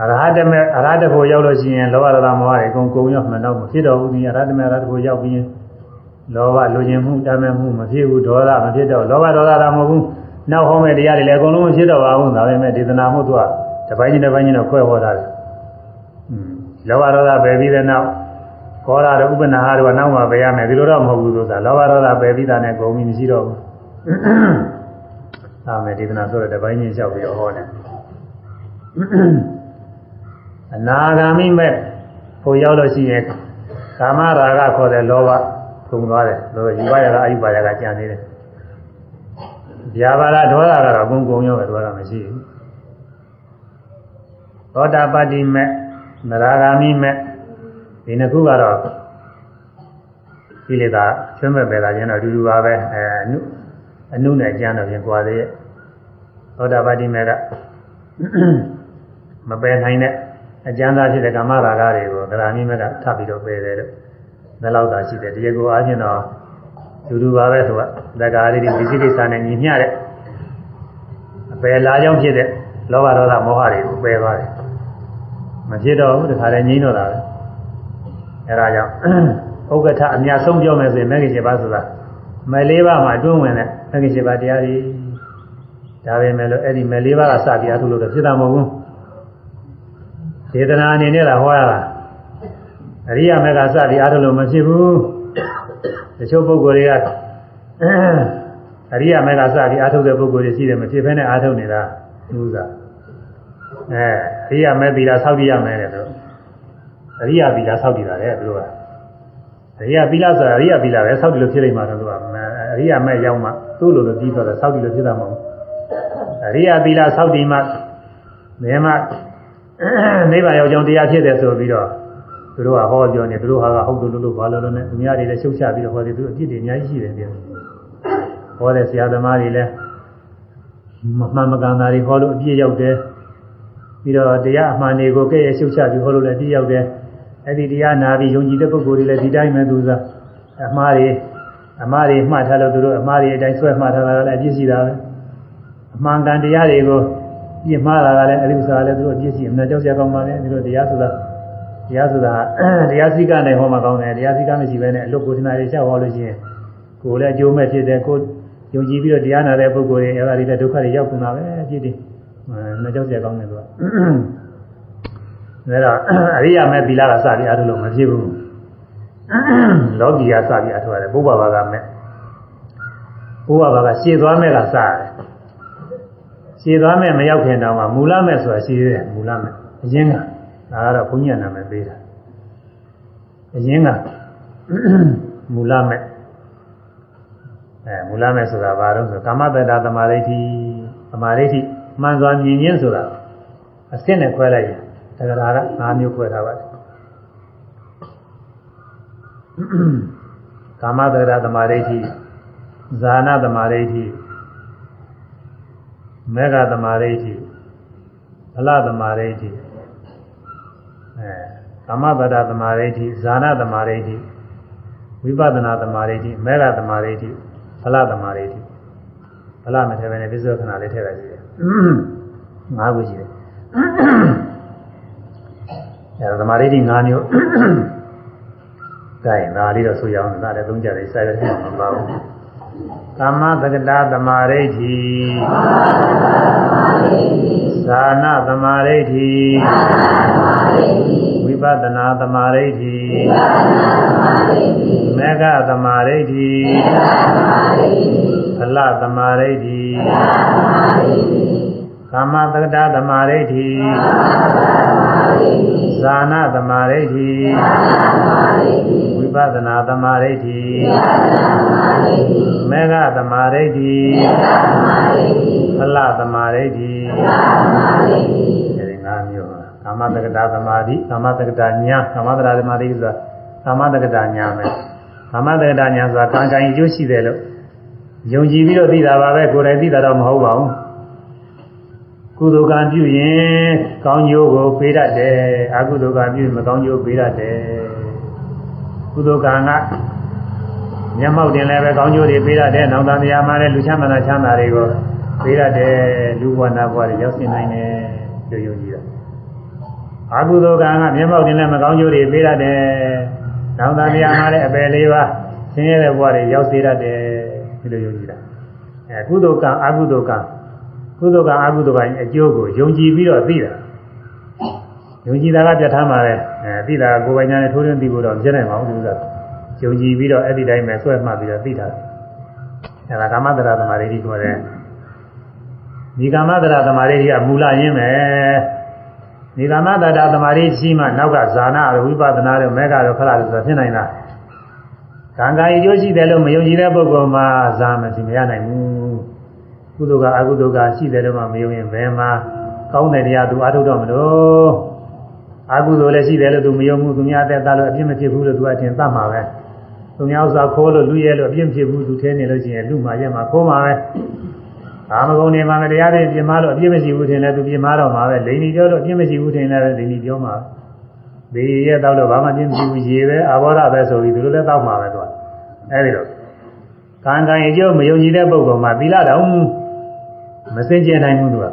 အရဟတမေအရဟတဖို့ရောက်လို့ရှိရင်လောဘဒေါသမောဟတွေအကုန်ကုန်ရောက်မှတော့မဖြစ်တော့ဘူးဒီအရဟတမေအရဟတဖို့ရောက်ပြီးရင်လောဘလူကျင်မှုတမ်းမဲ့မှုမဖြစ်ဘူးဒေါသမဖြစ်တော့လောဘဒေါသတာမဟုတ်ဘူးနောက်ဟောမဲ့တရားတွေလည်းအကုန်လုံးမဖြစ်တော့ပါဘူးဒါပေမဲ့ဒေသနာမှုသူက တပိုင်းချင်းတပိုင်းချင်းတော့ခွဲဟောတာတယ်လောဘဒေါသပယ်ပြီးတဲ့နောက်ခေါ်တာတော့ဥပနာဟာတော့နောက်မှပယ်ရမယ်ဒီလိုတော့မဟုတ်ဘူးဆိုတာလောဘဒေါသပယ်ပြီးတာနဲ့ကုန်ပြီမရှိတော့ဘူးသာမယ်ဒေသနာဆိုတော့တပိုင်းချင်းလျှောက်ပြီးတော့ဟောတယ်အနာဂါမိမဲ့ဖို့ရောက်လို့ရှိရင်ကာမရာဂခေါ်တဲ့လောဘကုန်သွားတယ်လို့ယူပါရကအယူပါရကကြံနေတယ်ဗျာပါဒဒေါသကတော့အကုန်ကုန်ရောပဲဒေါသမရှိဘူး သောတာပတ္တိမဲ့နရဂါမိမဲ့ဒီနှစ်ခုကတော့ကိလေသာဆွမဲ့ပဲလာခြင်းတော့အတူတူပါပဲအဲအနုအနုနဲ့ကျမ်းတော့ပြင်ကွာသေးရဲ့သောတာပတ္တိမဲ့ကမပယ်နိုင်တဲ့အကျမ်းသားဖြစ်တဲ့ကာမရာဂတွေကိုဂရာမိမဲ့ကထပ်ပြီးတော့ပယ်တယ်လို့ဒါလောက်သာရှိတယ်ဒီကိုအားဖြင့်တော့တူတူပါပဲဆိုတော့သက္ကာရိတိဒီစိကိစ္စနဲ့ညီမျှတဲ့အပယ်လာကြောင်းဖြစ်တဲ့လောဘဒေါသမောဟတွေကိုပယ်သွားတယ် မဖြစ်တော့ဘူးတခါတည်းငြိမ်းတော့တာပဲအဲဒါကြောင့်ဥက္ကဋ္ဌအများဆုံးပြောမယ်ဆိုရင်မဂ္ဂင်7ပါးဆိုတာမယ်လေးပါးမှာအတွင်းဝင်တဲ့မဂ္ဂင်7ပါးတရားတွေဒါပဲမဲ့လို့အဲ့ဒီမယ်လေးပါးကစပြီးအထုလို့တော့ဖြစ်တာမဟုတ်ဘူးဒေသနာအနေနဲ့လာဟောရတာအရိယာမေကစပြီးအထုလို့မဖြစ်ဘူးတချို့ပုဂ္ဂိုလ်တွေကအရိယာမေကစပြီးအထုတဲ့ပုဂ္ဂိုလ်တွေရှိတယ်မဖြစ်ဘဲနဲ့အထုနေတာဥစ္စာ အဲအရိယာမေသီလာဆောက်တည်ရမယ်တဲ့တို့အရိယာသီလာဆောက်တည်တာလေသူတို့ကအရိယာသီလာဆိုတာအရိယာသီလာပဲဆောက်တည်လို့ဖြစ်လိမ့်မှာတော့သူကအရိယာမေရောက်မှသူ့လိုလိုပြီးတော့ဆောက်တည်လို့ဖြစ်တာမဟုတ်ဘူးအရိယာသီလာဆောက်တည်မှဘယ်မှာနိဗ္ဗာန်ရောက်ကြောင်းတရားဖြစ်တယ်ဆိုပြီးတော့သူတို့ကဟောပြောနေသူတို့ဟာကဟုတ်လို့လို့လို့ဘာလို့လို့နဲ့သူများတွေလည်းရှုပ်ချပြီးတော့ဟောတယ်သူအပြစ်တွေအများကြီးရှိတယ်ပြန်ဟောတဲ့ဆရာသမားတွေလည်းမမှန်မကန်တာတွေဟောလို့အပြစ်ရောက်တယ် ပြီးတော့တရားအမှန်တွေကိုကဲ့ရဲ့ရှုပ်ချပြီးဟောလို့လည်းအပြစ်ရောက်တယ်အဲ့ဒီတရားနာပြီးယုံကြည်တဲ့ပုဂ္ဂိုလ်တွေလည်းဒီတိုင်းပဲသူစားအမှားတွေအမှားတွေမှတ်ထားလို့သူတို့အမှားတွေအတိုင်းဆွဲမှတ်ထားတာလည်းအပြစ်ရှိတာပဲအမှန်ကန်တရားတွေကိုပြစ်မှားတာကလည်းအဲ့ဒီဥစ္စာလည်းသူတို့အပြစ်ရှိအမှန်ကြောက်ကြကောင်းပါလေဒီလိုတရားဆိုတာတရားဆိုတာတရားစည်းကနဲ့ဟောမှာကောင်းတယ်တရားစည်းကမရှိဘဲနဲ့အလုတ်ကိုထနာတွေချက်ဟောလို့ရှိရင်ကိုယ်လည်းအကျိုးမဲ့ဖြစ်တယ်ကိုယုံကြည်ပြီးတော့တရားနာတဲ့ပုဂ္ဂိုလ်တွေအဲ့ဒါတွေလည်းဒုက္ခတွေရောက်ကုန်တာပဲအဖြစ်တ ည်းမကြောက်ကြကောင်းတယ်သူကဒါတော့အရိယာမဲ့သီလကစပြီးအားထုတ်လို့မဖြစ်ဘူးလောကီကစပြီးအားထုတ်ရတယ်ဘုရားဘာကမဲ့ဘုရားဘာကရှည်သွားမဲ့ကစရတယ်ရှည်သွားမဲ့မရောက်ခင်တောင်မှမူလမဲ့ဆိုတာရှည်တယ်မူလမဲ့အရင်ကဒါကတော့ဘုညာနာမည်ပေးတာအရင်ကမူလမဲ့အဲမူလမဲ့ဆိုတာဘာလို့ဆိုကာမတ္တသမာဓိဋ္ဌိသမာဓိဋ္ဌိ မှန်စွာမြင်ခြင်းဆိုတာအစစ်နဲ့ခွဲလိုက်ရင်တက္ကရာက၅မျိုးခွဲထားပါတယ်ကာမတက္ကရာသမာဓိဋ္ဌိဇာနာသမာဓိဋ္ဌိမေဃသမာဓိဋ္ဌိဗလသမာဓိဋ္ဌိအဲကာမတ္တသမာဓိဋ္ဌိဇာနာသမာဓိဋ္ဌိဝိပဿနာသမာဓိဋ္ဌိမေဃသမာဓိဋ္ဌိဗလသမာဓိဋ္ဌိ ဗလမထဲပဲနဲ့ပြစ္ဆောခဏလေးထည့်လိုက်ကြည့်တယ်ငါးခုရှိတယ်အဲသမာဓိဋ္ဌိ၅မျိုးဒါရင်ဒါလေးတော့ဆိုရအောင်ဒါလည်းသုံးကြတယ်စိုက်ရခြင်းမပါဘူးကာမတက္ကတာသမာဓိဋ္ဌိသာနာသမာဓိဋ္ဌိ ဝိပဿနာသမာဓိဋ္ဌိမေဃသမာဓိဋ္ဌိဖလသမာဓိဋ္ဌိကာမတက္ကတာသမာဓိဋ္ဌိဇာနာသမာဓိဋ္ဌိဝိပဿနာသမာဓိဋ္ဌိမေဃသမာဓိဋ္ဌိဖလသမာဓိဋ္ဌိအဲဒီငါးမျိုး ကာမတက္ကတာသမာဓိကာမတက္ကတာညာကာမတက္ကတာသမာဓိဆိုတာကာမတက္ကတာညာမယ်ကာမတက္ကတာညာဆိုတာကံကံအကျိုးရှိတယ်လို့ယုံကြည်ပြီးတော့သိတာပါပဲကိုယ်တိုင်သိတာတော့မဟုတ်ပါဘူးကုသိုလ်ကံပြုရင်ကောင်းကျိုးကိုပေးတတ်တယ်အကုသိုလ်ကံပြုရင်မကောင်းကျိုးပေးတတ်တယ်ကုသိုလ်ကံကမျက်မှောက်တင်လည်းပဲကောင်းကျိုးတွေပေးတတ်တယ်နောက်တန်တရားမှလည်းလူချမ်းသာချမ်းသာတွေကိုပေးတတ်တယ်လူဘဝနာဘဝတွေရောက်စင်နိုင်တယ်လို့ယုံကြည်တာ အကုသိုလ်ကံကမျက်မှောက်တင်လည်းမကောင်းကျိုးတွေပေးတတ်တယ်နောက်တန်တရားမှလည်းအပယ်လေးပါဆင်းရဲတဲ့ဘဝတွေရောက်စေတတ်တယ်ဒီလိုယုံကြည်တာအဲကုသိုလ်ကံအကုသိုလ်ကံကုသိုလ်ကအကုသိုလ်ကအကျိုးကိုယုံကြည်ပြီးတော့သိတာယုံကြည်တာကပြဋ္ဌာန်းပါလေအဲသိတာကိုယ်ပိုင်ညာနဲ့ထိုးထွင်းသိဖို့တော့ပြည့်နိုင်ပါဘူးလို့ဆိုယုံကြည်ပြီးတော့အဲ့ဒီတိုင်းပဲဆွဲမှတ်ပြီးတော့သိတာအဲဒါကာမတရာသမာဓိခေါ်တယ်ဒီကာမတရာသမာဓိကမူလရင်းပဲ ဒီကာမတရာသမာဓိရှိမှနောက်ကဇာနာဝိပဿနာတို့မေဃတို့ခလာတို့ဆိုဖြစ်နိုင်တာကံကံအကျိုးရှိတယ်လို့မယုံကြည်တဲ့ပုဂ္ဂိုလ်မှာဇာမရှိမရနိုင်ဘူးကုသိုလ်ကအကုသိုလ်ကရှိတယ်လို့မှမယုံရင်ဘယ်မှာကောင်းတဲ့တရားသူအားထုတ်တော့မလို့အကုသိုလ်လည်းရှိတယ်လို့သူမယုံဘူးသူများအသက်သားလို့အပြစ်မဖြစ်ဘူးလို့သူအထင်သတ်မှာပဲသူများဥစ္စာခိုးလို့လူရဲလို့အပြစ်မဖြစ်ဘူးသူထဲနေလို့ရှိရင်လူမှရက်မှာခိုးမှာပဲ ကာမဂုဏ်တွေမှာတရားတွေပြင်မာလို့အပြစ်မရှိဘူးထင်လဲသူပြင်မာတော့မှာပဲလိန်ကြီးပြောလို့အပြစ်မရှိဘူးထင်လဲလိန်ကြီးပြောမှာဘေးရဲတော့လို့ဘာမှပြင်းမရှိဘူးရေပဲအာဘောဓပဲဆိုပြီးသူတို့လည်းတောက်မှာပဲသူကအဲဒီတော့ကံကံအကျိုးမယုံကြည်တဲ့ပုဂ္ဂိုလ်မှာသီလတော်မစင်ကြယ်နိုင်ဘူးသူက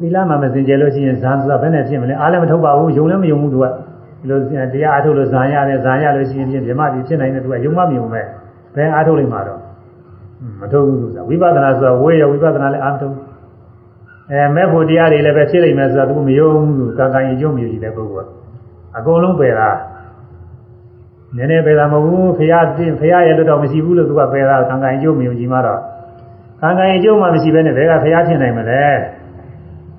သီလမှာမစင်ကြယ်လို့ရှိရင်ဇာန်ဆိုတာဘယ်နဲ့ဖြစ်မလဲအားလည်းမထုတ်ပါဘူးယုံလည်းမယုံဘူးသူကဒီလိုတရားအားထုတ်လို့ဇာန်ရတယ်ဇာန်ရလို့ရှိရင်ပြမပြီးဖြစ်နိုင်တယ်သူကယုံမမြုံမဲ့ဘယ်အားထုတ်လိမ့်မှာတော့ မထုတ်ဘူးဆိုတာဝိပဿနာဆိုတာဝေရဝိပဿနာလည်းအားထုတ်အဲမဲ့ဖို့တရားတွေလည်းပဲဖြစ်လိမ့်မယ်ဆိုတာသူမယုံဘူးကံကံယုံမြည်တဲ့ပုဂ္ဂိုလ်ကအကုန်လုံးပယ်တာနည်းနည်းပယ်တာမဟုတ်ဘူးဖရာတင်ဖရာရဲ့လို့တော့မရှိဘူးလို့သူကပယ်တာကံကံယုံမြည်ကြည့်မှတော့ကံကံအကျိုးမှမရှိဘဲနဲ့ဘယ်ကဖျားဖြစ်နိုင်မလဲ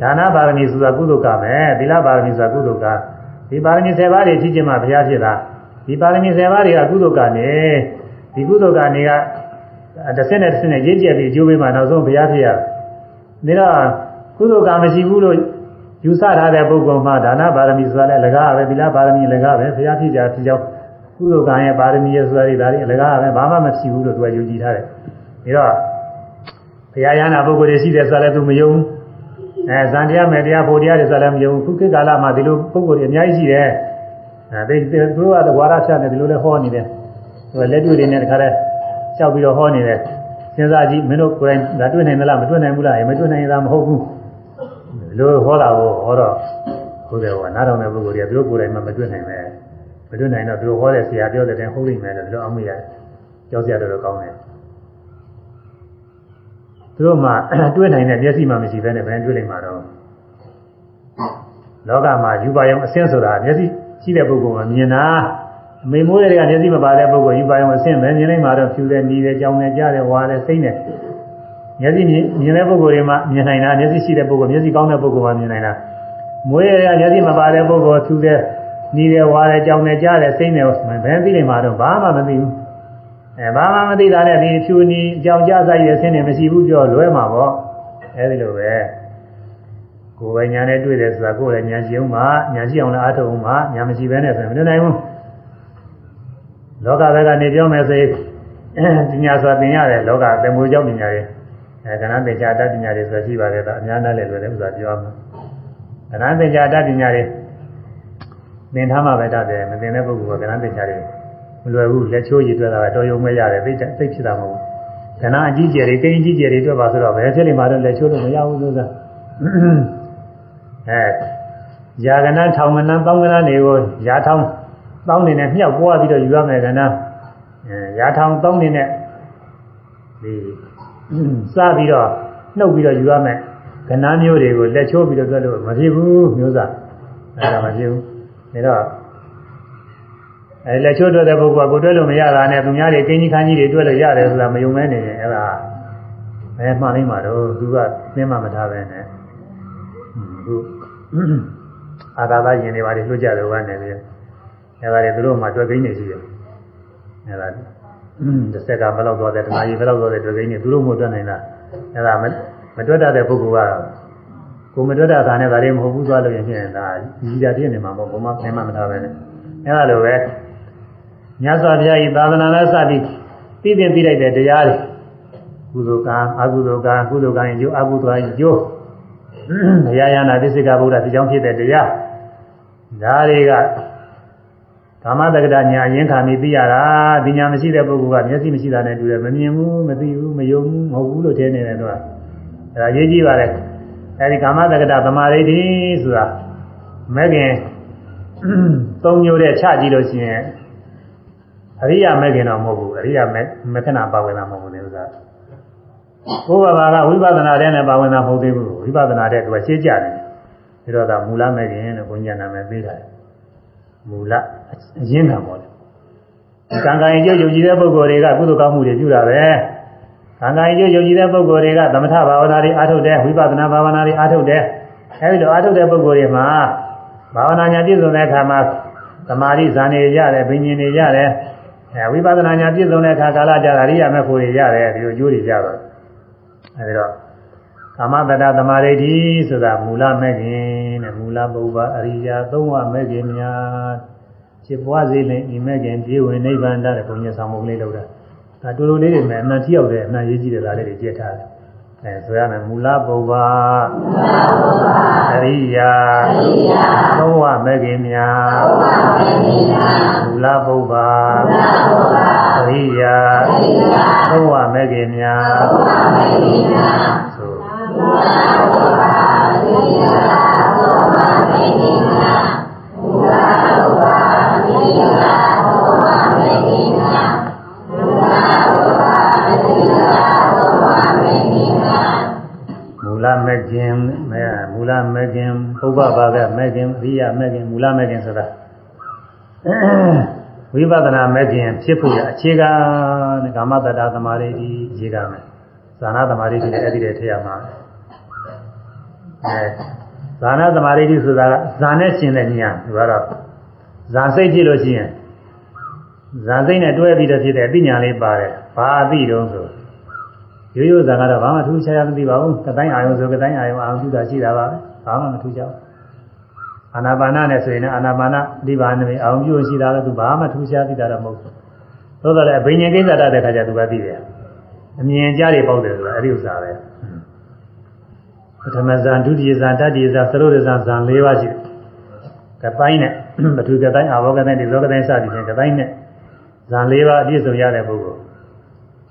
ဒါနပါရမီဆိုတာကုသိုလ်ကမယ်သီလပါရမီဆိုတာကုသိုလ်ကဒီပါရမီ7ပါးတွေဖြစ်ခြင်းမှဘုရားဖြစ်တာဒီပါရမီ7ပါးတွေကကုသိုလ်ကနေဒီကုသိုလ်ကနေက တစ်ဆင့်နဲ့တစ်ဆင့်နဲ့ရင့်ကျက်ပြီးအကျိုးပေးမှနောက်ဆုံးဘုရားဖြစ်ရဒါတော့ကုသိုလ်ကမရှိဘူးလို့ယူဆထားတဲ့ပုဂ္ဂိုလ်မှဒါနပါရမီဆိုတာလည်းအလကားပဲသီလပါရမီအလကားပဲဘုရားဖြစ်ကြဖြစ်ကြောင်းကုသိုလ်ကံရဲ့ပါရမီရဲ့ဆိုတာတွေဒါတွေအလကားပဲဘာမှမရှိဘူးလို့သူကယူကြည်ထားတယ်ဒါတော့ဘုရားရဟနာပုဂ္ဂိုလ်တွေရှိတယ်ဆိုလည်းသူမယုံအဲဇန်တရားမယ်တရားဖို့တရားတွေဆိုလည်းမယုံခုခေတ်ကာလမှာဒီလိုပုဂ္ဂိုလ်တွေအများကြီးရှိတယ်အဲဒီသူတို့ကဝါရဖြတ်နေဒီလိုလဲဟောနေတယ်သူကလက်တွေ့တွေနဲ့တခါတည်း လျှောက်ပြီးတော့ဟောနေတယ်စဉ်းစားကြည့်မင်းတို့ကိုယ်တိုင်ဒါတွေ့နိုင်သလားမတွေ့နိုင်ဘူးလားမတွေ့နိုင်တာမဟုတ်ဘူးဒီလိုဟောတာကိုဟောတော့ဟုတ်တယ်ဟောနားတော်တဲ့ပုဂ္ဂိုလ်တွေကသူတို့ကိုယ်တိုင်မှမတွေ့နိုင်ပဲမတွေ့နိုင်တော့သူတို့ဟောတဲ့ဆရာပြောတဲ့တိုင်ဟုတ်လိမ့်မယ်လို့ဒီလိုအမှုရကြောက်ကြတော့ကောင်းတယ်သူတို့မှတွေ့နိုင်တဲ့မျက်စိမှမရှိဘဲနဲ့ဘယ်တွေ့နိုင်မှာတော့လောကမှာယူပါယုံအဆင်းဆိုတာမျက်စိရှိတဲ့ပုဂ္ဂိုလ်ကမြင်တာ အမေမိုးတွေကမျက်စိမပါတဲ့ပုဂ္ဂိုလ်ယူပါယုံအဆင်းပဲမြင်နိုင်မှာတော့ဖြူတယ်နီးတယ်ကြောင်တယ်ကြားတယ်ဝါတယ်စိမ့်တယ်မျက်စိမြင်တဲ့ပုဂ္ဂိုလ်တွေမှမြင်နိုင်တာမျက်စိရှိတဲ့ပုဂ္ဂိုလ်မျက်စိကောင်းတဲ့ပုဂ္ဂိုလ်မှမြင်နိုင်တာမွေးရတဲ့မျက်စိမပါတဲ့ပုဂ္ဂိုလ်ဖြူတယ်နီးတယ်ဝါတယ်ကြောင်တယ်ကြားတယ်စိမ့်တယ်ဘယ်သိနိုင်မှာတော့ဘာမှမသိဘူးအဲဘာမှမသိတာနဲ့ဒီဖြူနီအကြောင်ကြဆိုင်ရဆင်းနေမရှိဘူးပြောလွဲမှာပေါ့အဲဒီလိုပဲကိုယ်ပဲညာနဲ့တွေ့တယ်ဆိုတာကိုယ်လည်းညာရှိအောင်ပါညာရှိအောင်လည်းအားထုတ်အောင်ပါညာမရှိဘဲနဲ့ဆိုရင်မနိုင်ဘူး လောကဘက်ကနေပြောမယ်ဆိုရင်ပညာဆိုတာသင်ရတယ်လောကသင်္ဘောကြောင့်ပညာတွေအဲကဏ္ဍသင်္ချာတတ်ပညာတွေဆိုရှိပါတယ်ဒါအများနဲ့လည်းလွယ်တယ်ဥစ္စာပြောမှာကဏ္ဍသင်္ချာတတ်ပညာတွေသင်ထားမှပဲတတ်တယ်မသင်တဲ့ပုဂ္ဂိုလ်ကကဏ္ဍသင်္ချာတွေမလွယ်ဘူးလက်ချိုးရည်တွေ့တာတော်ရုံမဲ့ရတယ်သိသိဖြစ်တာမဟုတ်ဘူးခဏအကြီးကျယ်တွေကိန်းကြီးကျယ်တွေတွေ့ပါဆိုတော့ဘယ်ဖြစ်နေမှာတော့လက်ချိုးလို့မရဘူးလို့သာအဲယာကနာထောင်ကနာပေါင်းကနာတွေကိုယာထောင် တောင်းနေနဲ့မြောက်ပွားပြီးတော့ယူရမယ်ကနာအဲယာထောင်တောင်းနေနဲ့ဒီစပြီးတော့နှုတ်ပြီးတော့ယူရမယ်ကနာမျိုးတွေကိုလက်ချိုးပြီးတော့တွေ့လို့မဖြစ်ဘူးမျိုးစားအဲဒါမဖြစ်ဘူးဒါတော့အဲလက်ချိုးတွေ့တဲ့ပုဂ္ဂိုလ်ကကိုတွေ့လို့မရတာနဲ့သူများတွေကင်းကြီးခန်းကြီးတွေတွေ့လို့ရတယ်ဆိုတာမယုံမဲနေတယ်အဲ့ဒါဘယ်မှနိုင်မှာတော့သူကသင်မှမထားပဲနဲ့ခုအာသာသရင်တွေပါလေလွတ်ကြတယ်ကနေပြီး အဲဒါတွေသူတို့မှတွေ့သိနေရှိတယ်အဲဒါတစ်ဆက်ကဘယ်လောက်သွားတယ်တနာရီဘယ်လောက်သွားတယ်တွေ့သိနေသူတို့မှတွေ့နိုင်တာအဲဒါမတွေ့တတ်တဲ့ပုဂ္ဂိုလ်ကကိုမတွေ့တတ်တာနဲ့ဒါတွေမဟုတ်ဘူးသွားလို့ရင်ဖြင့်ဒါကြီးတာပြည့်နေမှာပေါ့ဘုမပြန်မှမထားပဲနဲ့အဲဒါလိုပဲမြတ်စွာဘုရားဤသာသနာနဲ့စသည်သိသိသိလိုက်တဲ့တရားတွေကုသိုလ်ကံအကုသိုလ်ကံကုသိုလ်ကံကျိုးအကုသိုလ်ကံကျိုးဘုရားယနာသစ္စကဗုဒ္ဓဒီကြောင့်ဖြစ်တဲ့တရားဒါတွေက ကာမတက္ကဒညာရင်းခံပြီးသိရတာဒီညာမရှိတဲ့ပုဂ္ဂိုလ်ကမျက်စိမရှိတာနဲ့တူတယ်မမြင်ဘူးမသိဘူးမယုံဘူးမဟုတ်ဘူးလို့ထင်နေတယ်သူကအဲဒါရေးကြည့်ပါလေအဲဒီကာမတက္ကဒသမာဓိတိဆိုတာမဲ့ခင်သုံးမျိုးတဲ့ချကြည့်လို့ရှိရင်အရိယာမဲ့ခင်တော့မဟုတ်ဘူးအရိယာမဲ့မခဏပါဝင်တာမဟုတ်ဘူးလေဥစ္စာကိုယ်ဘာသာကဝိပဿနာတဲ့နဲ့ပါဝင်တာမဟုတ်သေးဘူးဝိပဿနာတဲ့သူကရှင်းကြတယ်ဒါတော့ကမူလမဲ့ခင်လို့ဘုညာနာမည်ပေးတာ မူလအရင်းခံပေါ်တယ်ကံကံရင်ကျုပ်ယုံကြည်တဲ့ပုဂ္ဂိုလ်တွေကကုသိုလ်ကောင်းမှုတွေပြုတာပဲကံကံရင်ကျုပ်ယုံကြည်တဲ့ပုဂ္ဂိုလ်တွေကသမထဘာဝနာတွေအားထုတ်တယ်ဝိပဿနာဘာဝနာတွေအားထုတ်တယ်အဲဒီလိုအားထုတ်တဲ့ပုဂ္ဂိုလ်တွေမှာဘာဝနာညာပြည့်စုံတဲ့အခါမှာသမာဓိဇာနေရတယ်ဘိညာဉ်တွေရတယ်အဲဝိပဿနာညာပြည့်စုံတဲ့အခါကာလကြအရိယာမေဖို့တွေရတယ်ဒီလိုကျိုးတွေကြတော့အဲဒီတော့ ကာမတတသမာဓိတိဆိုတာမူလမဲ့ခင်တဲ့မူလပုဗ္ဗအရိယာသုံးဝမဲ့ခင်များဖြစ်ပွားစေလင်ဤမဲ့ခင်ပြေဝင်နိဗ္ဗာန်တတဲ့ဘုံညဆောင်မုံလေးလောက်တာဒါတူတူလေးတွေနဲ့အမှန်တိရောက်တဲ့အမှန်ရေးကြည့်တဲ့လားလေးတွေကြည့်ထားတယ်အဲဆိုရမယ်မူလပုဗ္ဗအရိယာသုံးဝမဲ့ခင်များမူလပုဗ္ဗအရိယာသုံးဝမဲ့ခင်များ ဆိုမူလမဲ့ခင်မဲမူလမဲ့ခင်ပုဗ္ဗဘာကမဲ့ခင်အရိယာမဲ့ခင်မူလမဲ့ခင်ဆိုတာဝိပဿနာမဲ့ခင်ဖြစ်ဖို့ရအခြေခံနဲ့ကာမတ္တသမာဓိကြီးအခြေခံမယ်ဇာနာသမာဓိကြီးလည်းအဲ့ဒီတည်းထည့်ရမှာအဲ ဇာနာသမာဓိကြီးဆိုတာကဇာနဲ့ရှင်တဲ့ဉာဏ်ဒီကတော့ဇာစိတ်ဖြစ်လို့ရှိရင်ဇာစိတ်နဲ့တွဲပြီးတော့ဖြစ်တဲ့အသိဉာဏ်လေးပါတယ်ဘာအသိတုံးဆိုရိုးရိုးဇာကတော့ဘာမှထူးခြားရမသိပါဘူးကတိုင်းအာယုံဆိုကတိုင်းအာယုံအာယုံပြုတာရှိတာပါပဲဘာမှမထူးခြားဘူးအာနာပါနနဲ့ဆိုရင်လည်းအာနာပါနဒီပါနေအာယုံပြုရှိတာလည်းသူဘာမှထူးခြားသိတာတော့မဟုတ်ဘူးသို့တော်လည်းဘိညာဉ်ကိစ္စတတ်တဲ့ခါကျသူကသိတယ်အမြင်ကြားတွေပေါက်တယ်ဆိုတာအဲ့ဒီဥစ္စာပဲ ပထမဇန်ဒုတိယဇန်တတိယဇန်သရုပ်ဇန်ဇန်၄ပါးရှိတယ်ကတိုင်းနဲ့ပထူကတိုင်းအာဘောကတိုင်းဒီဇောကတိုင်းစသည်ဖြင့်ကတိုင်းနဲ့ဇန်၄ပါးအပြည့်စုံရတဲ့ပုဂ္ဂိုလ်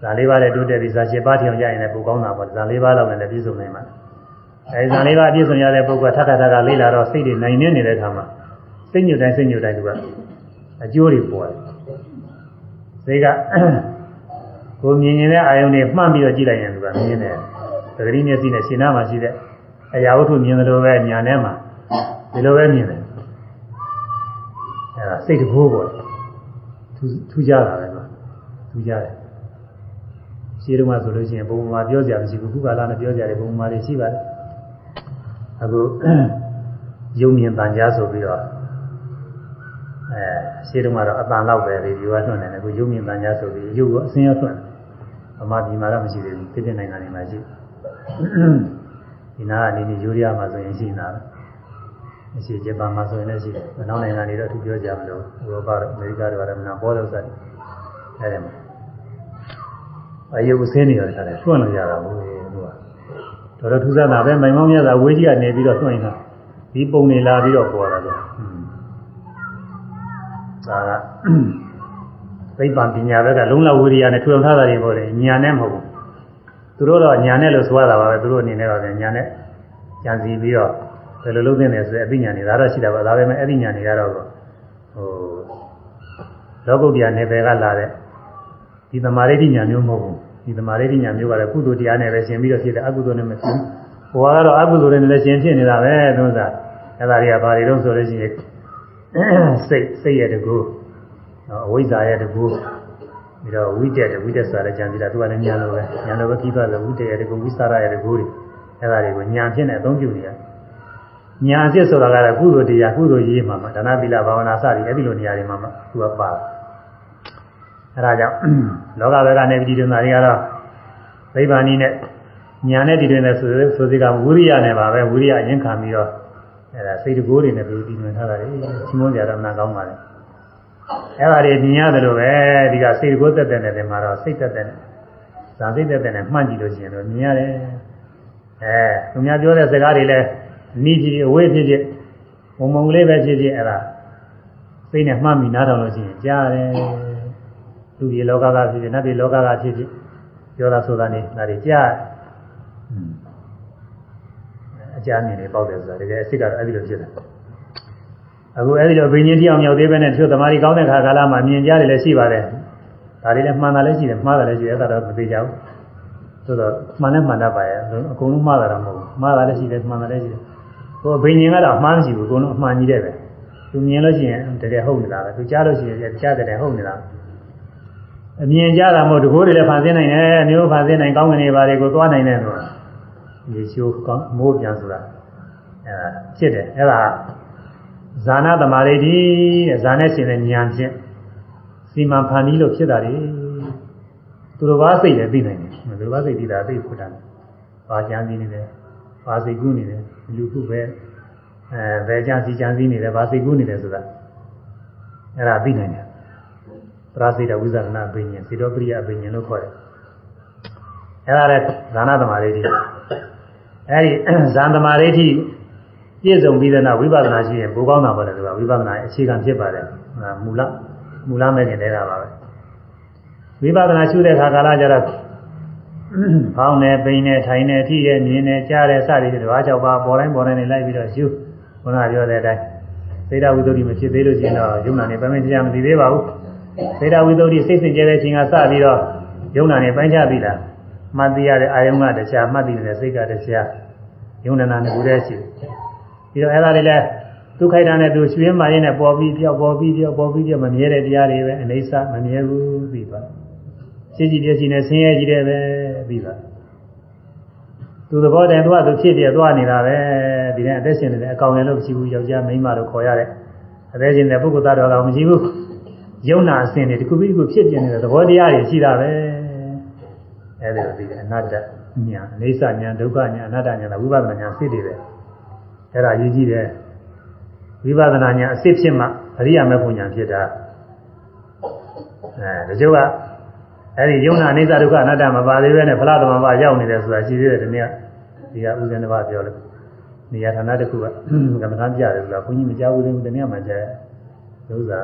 ဇန်၄ပါးနဲ့တိုးတက်ပြီးဇန်၈ပါးထင်ရရင်လည်းပိုကောင်းတာပေါ့ဇန်၄ပါးလောက်နဲ့လည်းပြည့်စုံနိုင်မှာအဲဒီဇန်၄ပါးပြည့်စုံရတဲ့ပုဂ္ဂိုလ်ထပ်ထပ်ထပ်ကလေးလာတော့စိတ်တွေနိုင်နေနေတဲ့အခါမှာစိတ်ညွတ်တိုင်းစိတ်ညွတ်တိုင်းသူကအကျိုးတွေပေါ်တယ်စိတ်ကကိုမြင်နေတဲ့အာယုန်တွေမှန့်ပြီးတော့ကြည့်လိုက်ရင်သူကမြင်တယ် သတိမျက်စိနဲ့ရှင်းနာမှာရှိတဲ့အရာဝတ္ထုမြင်တယ်လို့ပဲညာထဲမှာဒီလိုပဲမြင်တယ်အဲဒါစိတ်တကိုးပေါ်ထူးထူးကြတာပဲကွာထူးကြတယ်ရှင်းတော့မှဆိုလို့ရှိရင်ဘုံမှာပြောကြရမရှိဘူးခုကလာနဲ့ပြောကြတယ်ဘုံမှာတွေရှိပါတယ်အခုယုံမြင်တန်ကြားဆိုပြီးတော့အဲရှင်းတော့မှတော့အတန်လောက်ပဲဒီဒီကလွှင့်နေတယ်အခုယုံမြင်တန်ကြားဆိုပြီးရုပ်ကအစင်းရလွှင့်ဗမာပြည်မှာတော့မရှိသေးဘူးပြည်နိုင်ငံတွေမှာရှိ ဒီနာကနေနေယူရီးယားမှာဆိုရင်ရှိနေတာမရှိဂျပန်မှာဆိုရင်လည်းရှိတယ်။နောက်နိုင်ငံတွေတော့သူပြောကြမလို့ဥရောပတို့အမေရိကတို့ကတော့မနာပေါ်လို့စတယ်။အဲဒီမှာအယုတ်ဆင်းနေရတယ်ခါတယ်လွှင့်လို့ရတာဘူးသူက။တော်တော်ထူးဆန်းတာပဲမိုင်မောင်းမြတ်တာဝေးကြီးကနေပြီးတော့လွှင့်နေတာဒီပုံနေလာပြီးတော့ပေါ်လာတယ်။ဒါကသိပ္ပံပညာဘက်ကလုံးလဝိရိယနဲ့ထူထောင်ထားတာတွေပေါ့လေညာနဲ့မဟုတ်ဘူး သူတို့တော့ညာနဲ့လို့ဆိုရတာပါပဲသူတို့အနေနဲ့တော့ညာနဲ့ကြံစီပြီးတော့ဘယ်လိုလုပ်သင့်လဲဆိုတဲ့အသိဉာဏ်တွေဒါတော့ရှိတာပါဒါပေမဲ့အဲ့ဒီဉာဏ်တွေကတော့ဟိုလောကုတ္တရာနယ်ပယ်ကလာတဲ့ဒီသမာဓိဉာဏ်မျိုးမဟုတ်ဘူးဒီသမာဓိဉာဏ်မျိုးကလည်းကုသိုလ်တရားနဲ့ပဲရှင်ပြီးတော့ဖြစ်တယ်အကုသိုလ်နဲ့မဖြစ်ဘူးဟိုကတော့အကုသိုလ်နဲ့လည်းရှင်ဖြစ်နေတာပဲသုံးစားအဲ့ဒါတွေကဘာတွေတော့ဆိုလို့ရှိရင်စိတ်စိတ်ရဲ့တကူအဝိဇ္ဇာရဲ့တကူ ပြီးတော့ဝိတက်တယ်ဝိတက်ဆိုတာလည်းကြံစီတာသူကလည်းညာလိုပဲညာလိုပဲပြီးသွားတယ်ဝိတက်ရဲ့တကူဝိသရာရဲ့တကူတွေအဲ့ဒါတွေကိုညာဖြစ်နေအသုံးပြုနေရတယ်ညာအစစ်ဆိုတာကတော့ကုသိုလ်တရားကုသိုလ်ရေးမှာမှာဒါနသီလဘာဝနာစသည်အဲ့ဒီလိုနေရာတွေမှာမှာသူကပါအဲ့ဒါကြောင့်လောကဘက်ကနေပြည်တွင်သားတွေကတော့သိဗ္ဗာနီနဲ့ညာနဲ့တည်တွင်တဲ့ဆိုဆိုစီကဝိရိယနဲ့ပါပဲဝိရိယအရင်ခံပြီးတော့အဲ့ဒါစိတ်တကိုးတွေနဲ့ပြီးတည်တွင်ထားတာလေချင်းမွန်ကြရမနာကောင်းပါလေ အဲ့ဒါတွေမြင်ရတယ်လို့ပဲဒီကစိတ်တကိုးတက်တဲ့နဲ့မှာတော့စိတ်တက်တဲ့ဇာစိတ်တက်တဲ့နဲ့မှတ်ကြည့်လို့ရှိရင်တော့မြင်ရတယ်အဲသူများပြောတဲ့စကားတွေလည်းနီးကြီးအဝေးဖြစ်ဖြစ်မုံမုံလေးပဲဖြစ်ဖြစ်အဲ့ဒါစိတ်နဲ့မှတ်မိနားထောင်လို့ရှိရင်ကြားတယ်လူကြီးလောကကဖြစ်ဖြစ်နတ်ပြည်လောကကဖြစ်ဖြစ်ပြောတာဆိုတာနေဒါတွေကြားအကြမ်းမြင်နေပေါ့တယ်ဆိုတာတကယ်အစ်စ်ကတော့အဲ့ဒီလိုဖြစ်တယ် အခုအဲ့ဒီလိုဘိညာဉ်တရားမြောက်သေးပဲနဲ့သူသမာဓိကောင်းတဲ့ခါကာလမှာမြင်ကြတယ်လည်းရှိပါတယ်ဒါတွေလည်းမှန်တာလည်းရှိတယ်မှားတာလည်းရှိတယ်အဲ့ဒါတော့မသိကြဘူးဆိုတော့မှန်လည်းမှန်တတ်ပါရဲ့အကုန်လုံးမှားတာတော့မဟုတ်ဘူးမှားတာလည်းရှိတယ်မှန်တာလည်းရှိတယ်ဟိုဘိညာဉ်ကတော့အမှားမရှိဘူးအကုန်လုံးအမှန်ကြီးတဲ့ပဲသူမြင်လို့ရှိရင်တကယ်ဟုတ်နေတာပဲသူကြားလို့ရှိရင်ကြားတယ်ဟုတ်နေတာအမြင်ကြတာမဟုတ်တကိုးတွေလည်းဖန်ဆင်းနိုင်တယ်မျိုးဖန်ဆင်းနိုင်ကောင်းကင်တွေဘာတွေကိုသွားနိုင်တယ်ဆိုတာရေချိုးကောင်းမိုးပြန်ဆိုတာအဲဒါဖြစ်တယ်အဲဒါ ဇာနာတမာရိတိတဲ့ဇာနဲ့ရှင်တဲ့ဉာဏ်ဖြင့်စီမံဖန်ပြီးလို့ဖြစ်တာလေသူတို့ဘာစိတ်လဲသိနိုင်တယ်သူတို့ဘာစိတ်သိတာသိခွတာဘာကြံစည်နေတယ်ဘာစိတ်ကူးနေတယ်လူခုပဲအဲဘယ်ကြံစည်ကြံစည်နေတယ်ဘာစိတ်ကူးနေတယ်ဆိုတာအဲ့ဒါသိနိုင်တယ်ပရာစိတ်ဝိဇာရဏအပင်ဉ္စီတော်ပရိယအပင်ဉ္လို့ခေါ်တယ်အဲ့ဒါလည်းဇာနာတမာရိတိအဲ့ဒီဇန်တမာရိတိ ပြည့်စုံပြီးတဲ့နောက်ဝိပဿနာရှိရင်ဘိုးကောင်းတာပဲလေသူကဝိပဿနာရဲ့အခြေခံဖြစ်ပါတယ်မူလမူလမဲ့ခင်တဲတာပါပဲဝိပဿနာရှုတဲ့အခါကာလကျတော့ဖောင်းနေပိန်နေထိုင်နေထိနေမြင်နေကြားနေစသည်ဖြင့်ဘာကြောင့်ပါပေါ်တိုင်းပေါ်တိုင်းနေလိုက်ပြီးတော့ရှုခုနပြောတဲ့အတိုင်းသေတဝိသုဒ္ဓိမဖြစ်သေးလို့ရှိရင်တော့ယုံနာနေပမင်းတရားမသိသေးပါဘူးသေတဝိသုဒ္ဓိစိတ်စင်ကြဲတဲ့ချိန်ကစပြီးတော့ယုံနာနေပိုင်းခြားပြီလားမှတ်သိရတဲ့အာယုံကတရားမှတ်သိနေတဲ့စိတ်ကတရားယုံနာနာနဲ့ကိုယ်တည်းရှိ ပြီးတော့အဲ့ဒါတွေလည်းသူခိုက်တာနဲ့သူရွှင်းမှရင်းနဲ့ပေါ်ပြီးပြောက်ပေါ်ပြီးပြောက်ပေါ်ပြီးပြောက်မမြဲတဲ့တရားတွေပဲအနေဆမမြဲဘူးပြီးပါရှိကြည့်ပြည့်စီနဲ့ဆင်းရဲကြည့်တယ်ပဲပြီးပါသူသဘောတည်းသူကသူဖြစ်ပြသွားနေတာပဲဒီနေ့အသက်ရှင်နေတဲ့အကောင်လည်းလို့မရှိဘူးယောက်ျားမိန်းမလို့ခေါ်ရတဲ့အသက်ရှင်တဲ့ပုဂ္ဂိုလ်သားတော်ကောင်မရှိဘူးယုံနာအစဉ်တွေဒီခုပြီးခုဖြစ်ပြနေတဲ့သဘောတရားတွေရှိတာပဲအဲဒီလိုပြီးတယ်အနတ္တညာအိဋ္ဌညာဒုက္ခညာအနတ္တညာဝိပဿနာညာစိတ်တွေပဲ အဲ့ဒါရေးကြည့်တယ်ဝိပဿနာညာအစစ်ဖြစ်မှအရိယာမေဖို့ညာဖြစ်တာအဲဒါကြောင့်ကအဲ့ဒီယုံနာအိဋ္ဌဒုက္ခအနတ္တမပါသေးပဲနဲ့ဖလားသမဘာရောက်နေတယ်ဆိုတာရှိသေးတယ်ဒီနေ့ကဒီကဥစဉ်တစ်ပါးပြောလို့နေရာဌာနတစ်ခုကကမ္မထမ်းပြတယ်ဆိုတာဘုန်းကြီးမကြောက်ဘူးတဲ့ဒီနေ့မှကြားဒုစရ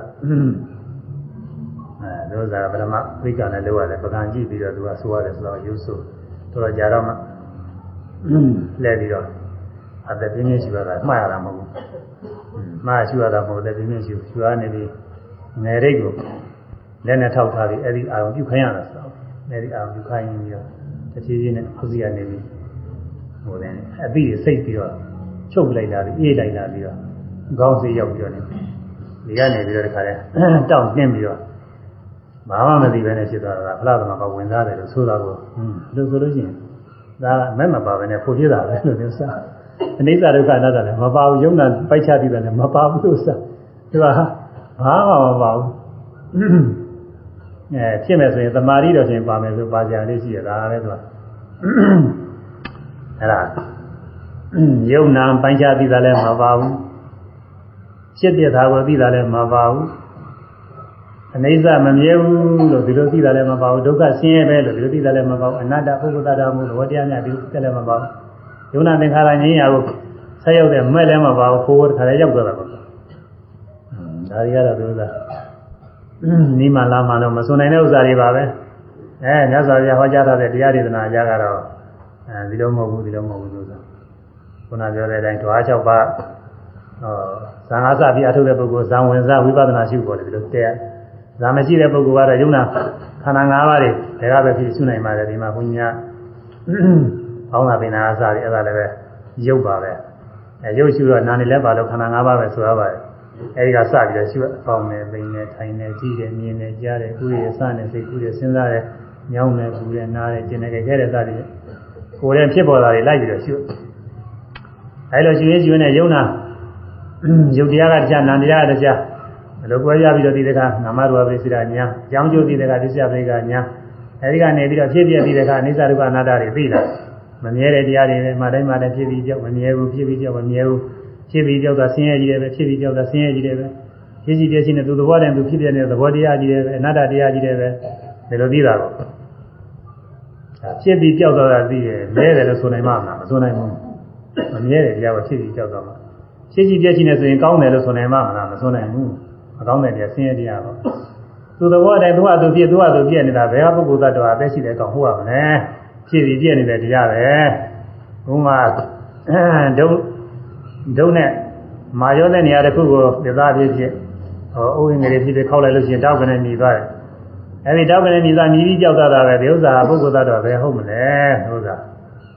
အဲဒုစရပရမသိက္ခာနဲ့လောက်ရတယ်ပကံကြည့်ပြီးတော့သူကဆိုရတယ်ဆိုတော့ရုပ်ဆိုတော်တော်ကြာတော့မှလဲပြီးတော့ အသက်ပြင်းပြင်းရှိပါတာမှားရတာမဟုတ်ဘူးမှားရှိရတာမဟုတ်တဲ့ပြင်းပြင်းရှိရှိရနေပြီးငယ်ရိတ်ကိုလက်နဲ့ထောက်ထားပြီးအဲ့ဒီအာရုံပြုခိုင်းရတာဆိုတော့အဲ့ဒီအာရုံပြုခိုင်းပြီးတော့တဖြည်းဖြည်းနဲ့အောက်စီကနေပြီးဟိုတယ်အသီးတွေစိတ်ပြီးတော့ချုပ်လိုက်လာပြီးအေးလိုက်လာပြီးတော့ခေါင်းစီရောက်ပြီးတော့နေဒီကနေပြီးတော့ဒီခါလဲတောင့်တင်းပြီးတော့ဘာမှမသိပဲနဲ့ဖြစ်သွားတာဖလားသမကဝင်စားတယ်လို့ဆိုတာကိုဟွန်းလို့ဆိုလို့ရှိရင်ဒါမဲ့မပါပဲနဲ့ဖို့ပြတာပဲလို့ပြောစား အနိစ္စဒုက္ခအနတ္တလည်းမပါဘူးယုံနာပိုက်ချတည်တယ်လည်းမပါဘူးလို့စားဒီကဘာမှမပါဘူးအဲဖြစ်မယ်ဆိုရင်သမာဓိတော်ရှင်ပါမယ်ဆိုပါကြလေးရှိရတာပဲသူကအဲ့ဒါယုံနာပိုင်းခြားသိတာလည်းမပါဘူးဖြစ်ပြတာကိုသိတာလည်းမပါဘူးအနိစ္စမမြဲဘူးလို့ဒီလိုသိတာလည်းမပါဘူးဒုက္ခဆင်းရဲပဲလို့ဒီလိုသိတာလည်းမပါဘူးအနတ္တပုဂ္ဂိုလ်တရားမှုလို့ဝတရားများဒီလိုသိတယ်လည်းမပါဘူး ယုံနာသင်္ခါရငြိမ်းရာကိုဆက်ရောက်တဲ့မဲ့လည်းမပါဘူးခိုးခိုးတစ်ခါလည်းရောက်သွားတာပေါ့ဒါတွေကတော့ဒီဥစ္စာနီးမှလာမှတော့မစွန်နိုင်တဲ့ဥစ္စာတွေပါပဲအဲမြတ်စွာဘုရားဟောကြားထားတဲ့တရားဒေသနာအရာကတော့အဲဒီလိုမဟုတ်ဘူးဒီလိုမဟုတ်ဘူးလို့ဆိုခုနပြောတဲ့အတိုင်းဓဝါ၆ပါးဟောဇာငါစပြီးအထုတ်တဲ့ပုဂ္ဂိုလ်ဇံဝင်စားဝိပဿနာရှုပေါ်တယ်ဒီလိုတဲ့ဇာမရှိတဲ့ပုဂ္ဂိုလ်ကတော့ယုံနာခန္ဓာ၅ပါးတွေဒါကပဲဖြစ်ရှုနိုင်ပါတယ်ဒီမှာဘုညာ ဘောင်းတာပင်နာအစားတွေအဲ့ဒါလည်းပဲရုပ်ပါပဲအဲရုပ်ရှုတော့နာနေလဲပါလို့ခန္ဓာ၅ပါးပဲဆိုရပါတယ်အဲဒီကစပြီးတော့ရှုအပေါင်းနဲ့ပိန်နဲ့ထိုင်နဲ့ကြည့်တယ်မြင်တယ်ကြားတယ်ကုရစနဲ့စိတ်ကုရစဉ်းစားတယ်ညောင်းတယ်ကူတယ်နားတယ်ကျင်တယ်ကြဲတဲ့စသည်ကိုယ်ရဲ့ဖြစ်ပေါ်တာတွေလိုက်ပြီးတော့ရှုအဲအဲလိုရှင်ရင်ရှင်နဲ့ယုံနာယုတ်တရားကတရားနာတရားကတရားဘယ်လိုပွဲရပြီးတော့ဒီတခါနာမရူပပရိစ္ဆေဒညာအကြောင်းကျိုးဒီတခါသစ္စာပရိကညာအဲဒီကနေပြီးတော့ဖြစ်ပြပြီးတခါအိစ္ဆဒုက္ခအနတ္တတွေသိလာ မမြဲတဲ့တရားတွေပဲမှတိုင်းမှတိုင်းဖြစ်ပြီးကြောက်မမြဲဘူးဖြစ်ပြီးကြောက်မမြဲဘူးဖြစ်ပြီးကြောက်တာဆင်းရဲကြီးတယ်ပဲဖြစ်ပြီးကြောက်တာဆင်းရဲကြီးတယ်ပဲဖြစ်စီပြည့်ချင်းနဲ့သူသဘောတည်းသူဖြစ်ပြနေတဲ့သဘောတရားကြီးတယ်ပဲအနတ္တတရားကြီးတယ်ပဲဒီလိုသိတာတော့ဖြစ်ပြီးကြောက်တော့တာသိရဲ့မြဲတယ်လို့ဆိုနိုင်မှာမလားမဆိုနိုင်ဘူးမမြဲတဲ့တရားကိုဖြစ်ပြီးကြောက်တော့မှာဖြစ်စီပြည့်ချင်းနဲ့ဆိုရင်ကောင်းတယ်လို့ဆိုနိုင်မှာမလားမဆိုနိုင်ဘူးမကောင်းတဲ့တရားဆင်းရဲတရားပေါ့သူသဘောတည်းသူ့အတူဖြစ်သူ့အတူပြည့်နေတာဘယ်ဟာပုဂ္ဂိုလ်သတ္တဝါအသက်ရှိတဲ့ကောင်ဟုတ်ရမလဲ ဖြစ်ပြီးပြည့်နေတဲ့တရားပဲဘုမာဒုဒုနဲ့မာရောတဲ့နေရာတစ်ခုကိုပြသားဖြစ်ဖြစ်ဟောဥဝင်ငယ်ဖြစ်ဖြစ်ခောက်လိုက်လို့ရှိရင်တောက်ကနေမြည်သွားတယ်အဲဒီတောက်ကနေမြည်သွားမြည်ပြီးကြောက်တာပဲဒီဥစ္စာပုဂ္ဂိုလ်သတ္တဝါပဲဟုတ်မလဲဥစ္စာ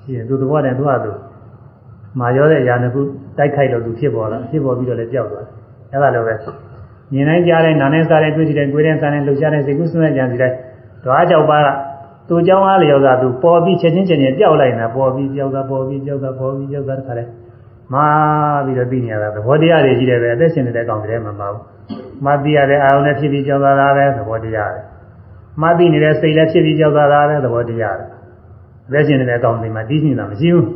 ရှိရင်သူသဘောတည်းသူ့အတူမာရောတဲ့ຢာနှစ်ခုတိုက်ခိုက်လို့သူဖြစ်ပေါ်လာဖြစ်ပေါ်ပြီးတော့လည်းကြောက်သွားတယ်အဲဒါလိုပဲမြင်တိုင်းကြားတိုင်းနားနဲ့စားတိုင်းတွေ့တိုင်းကိုယ်တိုင်းစားတိုင်းလှုပ်ရှားတိုင်းစိတ်ကူးစဉ်းစားကြံစီတိုင်းဓဝါကြောက်ပါက သူเจ้าအားလျော်သာသူပေါ်ပြီးချက်ချင်းချက်ချင်းပြောက်လိုက်တာပေါ်ပြီးပြောက်တာပေါ်ပြီးပြောက်တာပေါ်ပြီးပြောက်တာတခါလဲမာပြီးတော့သိနေရတာသဘောတရားတွေကြီးတယ်ပဲအသက်ရှင်နေတဲ့ကောင်တွေမှာမပါဘူးမသိရတဲ့အာရုံနဲ့ဖြစ်ပြီးကြောက်တာပဲသဘောတရားပဲမသိနေတဲ့စိတ်လည်းဖြစ်ပြီးကြောက်တာပဲသဘောတရားပဲအသက်ရှင်နေတဲ့ကောင်တွေမှာသိနေတာမရှိဘူး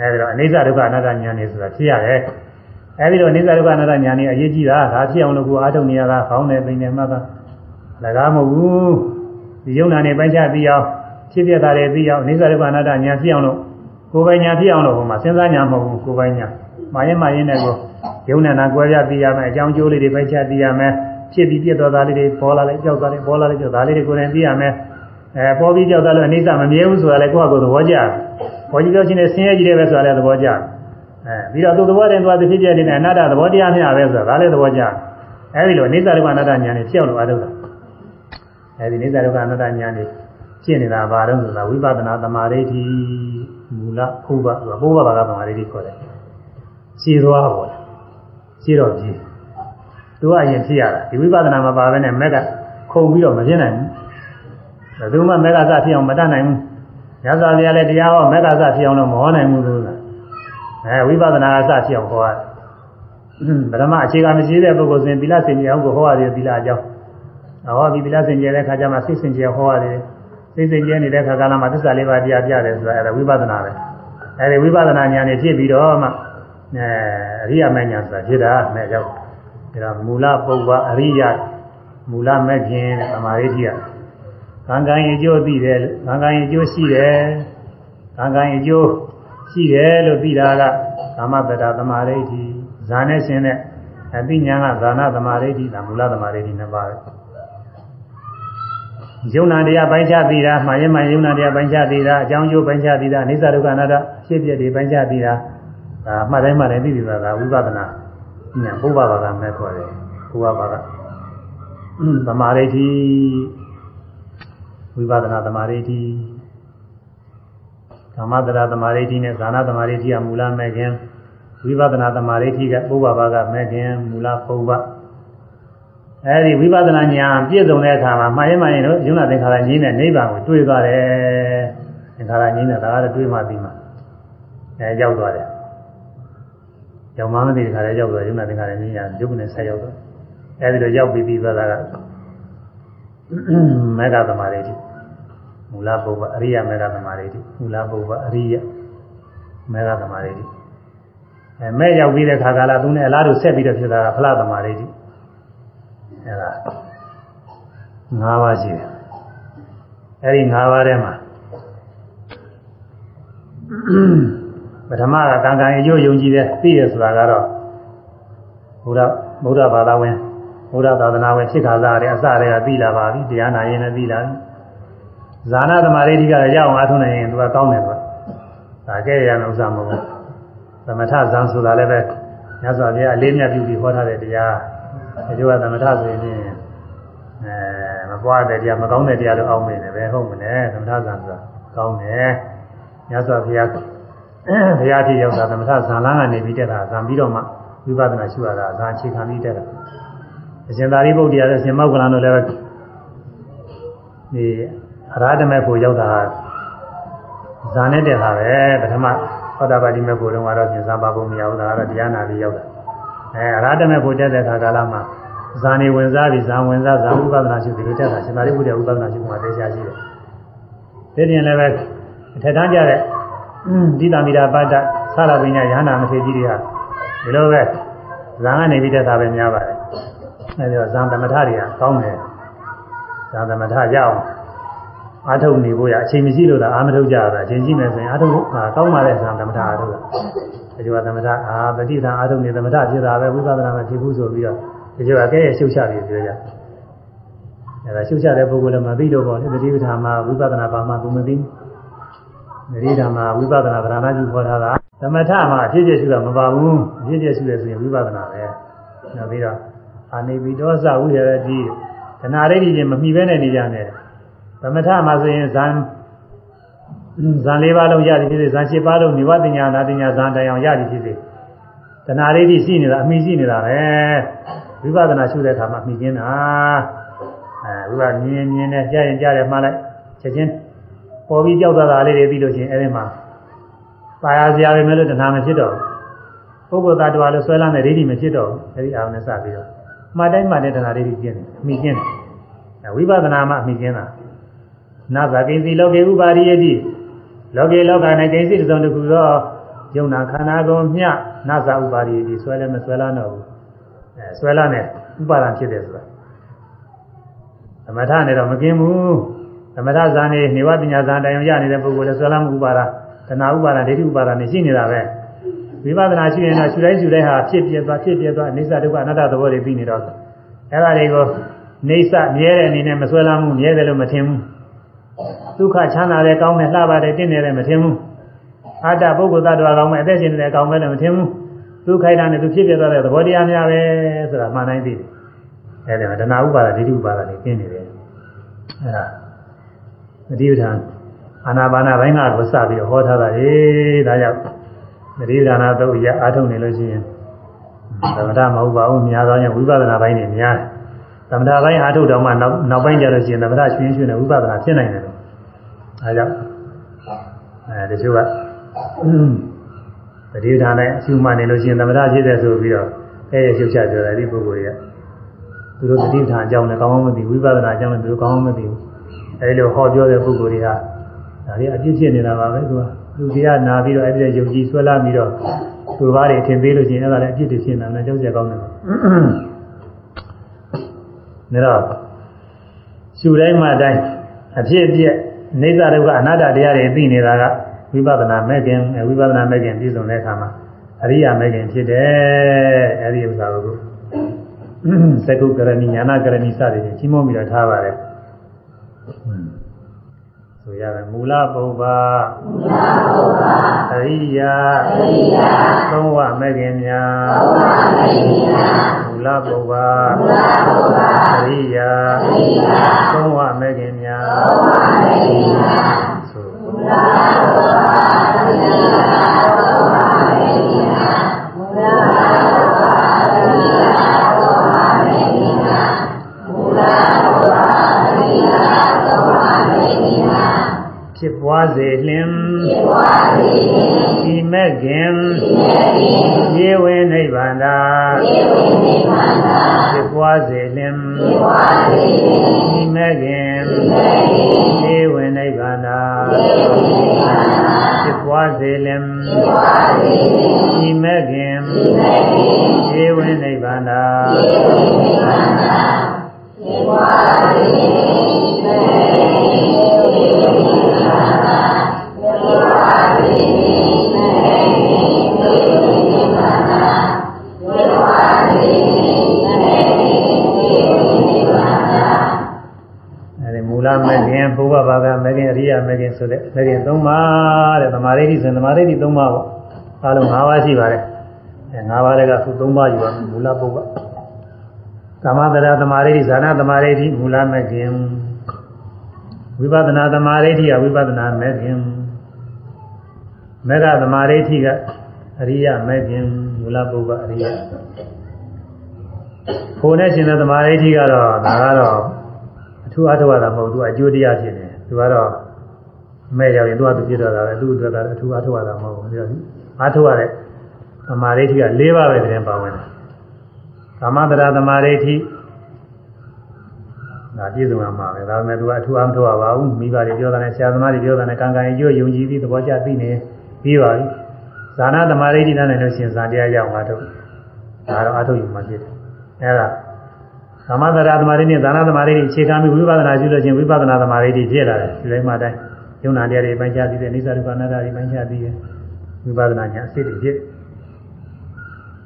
အဲဒီတော့အနိစ္စဒုက္ခအနတ္တဉာဏ်နေဆိုတာဖြစ်ရတယ်အဲဒီတော့အနိစ္စဒုက္ခအနတ္တဉာဏ်နေအရေးကြီးတာဒါဖြစ်အောင်လို့ကိုအားထုတ်နေရတာခေါင်းနဲ့ပိန်နဲ့မှတ်တာလည်းမဟုတ်ဘူး ဒီယုံနာနဲ့ပိုင်းခြားပြီးအောင်ဖြစ်ပြတာတွေပြီးအောင်အိစ္ဆဒုက္ခအနတ္တညာဖြစ်အောင်လို့ကိုယ်ပိုင်ညာဖြစ်အောင်လို့ဟိုမှာစဉ်းစားညာမဟုတ်ဘူးကိုယ်ပိုင်ညာမာရင်မာရင်နဲ့ကိုယုံနာနာကွဲပြပြီးရမယ်အကြောင်းကျိုးလေးတွေပိုင်းခြားပြီးရမယ်ဖြစ်ပြီးပြတ်သွားတာလေးတွေပေါ်လာလိုက်ကြောက်သွားတယ်ပေါ်လာလိုက်ကြောက်ဒါလေးတွေကိုယ်တိုင်ပြီးရမယ်အဲပေါ်ပြီးကြောက်သွားလို့အိစ္ဆမမြဲဘူးဆိုတာလည်းကိုယ့်ဟာကိုယ်သဘောကျတယ်ပေါ်ကြည့်လို့ချင်းဆင်းရဲကြီးတယ်ပဲဆိုတာလည်းသဘောကျတယ်အဲပြီးတော့သူသဘောတည်းသူကတစ်ဖြစ်ပြနေတဲ့အနတ္တသဘောတရားမျှပဲဆိုတာဒါလည်းသဘောကျတယ်အဲဒီလိုအိစ္ဆဒုက္ခအနတ္တညာနဲ့ဖြစ်အောင်လို့အားထုတ်တာ အဲဒီနိစ္စဒုက္ခအနတ္တဉာဏ်นี่ဖြစ်နေတာဘာလို့ဆိုတာဝိပဿနာသမာဓိတိမူလဘုဘဆိုတာဘုဘဘာကသမာဓိတိခေါ်တယ်ရှင်းသွားပေါ့ရှင်းတော့ကြည့်သူကအရင်ဖြစ်ရတာဒီဝိပဿနာမှာပါပဲနဲ့မက်ကခုံပြီးတော့မဖြစ်နိုင်ဘူးဘယ်သူမှမက်ကစဖြစ်အောင်မတတ်နိုင်ဘူးရသော်လည်းလည်းတရားဟောမက်ကစဖြစ်အောင်တော့မဟောနိုင်ဘူးလို့အဲဝိပဿနာကစဖြစ်အောင်ဟောရတယ်ဗရမအခြေခံမရှိတဲ့ပုဂ္ဂိုလ်ဆိုရင်သီလစင်ကြအောင်ကိုဟောရတယ်သီလအကြောင်း ဟောဒီသီလစင်ကြတဲ့ခါကျမှစိတ်စင်ကြဟောရတယ်စိတ်စင်ကြနေတဲ့ခါကလာမှာသစ္စာလေးပါးတရားပြတယ်ဆိုတာအဲဒါဝိပဿနာပဲအဲဒီဝိပဿနာဉာဏ်နဲ့ဖြစ်ပြီးတော့မှအဲအရိယာမဉာဏ်ဆိုတာဖြစ်တာမဲ့ရောက်ဒါမူလပုဗ္ဗအရိယမူလမဲ့ခင်သမာဓိတိယကံကံအကျိုးသိတယ်ကံကံအကျိုးရှိတယ်ကံကံအကျိုးရှိတယ်လို့သိတာကကာမတ္တသမာဓိတိဇာနဲ့ရှင်တဲ့အသိဉာဏ်ကဇာနာသမာဓိတိဒါမူလသမာဓိတိနှစ်ပါးပဲ ယုံနာတရားပိုင်းခြားသိတာမှားရင်မှယုံနာတရားပိုင်းခြားသိတာအကြောင်းကျိုးပိုင်းခြားသိတာအိစ္ဆဒုက္ခအနတ္တဖြစ်ပြတွေပိုင်းခြားသိတာဒါမှတ်တိုင်းမှလည်းသိပြီပါကဝိပဿနာညာဘုရားဘာသာမဲ့ခေါ်တယ်ဘုရားဘာသာသမာဓိတိဝိပဿနာသမာဓိတိဓမ္မတရာသမာဓိတိနဲ့ဇာနာသမာဓိတိကမူလမဲ့ခင်ဝိပဿနာသမာဓိတိကဘုရားဘာသာမဲ့ခင်မူလဘုရား အဲဒီဝိပဿနာဉာဏ်ပြည့်စုံတဲ့အခါမှာမှားရင်မှရင်တို့ယုံနာသင်္ခါရငြင်းတဲ့နိဗ္ဗာန်ကိုတွေ့သွားတယ်သင်္ခါရငြင်းတဲ့ဒါကလည်းတွေ့မှပြီးမှအဲရောက်သွားတယ်ရောက်မှမသိတဲ့ခါလည်းရောက်သွားယုံနာသင်္ခါရငြင်းရရုပ်နဲ့ဆက်ရောက်တော့အဲဒီလိုရောက်ပြီးပြီးသွားတာကမေဃသမာဓိတိမူလဘုဗ္ဗအရိယမေဃသမာဓိတိမူလဘုဗ္ဗအရိယမေဃသမာဓိတိအဲမဲ့ရောက်ပြီးတဲ့ခါကလာသူနဲ့အလားတူဆက်ပြီးတော့ဖြစ်တာကဖလားသမာဓိတိ အဲ့ဒါ၅ပါးရှိတယ်အဲ့ဒီ၅ပါးထဲမှာပထမကကံကံအကျိုးယုံကြည်တယ်သိရဆိုတာကတော့ဘုရားဘုရားဘာသာဝင်ဘုရားသာသနာဝင်ဖြစ်ခါစားတယ်အစတည်းကသိလာပါပြီတရားနာရင်လည်းသိလာပြီဇာနာသမารိဋ္ဌိကလည်းရအောင်အားထုတ်နိုင်ရင်သူကကောင်းတယ်သူကဒါကဲရတဲ့ဥစ္စာမဟုတ်ဘူးသမထဇံဆိုတာလည်းပဲညဇောဘုရားအလေးမြတ်ပြုပြီးဟောထားတဲ့တရား ဒီလိုကသမထဆိုရင်အဲမပွားတဲ့တရားမကောင်းတဲ့တရားလို့အောင်းမိတယ်ပဲဟုတ်မလဲသမထဇံဆိုတာကောင်းတယ်ညဇောဘုရားဘုရားတိရောက်တာသမထဇံလန်းကနေပြီးတက်တာဇံပြီးတော့မှဝိပဿနာရှုရတာဇံအခြေခံပြီးတက်တာအရှင်သာရိပုတ္တရာနဲ့ရှင်မောက္ကလန်တို့လည်းဒီအရာဓမေဖို့ရောက်တာဇာနဲ့တက်တာပဲပထမဟောတာပါတိမဲ့ကိုယ်တော့ကတော့ပြင်စားပါဖို့မရဘူးဒါကတော့တရားနာပြီးရောက်တာ အဲအရဟတမဲ့ကိုတက်တဲ့ခါကာလမှာဇာနေဝင်စားပြီးဇာဝင်စားဇာဥပဒနာရှိပြီးလို့တက်တာရှင်သာရိပုတ္တရာဥပဒနာရှိမှသိချာရှိတယ်ဒီပြင်လည်းပဲအထက်တန်းကြတဲ့ဒီတာမီတာပါဒဆရာပညာရဟနာမထေကြီးတွေကဒီလိုပဲဇာကနေပြီးတက်တာပဲများပါတယ်အဲဒီတော့ဇာသမထတွေကကောင်းတယ်ဇာသမထရအောင်အာထုတ်နေဖို့ရအချိန်မရှိလို့သာအာမထုတ်ကြတာအချိန်ရှိမယ်ဆိုရင်အာထုတ်ကောင်းပါတဲ့ဇာသမထအာထုတ်တာ အဲဒီကသမထအာပฏิဒါအာထုတ်နေသမထဖြစ်တာပဲဝိပဿနာမဖြစ်ဘူးဆိုပြီးတော့ဒီလိုကဲရဲ့ရှုပ်ချပြီးပြောကြအဲဒါရှုပ်ချတဲ့ပုဂ္ဂိုလ်လည်းမသိတော့ပါဘူးတတိပဌာမှာဝိပဿနာပါမှသူမသိဘူးတတိပဌာမှာဝိပဿနာဗရဏကြီးခေါ်ထားတာသမထမှာအဖြစ်အပျက်ရှုတာမပါဘူးအဖြစ်အပျက်ရှုရဆိုရင်ဝိပဿနာပဲနောက်ပြီးတော့အာနိပိတောသဝိရတိတဏှာရိတိချင်းမမှီဘဲနဲ့နေကြတယ်သမထမှာဆိုရင်ဇန် ဇန်၄ပါးလုံးရသည်ဖြစ်စေဇန်၈ပါးလုံးនិဝတ္တညာနာတညာဇန်တိုင်အောင်ရသည်ဖြစ်စေတဏှာရိတိရှိနေတာအမိရှိနေတာပဲဝိပဿနာရှုတဲ့အခါမှာမှီကင်းတာအဲဝိပမြင်မြင်နဲ့ကြားရင်ကြားတယ်မှားလိုက်ချက်ချင်းပေါ်ပြီးကြောက်သွားတာလေးတွေပြီးလို့ချင်းအဲဒီမှာပါရစရာပဲမဲ့လို့တဏှာမဖြစ်တော့ဘူးပုဂ္ဂိုလ်သားတော်လည်းဆွဲလန်းတဲ့ဒိဋ္ဌိမဖြစ်တော့ဘူးအဲဒီအာရုံနဲ့စပြီးတော့မှတ်တိုင်းမှတ်တဲ့တဏှာဒိဋ္ဌိကျင်းတယ်အမိကျင်းတယ်ဝိပဿနာမှာအမိကျင်းတာနာဇာကိစီလောကေဥပါရိယတိ လောကေလောက၌ကိစီတစ်စုံတစ်ခုသောယုံနာခန္ဓာကိုမျှနာဇာဥပါရိယတိဆွဲလည်းမဆွဲလန်းတော့ဘူးအဲဆွဲလန်းတဲ့ဥပါဒံဖြစ်တယ်ဆိုတာသမထနဲ့တော့မကင်းဘူးသမထဇာနေနေဝပညာဇာတိုင်ရနေတဲ့ပုဂ္ဂိုလ်လည်းဆွဲလန်းမှုဥပါဒတဏှာဥပါဒဒိဋ္ဌိဥပါဒနဲ့ရှိနေတာပဲဝိပဿနာရှိရင်တော့ရှုတိုင်းရှုတိုင်းဟာဖြစ်ပြသွားဖြစ်ပြသွားအိစ္ဆဒုက္ခအနတ္တသဘောတွေပြီးနေတော့အဲ့ဒါတွေကိုနေဆမြဲတဲ့အနေနဲ့မဆွဲလန်းမှုမြဲတယ်လို့မထင်ဘူး ဒုက္ခချမ်းသာတယ်ကောင်းတယ်လှပါတယ်တင့်တယ်လည်းမထင်ဘူးအာတ္တပုဂ္ဂိုလ်သတ္တဝါကောင်းမယ်အသက်ရှင်နေတယ်ကောင်းမယ်လည်းမထင်ဘူးဒုက္ခိုက်တာနဲ့သူဖြစ်ပြသွားတဲ့သဘောတရားများပဲဆိုတာမှန်တိုင်းသိတယ်အဲ့ဒါဒနာဥပါဒဒိဋ္ဌိဥပါဒတွေကျင်းနေတယ်အဲ့ဒါသတိပဋ္ဌာန်အာနာပါနာဘိုင်းကတော့စပြီးဟောထားတာလေဒါကြောင့်သတိပဋ္ဌာန်တော့ရအားထုတ်နေလို့ရှိရင်သမထမဟုတ်ပါဘူးများသောအားဖြင့်ဝိပဿနာဘိုင်းနေများတယ်သမထဘိုင်းအားထုတ်တော့မှနောက်နောက်ပိုင်းကျလို့ရှိရင်သမထရွှင်ရွှင်နဲ့ဝိပဿနာဖြစ်နိုင်တယ်လို့ အဲကြောင့်အဲဒီလိုကသတိပဋ္ဌာန်နဲ့အရှုမှနေလို့ရှိရင်သမထဖြစ်တယ်ဆိုပြီးတော့အဲရရှုပ်ချပြောတယ်ဒီပုဂ္ဂိုလ်တွေကသူတို့သတိပဋ္ဌာန်အကြောင်းနဲ့ကောင်းကောင်းမသိဝိပဿနာအကြောင်းနဲ့သူတို့ကောင်းကောင်းမသိဘူးအဲဒီလိုဟောပြောတဲ့ပုဂ္ဂိုလ်တွေကဒါတွေအပြစ်ဖြစ်နေတာပါပဲသူကလူတရားနာပြီးတော့အဲ့ဒီယုံကြည်ဆွဲလာပြီးတော့သူဘာတွေထင်သေးလို့ရှိရင်အဲ့ဒါလည်းအပြစ်တွေဖြစ်နေတာကြောက်ကြကောင်းတယ်ဒါတော့ရှုတိုင်းမှတိုင်းအဖြစ်အပျက် နေသဒုက္ခအနတ္တတရားတွေသိနေတာကဝိပဿနာမဲ့ခင်ဝိပဿနာမဲ့ခင်ပြည့်စုံတဲ့အခါမှာအရိယာမဲ့ခင်ဖြစ်တယ်အဲ့ဒီဥစ္စာကိုသကုကရဏီညာနာကရဏီစသည်ဖြင့်ကြီးမုံပြီးတော့ထားပါတယ်ဆိုရတယ်မူလပုဗ္ဗမူလပုဗ္ဗအရိယာအရိယာသုံးဝမဲ့ခင်များသုံးဝမဲ့ခင်များမူလပုဗ္ဗမူလပုဗ္ဗအရိယာအရိယာသုံးဝမဲ့ခင်များသုံးဝ မဲ့ခင်များဆိုမူလပုဗ္ဗအရိယာသုံးဝမဲ့ခင်များမူလပုဗ္ဗအရိယာသုံးဝမဲ့ခင်များမူလပုဗ္ဗအရိယာသုံးဝမဲ့ခင်များဖြစ်ပွားစေလင်ဖြစ်ပွားစေလင်ဒီမဲ့ခင်ဒီမဲ့ခင်ရေဝိနိဗ္ဗာန်သာရေဝိနိဗ္ဗာန်သာဖြစ်ပွားစေလင်ဖြစ်ပွားစေလင်ဒီမဲ့ခင် ဒီမဲ့ခင်ရေဝိနိဗ္ဗာန်သာရေဝိနိဗ္ဗာန်သာဖြစ်ပွားစေလင်ဖြစ်ပွားစေလင်ဒီမဲ့ခင်ဒီမဲ့ခင်ရေဝိနိဗ္ဗာန်သာရေဝိနိဗ္ဗာန်သာဖြစ်ပွားစေလင် ရိယမဂ္ဂင်ဆိုတဲ့မဂ္ဂင်၃ပါးတဲ့သမာဓိတိဆိုသမာဓိတိ၃ပါးပေါ့အားလုံး၅ပါးရှိပါတယ်အဲ၅ပါးတွေကသူ၃ပါးယူပါမူလပုဗ္ဗသမထရသမာဓိတိဇာနာသမာဓိတိမူလမဂ္ဂင်ဝိပဿနာသမာဓိတိကဝိပဿနာမဂ္ဂင်မေဃသမာဓိတိကအရိယမဂ္ဂင်မူလပုဗ္ဗအရိယဖို့နဲ့ရှင်တဲ့သမာဓိတိကတော့ဒါကတော့အထူးအထောက်အတာမဟုတ်သူအကျိုးတရားဖြစ်နေသူကတော့ မဲ့ရောက်ရင်သူကသူပြစ်တော့တာပဲသူ့အတွက်ကအထူးအထောက်အတာမဟုတ်ဘူးပြောစီအထောက်ရတဲ့သမာဓိဋ္ဌိက၄ပါးပဲတည်းပါဝင်တယ်သမထရာသမာဓိဋ္ဌိဒါပြည့်စုံရမှာပဲဒါပေမဲ့သူကအထူးအမထောက်ရပါဘူးမိဘတွေပြောတာနဲ့ဆရာသမားတွေပြောတာနဲ့ကံကံရွယုံကြည်ပြီးသဘောကျသိနေပြီးပါပြီဇာနာသမာဓိဋ္ဌိနဲ့လို့ရှင်ဇာတရားရောက်မှာတော့ဒါတော့အထုတ်ယူမှဖြစ်တယ်အဲဒါသမထရာသမာဓိနဲ့ဇာနာသမာဓိအခြေခံပြီးဝိပဿနာရှုလို့ချင်းဝိပဿနာသမာဓိဖြစ်လာတယ်ဒီလိုမှတိုင်း ယုံနာတရားတွေပိုင်းခြားပြီးတဲ့နိစ္စဒုက္ခအနတ္တတွေပိုင်းခြားပြီးတဲ့ဝိပဿနာညာအစစ်တွေဖြစ်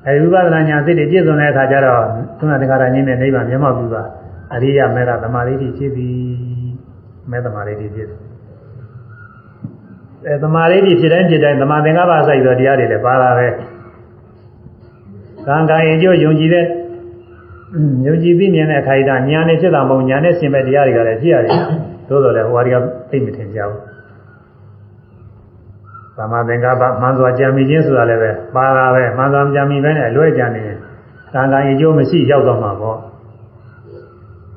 အဲဒီဝိပဿနာညာအစစ်တွေပြည့်စုံတဲ့အခါကျတော့သုဏတက္ကရာညင်းတဲ့နိဗ္ဗာန်မျက်မှောက်ပြုပါအရိယမေတ္တာသမာဓိဖြစ်ပြီးမေတ္တာသမာဓိဖြစ်တယ်အဲသမာဓိဖြစ်တိုင်းဖြစ်တိုင်းသမာသင်္ကပ္ပစိုက်သောတရားတွေလည်းပါလာပဲကံကံရင်ကျိုးယုံကြည်တဲ့ယုံကြည်ပြီးမြင်တဲ့အခါကျညာနဲ့ဖြစ်တာမဟုတ်ညာနဲ့ဆင်မဲ့တရားတွေကလည်းဖြစ်ရတယ် သို့တော်လည်းဟိုဟာတွေကသိမထင်ကြဘူးသမာသင်္ကပ္ပမှန်စွာကြံမိခြင်းဆိုတာလည်းပဲပါတာပဲမှန်စွာကြံမိပဲနဲ့အလွဲကြံနေရင်ကံကံရင်ကျိုးမရှိရောက်တော့မှာပေါ့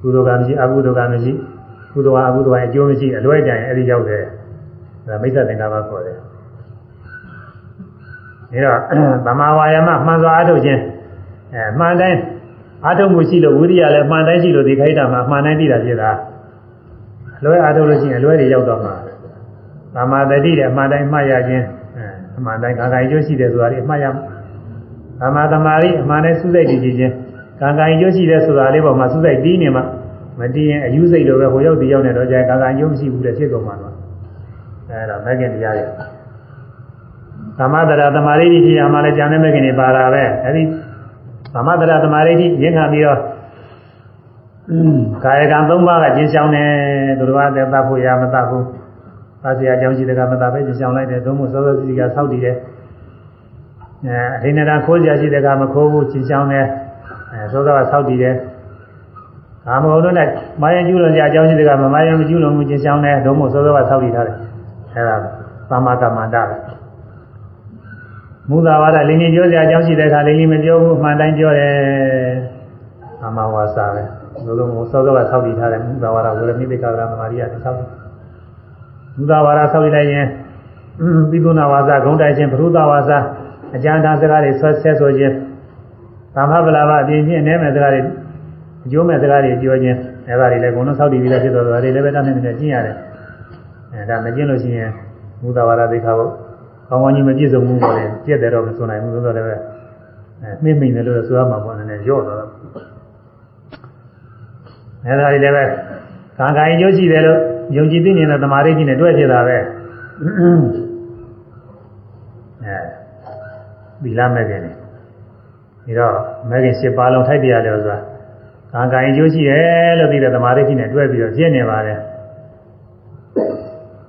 ကုသိုလ်ကမရှိအကုသိုလ်ကမရှိကုသိုလ်ကအကုသိုလ်ကအကျိုးမရှိအလွဲကြံရင်အဲ့ဒီရောက်တယ်ဒါမိစ္ဆာသင်္ကပ္ပခေါ်တယ်ဒါတော့သမာဝါယမမှန်စွာအထုတ်ခြင်းအဲမှန်တိုင်းအထုတ်မှုရှိလို့ဝိရိယလည်းမှန်တိုင်းရှိလို့ဒီခိုက်တာမှာမှန်တိုင်းသိတာဖြစ်တာ အလွဲအထုတ်လို့ရှိရင်အလွဲတွေရောက်တော့မှာသမာတတိတဲ့အမှန်တိုင်းမှတ်ရခြင်းအမှန်တိုင်းကာကံကျိုးရှိတယ်ဆိုတာလေးအမှတ်ရသမာသမာဓိအမှန်တိုင်းစုစိတ်တည်ကြည်ခြင်းကာကံကျိုးရှိတယ်ဆိုတာလေးပေါ်မှာစုစိတ်တည်နေမှာမတည်ရင်အယူစိတ်လိုပဲဟိုရောက်ဒီရောက်နေတော့ကြာကာကံကျိုးမရှိဘူးတဲ့ဖြစ်ကုန်မှာတော့အဲဒါမဂ္ဂင်တရားတွေသမထရာသမာဓိဖြစ်ရမှလည်းဉာဏ်နဲ့မဂ္ဂင်တွေပါတာပဲအဲဒီသမထရာသမာဓိရင်းခံပြီးတော့ကာယကံ၃ပါးကကျင်းဆောင်တယ် သူတော်ဘာသက်သဖို့ရမသဘူးသာစရာအကြောင်းရှိတဲ့ကမသပဲကျင်းဆောင်လိုက်တယ်သို့မဟုတ်စောစောစီစီကဆောက်တည်တယ်အဲအဟိနရာခိုးစရာရှိတဲ့ကမခိုးဘူးကျင်းဆောင်တယ်အဲစောစောကဆောက်တည်တယ်ကာမဂုဏ်တို့နဲ့မာယကျူးလွန်ကြအကြောင်းရှိတဲ့ကမမာယမကျူးလွန်မှုကျင်းဆောင်တယ်သို့မဟုတ်စောစောကဆောက်တည်ထားတယ်အဲဒါသမ္မာကမ္မန္တပဲမူသာဝါဒလင်းကြီးပြောစရာအကြောင်းရှိတဲ့အခါလင်းကြီးမပြောဘူးမှန်တိုင်းပြောတယ်အမဝါစာပဲ ဘယ်လိုမျိုးစောစောကဆောက်တည်ထားတယ်မူသာဝါဒဝေရမိတိကာရမမာရိယဆောက်မူသာဝါဒဆောက်တည်လိုက်ရင်ပိသုနာဝါစာဂုံတိုင်ခြင်းပရုသဝါစာအကျဉ်းသားစကားတွေဆွဲဆဲဆိုခြင်းသံဃဗလာဘအပြင်ချင်းအနည်းမဲ့စကားတွေအကျိုးမဲ့စကားတွေပြောခြင်းအဲဒါတွေလည်းဘုံလုံးဆောက်တည်ပြီးသားဖြစ်တော့ဒါတွေလည်းပဲတတ်နေနေကျင့်ရတယ်အဲဒါမကျင့်လို့ရှိရင်မူသာဝါဒသိခါဖို့ကောင်းကောင်းကြီးမပြည့်စုံဘူးပေါ့လေပြည့်တယ်တော့မစွန်နိုင်ဘူးဆိုတော့လည်းအဲနှိမ့်မိန်တယ်လို့ဆိုရမှာပေါ့နည်းနည်းရော့တော့ အဲဒါတွေလည်းပဲကံကံအကျိုးရှိတယ်လို့ယုံကြည်သိနေတဲ့သမာဓိကြီးနဲ့တွဲဖြစ်တာပဲအဲဒီလမဲ့ခင်နေဒါတော့မဲ့ခင်၈ပါးလုံးထိုက်တရားလို့ဆိုတာကံကံအကျိုးရှိတယ်လို့သိတဲ့သမာဓိကြီးနဲ့တွဲပြီးတော့ပြည့်နေပါတယ်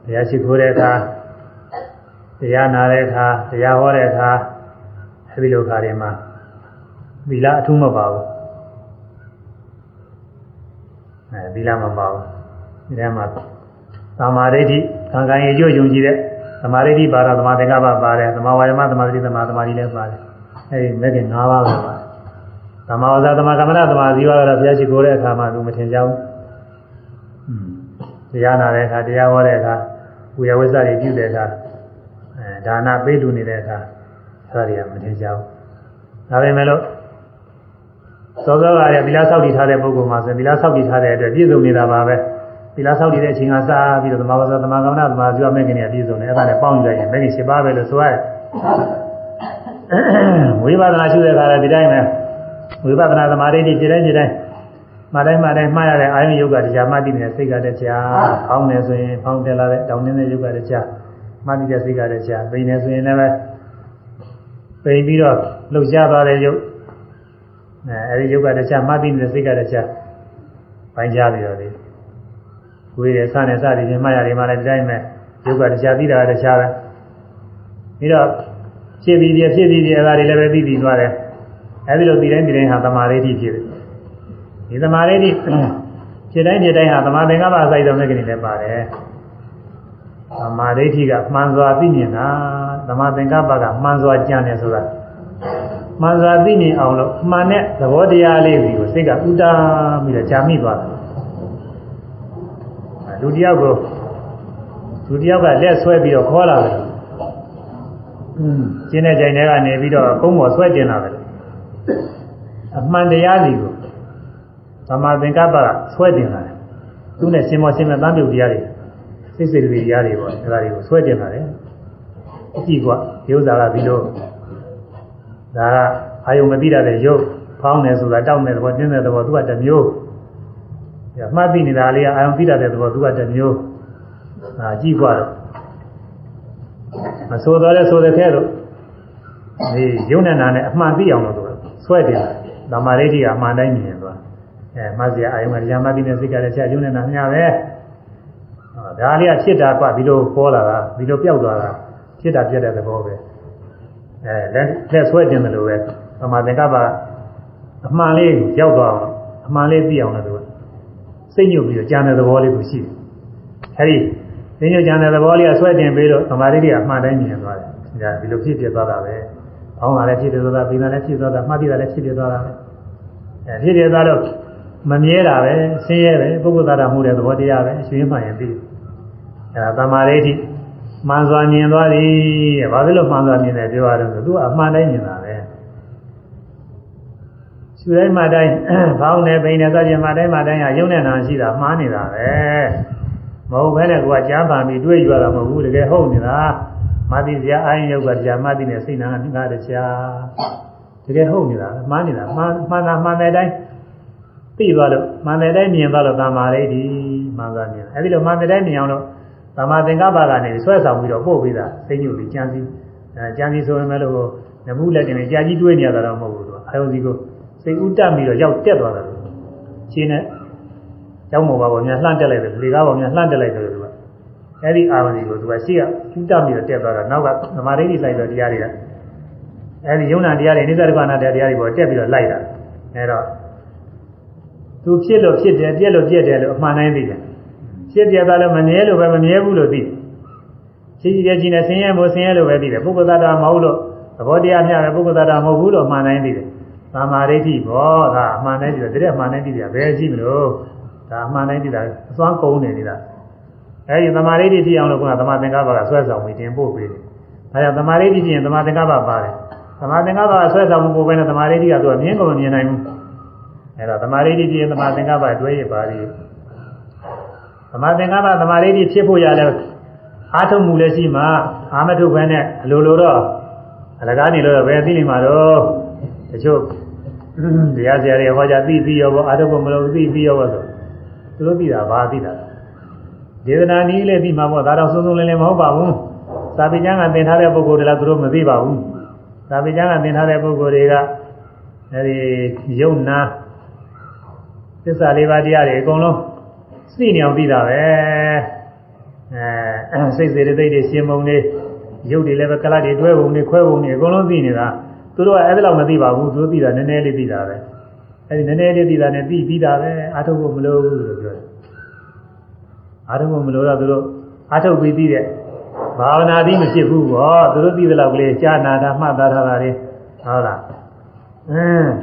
ဘုရားရှိခိုးတဲ့အခါတရားနာတဲ့အခါတရားဟောတဲ့အခါအဲဒီလိုခါတွေမှာသီလအထူးမပါဘူး အဲသီလမပါဘူးဒီထဲမှာသမာဓိဋ္ဌိခံခံရကြယုံကြည်တဲ့သမာဓိဋ္ဌိပါတော့သမာသင်္ကပ္ပပါတယ်သမာဝါယမသမာဓိသမာသမာဓိလည်းပါတယ်အဲဒီမဲ့ခင်၅ပါးပဲပါသမာဝဇ္ဇသမာကမ္မနာသမာဇီဝကတော့ဘုရားရှိခိုးတဲ့အခါမှာသူမထင်ကြဘူးတရားနာတဲ့အခါတရားဟောတဲ့အခါဝိယဝိဇ္ဇတွေပြုတဲ့အခါအဲဒါနပေးလူနေတဲ့အခါအဲဒါတွေကမထင်ကြဘူးဒါပေမဲ့လို့ သောသောကရသီလဆောက်တည်ထားတဲ့ပုဂ္ဂိုလ်မှာဆိုသီလဆောက်တည်ထားတဲ့အတွက်ပြည့်စုံနေတာပါပဲသီလဆောက်တည်တဲ့အချိန်ကစပြီးတော့သမာဝဇ္ဇသမာကမ္မနာသမာဇီဝမဲ့ခင်တွေပြည့်စုံတယ်အဲ့ဒါနဲ့ပေါင်းယူလိုက်ရင်မဲ့ခင်၈ပါးပဲလို့ဆိုရတယ်ဝိပဿနာရှုတဲ့အခါလည်းဒီတိုင်းပဲဝိပဿနာသမာဓိတွေခြေတိုင်းခြေတိုင်းမှတိုင်းမှတိုင်းမှားရတဲ့အာယုယုတ်ကတရားမှတ်တည်နေတဲ့စိတ်ကတရား။ဖောင်းနေဆိုရင်ဖောင်းတယ်လာတဲ့တောင်းနေတဲ့ယုတ်ကတရားမှတ်တည်တဲ့စိတ်ကတရား။ပိန်နေဆိုရင်လည်းပိန်ပြီးတော့လှုပ်ရှားသွားတဲ့ယုတ် အဲအဲဒီယုတ်ကတရားမှတ်တည်နေတဲ့စိတ်ကတရားပိုင်းခြားပြီးတော့လေကိုယ်ရဲ့စနဲ့စသည်ချင်းမှတ်ရတယ်မှလည်းဒီတိုင်းပဲယုတ်ကတရားသိတာကတရားပဲပြီးတော့ဖြစ်ပြီးပြဖြစ်ပြီးပြအဲဒါတွေလည်းပဲသိပြီးသွားတယ်အဲဒီလိုဒီတိုင်းဒီတိုင်းဟာသမာဓိဖြစ်တယ်ဒီသမာဓိတိဖြစ်တိုင်းဖြစ်တိုင်းဟာသမာသင်္ကပ္ပအစိုက်တော်မဲ့ကနေလည်းပါတယ်သမာဓိဋ္ဌိကမှန်စွာသိမြင်တာသမာသင်္ကပ္ပကမှန်စွာကြံတယ်ဆိုတာ မှန်စွာသိမြင်အောင်လို့မှန်တဲ့သဘောတရားလေးကိုစိတ်ကဥတာပြီးတော့ကြာမိသွားတယ်လူတယောက်ကိုသူတယောက်ကလက်ဆွဲပြီးတော့ခေါ်လာတယ်อืมကျင်းတဲ့ကြိုင်ထဲကနေပြီးတော့ကုန်းပေါ်ဆွဲတင်လာတယ်အမှန်တရားစီကိုသမာသင်္ကပ္ပကဆွဲတင်လာတယ်သူနဲ့ရှင်မောရှင်မဲ့တမ်းပြုတ်တရားတွေစိတ်စိတ်တွေတရားတွေပေါ့အဲဒါတွေကိုဆွဲတင်လာတယ်အကြည့်ကွာဒီဥစ္စာကပြီးတော့ ဒါကအာယုံမသိရတဲ့ရုပ်ဖောင်းတယ်ဆိုတာတောက်တဲ့သဘောတင်းတဲ့သဘောသူကတစ်မျိုးအမှတ်သိနေတာလေးကအာယုံသိရတဲ့သဘောသူကတစ်မျိုးအာကြည့်ကွာတော့မဆိုတော့လဲဆိုတဲ့ခဲတော့ဒီရုပ်နဲ့နာနဲ့အမှန်သိအောင်လို့ဆိုဆွဲတင်တာသမာဓိတိကအမှန်တိုင်းမြင်သွားအဲမှတ်စရာအာယုံကတရားမှတ်ပြီးနဲ့စိတ်ကလည်းဆရာရုပ်နဲ့နာမျှပဲဒါလေးကဖြစ်တာကွဒီလိုပေါ်လာတာဒီလိုပျောက်သွားတာဖြစ်တာပြတ်တဲ့သဘောပဲ အဲလက်လက်ဆွဲတင်တယ်လို့ပဲသမာသင်္ကပ္ပအမှန်လေးရောက်သွားအောင်အမှန်လေးသိအောင်လို့သူစိတ်ညှို့ပြီးတော့ကြံတဲ့သဘောလေးကိုရှိတယ်အဲဒီစိတ်ညှို့ကြံတဲ့သဘောလေးကဆွဲတင်ပြီးတော့သမာဓိတိကအမှန်တိုင်းမြင်သွားတယ်ဒါဒီလိုဖြစ်ပြသွားတာပဲ။အောင်းတာလည်းဖြစ်ပြသွားတာ၊ပိန်တာလည်းဖြစ်သွားတာ၊မှတ်တိတာလည်းဖြစ်ပြသွားတာပဲ။အဲဖြစ်ပြသွားတော့မမြဲတာပဲဆင်းရဲပဲပုဂ္ဂိုလ်သားတာမှုတဲ့သဘောတရားပဲအရှင်မှန်ရင်သိ။အဲဒါသမာဓိဋ္ဌိ မှန်စွာမြင်သွားသည်တဲ့။ဘာဖြစ်လို့မှန်စွာမြင်တယ်ပြောရတော့ဆိုသူကအမှန်တိုင်းမြင်တာပဲ။ရှုတိုင်းမှတိုင်းဘောင်းနဲ့ပိန်နဲ့စသဖြင့်မှတိုင်းမှတိုင်းဟာယုံနဲ့နာရှိတာမှားနေတာပဲ။မဟုတ်ဘဲနဲ့ကိုကကြားပါပြီးတွေးကြရတာမဟုတ်ဘူးတကယ်ဟုတ်နေတာ။မသိစရာအာရင်ယောက်ကတရားမသိနဲ့စိတ်နာငါတရားတကယ်ဟုတ်နေတာမှားနေတာမှန်မှန်တာမှန်တဲ့အတိုင်းသိသွားလို့မှန်တဲ့အတိုင်းမြင်သွားလို့သမာဓိဒီမှန်သွားမြင်အဲဒီလိုမှန်တဲ့အတိုင်းမြင်အောင်လို့ သမာသင်္ကပ္ပကနေဆွဲဆောင်ပြီးတော့ပို့ပြီးတာသိညွတ်ပြီးကြံစည်အဲကြံစည်ဆိုရင်လည်းလို့နမှုလက်တင်ကြာကြီးတွေးနေရတာတော့မဟုတ်ဘူးသူအာယုံစီကိုစိတ်ဥတက်ပြီးတော့ရောက်တက်သွားတယ်ချင်းနဲ့ကျောင်းမော်ပါပေါ်များလှမ်းတက်လိုက်တယ်လေကားပေါ်များလှမ်းတက်လိုက်တယ်သူကအဲ့ဒီအာယုံစီကိုသူကရှိကဥတက်ပြီးတော့တက်သွားတာနောက်ကသမာဓိတိဆိုင်တဲ့တရားတွေကအဲ့ဒီယုံနာတရားတွေနိစ္စဒုက္ခနာတရားတွေပေါ်တက်ပြီးတော့လိုက်တာအဲ့တော့သူဖြစ်လို့ဖြစ်တယ်ပြက်လို့ပြက်တယ်လို့အမှန်တိုင်းသိတယ် ဖြစ်ပြတာလည်းမမြဲလို့ပဲမမြဲဘူးလို့သိရှိရှိတဲ့ကြီးနဲ့ဆင်းရဲမို့ဆင်းရဲလို့ပဲသိတယ်ပုဂ္ဂိုလ်သတ္တမဟုတ်လို့သဘောတရားမျှပဲပုဂ္ဂိုလ်သတ္တမဟုတ်ဘူးလို့အမှန်တိုင်းသိတယ်သမာဓိဋ္ဌိဘောဒါအမှန်တိုင်းသိတယ်တကယ်အမှန်တိုင်းသိတယ်ဘယ်ရှိမလို့ဒါအမှန်တိုင်းသိတာအစွမ်းကုန်နေနေတာအဲဒီသမာဓိဋ္ဌိဖြစ်အောင်လို့ကသမာသင်္ကပ္ပကဆွဲဆောင်ပြီးတင်ပို့ပေးတယ်ဒါကြောင့်သမာဓိဋ္ဌိဖြစ်ရင်သမာသင်္ကပ္ပပါတယ်သမာသင်္ကပ္ပကဆွဲဆောင်မှုပို့ပဲနဲ့သမာဓိဋ္ဌိကသူကမြင်ကုန်မမြင်နိုင်ဘူးအဲဒါသမာဓိဋ္ဌိဖြစ်ရင်သမာသင်္ကပ္ပတွဲရပါလိမ့်သ မာသင်္ကပ္ပသမာဓိဋ္ဌိဖြစ်ဖို့ရလဲအားထုတ်မှုလည်းရှိမှအာမထုတ်ပဲနဲ့အလိုလိုတော့အလကားနေလို့ပဲသိနေမှာတော့တချို့တရားစရာတွေဟောကြသိပြီးရောအာထုတ်ဖို့မလို့သိပြီးရောဆိုသူတို့သိတာဘာသိတာဒေသနာနည်းလည်းသိမှာပေါ့ဒါတော့စုံစုံလင်းလင်းမဟုတ်ပါဘူးသာပိကျမ်းကသင်ထားတဲ့ပုဂ္ဂိုလ်တွေလည်းသူတို့မသိပါဘူးသာပိကျမ်းကသင်ထားတဲ့ပုဂ္ဂိုလ်တွေကအဲဒီယုံနာသစ္စာလေးပါးတရားတွေအကုန်လုံး သိနေအောင်သိတာပဲအဲစိတ်စေတသိက်တွေရှင်မုံတွေရုပ်တွေလည်းပဲကလတ်တွေတွဲပုံတွေခွဲပုံတွေအကုန်လုံးသိနေတာသူတို့ကအဲ့ဒါလောက်မသိပါဘူးသူတို့သိတာနည်းနည်းလေးသိတာပဲအဲ့ဒီနည်းနည်းလေးသိတာနဲ့သိပြီးတာပဲအာထုတ်ဖို့မလိုဘူးလို့ပြောတယ်အာထုတ်ဖို့မလိုတော့သူတို့အာထုတ်ပြီးသိတဲ့ဘာဝနာသည်မဖြစ်ဘူးပေါ့သူတို့သိတဲ့လောက်ကလေးရှားနာတာမှတ်သားထားတာတွေဟုတ်လားအင်း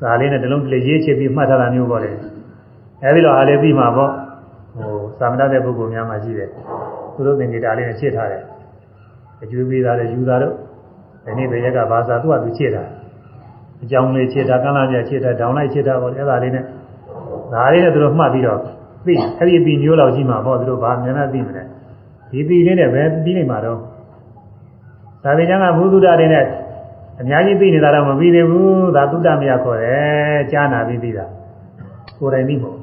စာလေးနဲ့တလုံးတလေးရေးချပြီးမှတ်ထားတာမျိုးပေါ့လေ အဲဒီလိုအားလေးပြီးမှာပေါ့ဟိုသာမဏတဲ့ပုဂ္ဂိုလ်များမှရှိတယ်သူတို့သင်္ကေတလေးနဲ့ချစ်ထားတယ်အကျွေးပေးတာလည်းယူတာတော့ဒီနေ့ဘယ်ရက်ကဘာသာသူ့အတူချစ်တာအကြောင်းလေးချစ်တာကမ်းလာပြချစ်တာဒေါင်းလိုက်ချစ်တာပေါ့အဲ့ဒါလေးနဲ့ဒါလေးနဲ့သူတို့မှတ်ပြီးတော့သိအဲ့ဒီပြီးမျိုးလောက်ကြီးမှာပေါ့သူတို့ဘာမြန်နဲ့သိမလဲဒီပြီးလေးနဲ့ပဲပြီးနေမှာတော့သာဝေကျမ်းကဘုသူဒ္ဓတွေနဲ့အများကြီးသိနေတာတော့မပြီးသေးဘူးဒါသုတ္တမယခေါ်တယ်ကြားနာပြီးသိတာကိုယ်တိုင်သိမို့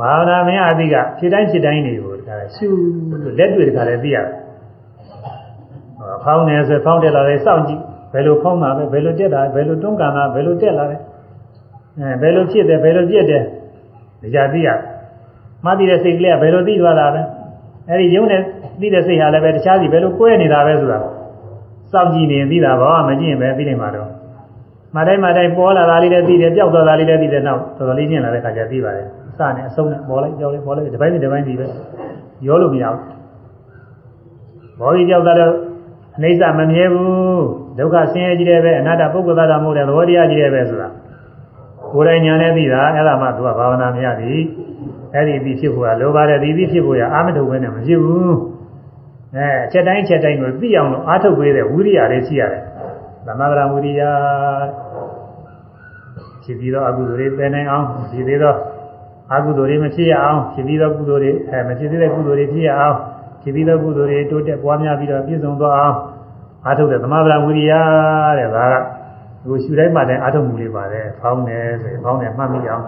ဘာဝနာမယအသိကခြေတိုင်းခြေတိုင်းတွေကိုဒါရှုလက်တွေ့တခါလည်းသိရတယ်ဖောင်းနေဆိုဖောင်းတက်လာတယ်စောင့်ကြည့်ဘယ်လိုဖောင်းတာပဲဘယ်လိုတက်တာဘယ်လိုတွန်းကန်တာဘယ်လိုတက်လာတယ်အဲဘယ်လိုဖြစ်တယ်ဘယ်လိုပြက်တယ်ဒါကြသိရမှတ်သိတဲ့စိတ်ကလေးကဘယ်လိုသိသွားတာပဲအဲဒီရုံးနဲ့သိတဲ့စိတ်ဟာလည်းပဲတခြားစီဘယ်လိုကွဲနေတာပဲဆိုတာစောင့်ကြည့်နေသိတာပါမကြည့်ရင်ပဲသိနေမှာတော့မတိုင်းမတိုင်းပေါ်လာတာလေးလည်းသိတယ်ပျောက်သွားတာလေးလည်းသိတယ်နောက်တော်တော်လေးကျင့်လာတဲ့ခါကျသိပါတယ် စနဲ့အဆုံးနဲ့ပေါ်လိုက်ကြောက်လိုက်ပေါ်လိုက်ဒီပိုင်းဒီဒီပိုင်းဒီပဲရောလို့မရဘူးဘောကြီးကြောက်တာတော့အနိစ္စမမြဲဘူးဒုက္ခဆင်းရဲကြီးတယ်ပဲအနတ္တပုဂ္ဂိုလ်သားတာမဟုတ်တဲ့သဘောတရားကြီးတယ်ပဲဆိုတာကိုယ်တိုင်ညာနဲ့သိတာအဲ့ဒါမှသူကဘာဝနာမရသည်အဲ့ဒီပြီးဖြစ်ဖို့ကလိုပါတယ်ဒီပြီးဖြစ်ဖို့ရအာမထုတ်ဘဲနဲ့မဖြစ်ဘူးအဲအချက်တိုင်းအချက်တိုင်းကိုသိအောင်လို့အာထုတ်ပေးတဲ့ဝိရိယလေးရှိရတယ်သမဂရဝိရိယဖြစ်ပြီးတော့အကုသိုလ်တွေပယ်နိုင်အောင်ဖြစ်ပြီးတော့ အကုသိုလ်တွေမဖြစ်ရအောင်ဖြစ်ပြီးတော့ကုသိုလ်တွေအဲမဖြစ်သေးတဲ့ကုသိုလ်တွေဖြစ်ရအောင်ဖြစ်ပြီးတော့ကုသိုလ်တွေတိုးတက်ပွားများပြီးတော့ပြည့်စုံသွားအောင်အာထုတ်တဲ့သမဂရဝိရိယတဲ့ဒါကဟိုရှူတိုင်းမှလည်းအာထုတ်မှုလေးပါတယ်ဖောင်းတယ်ဆိုရင်ဖောင်းတယ်မှတ်မိအောင်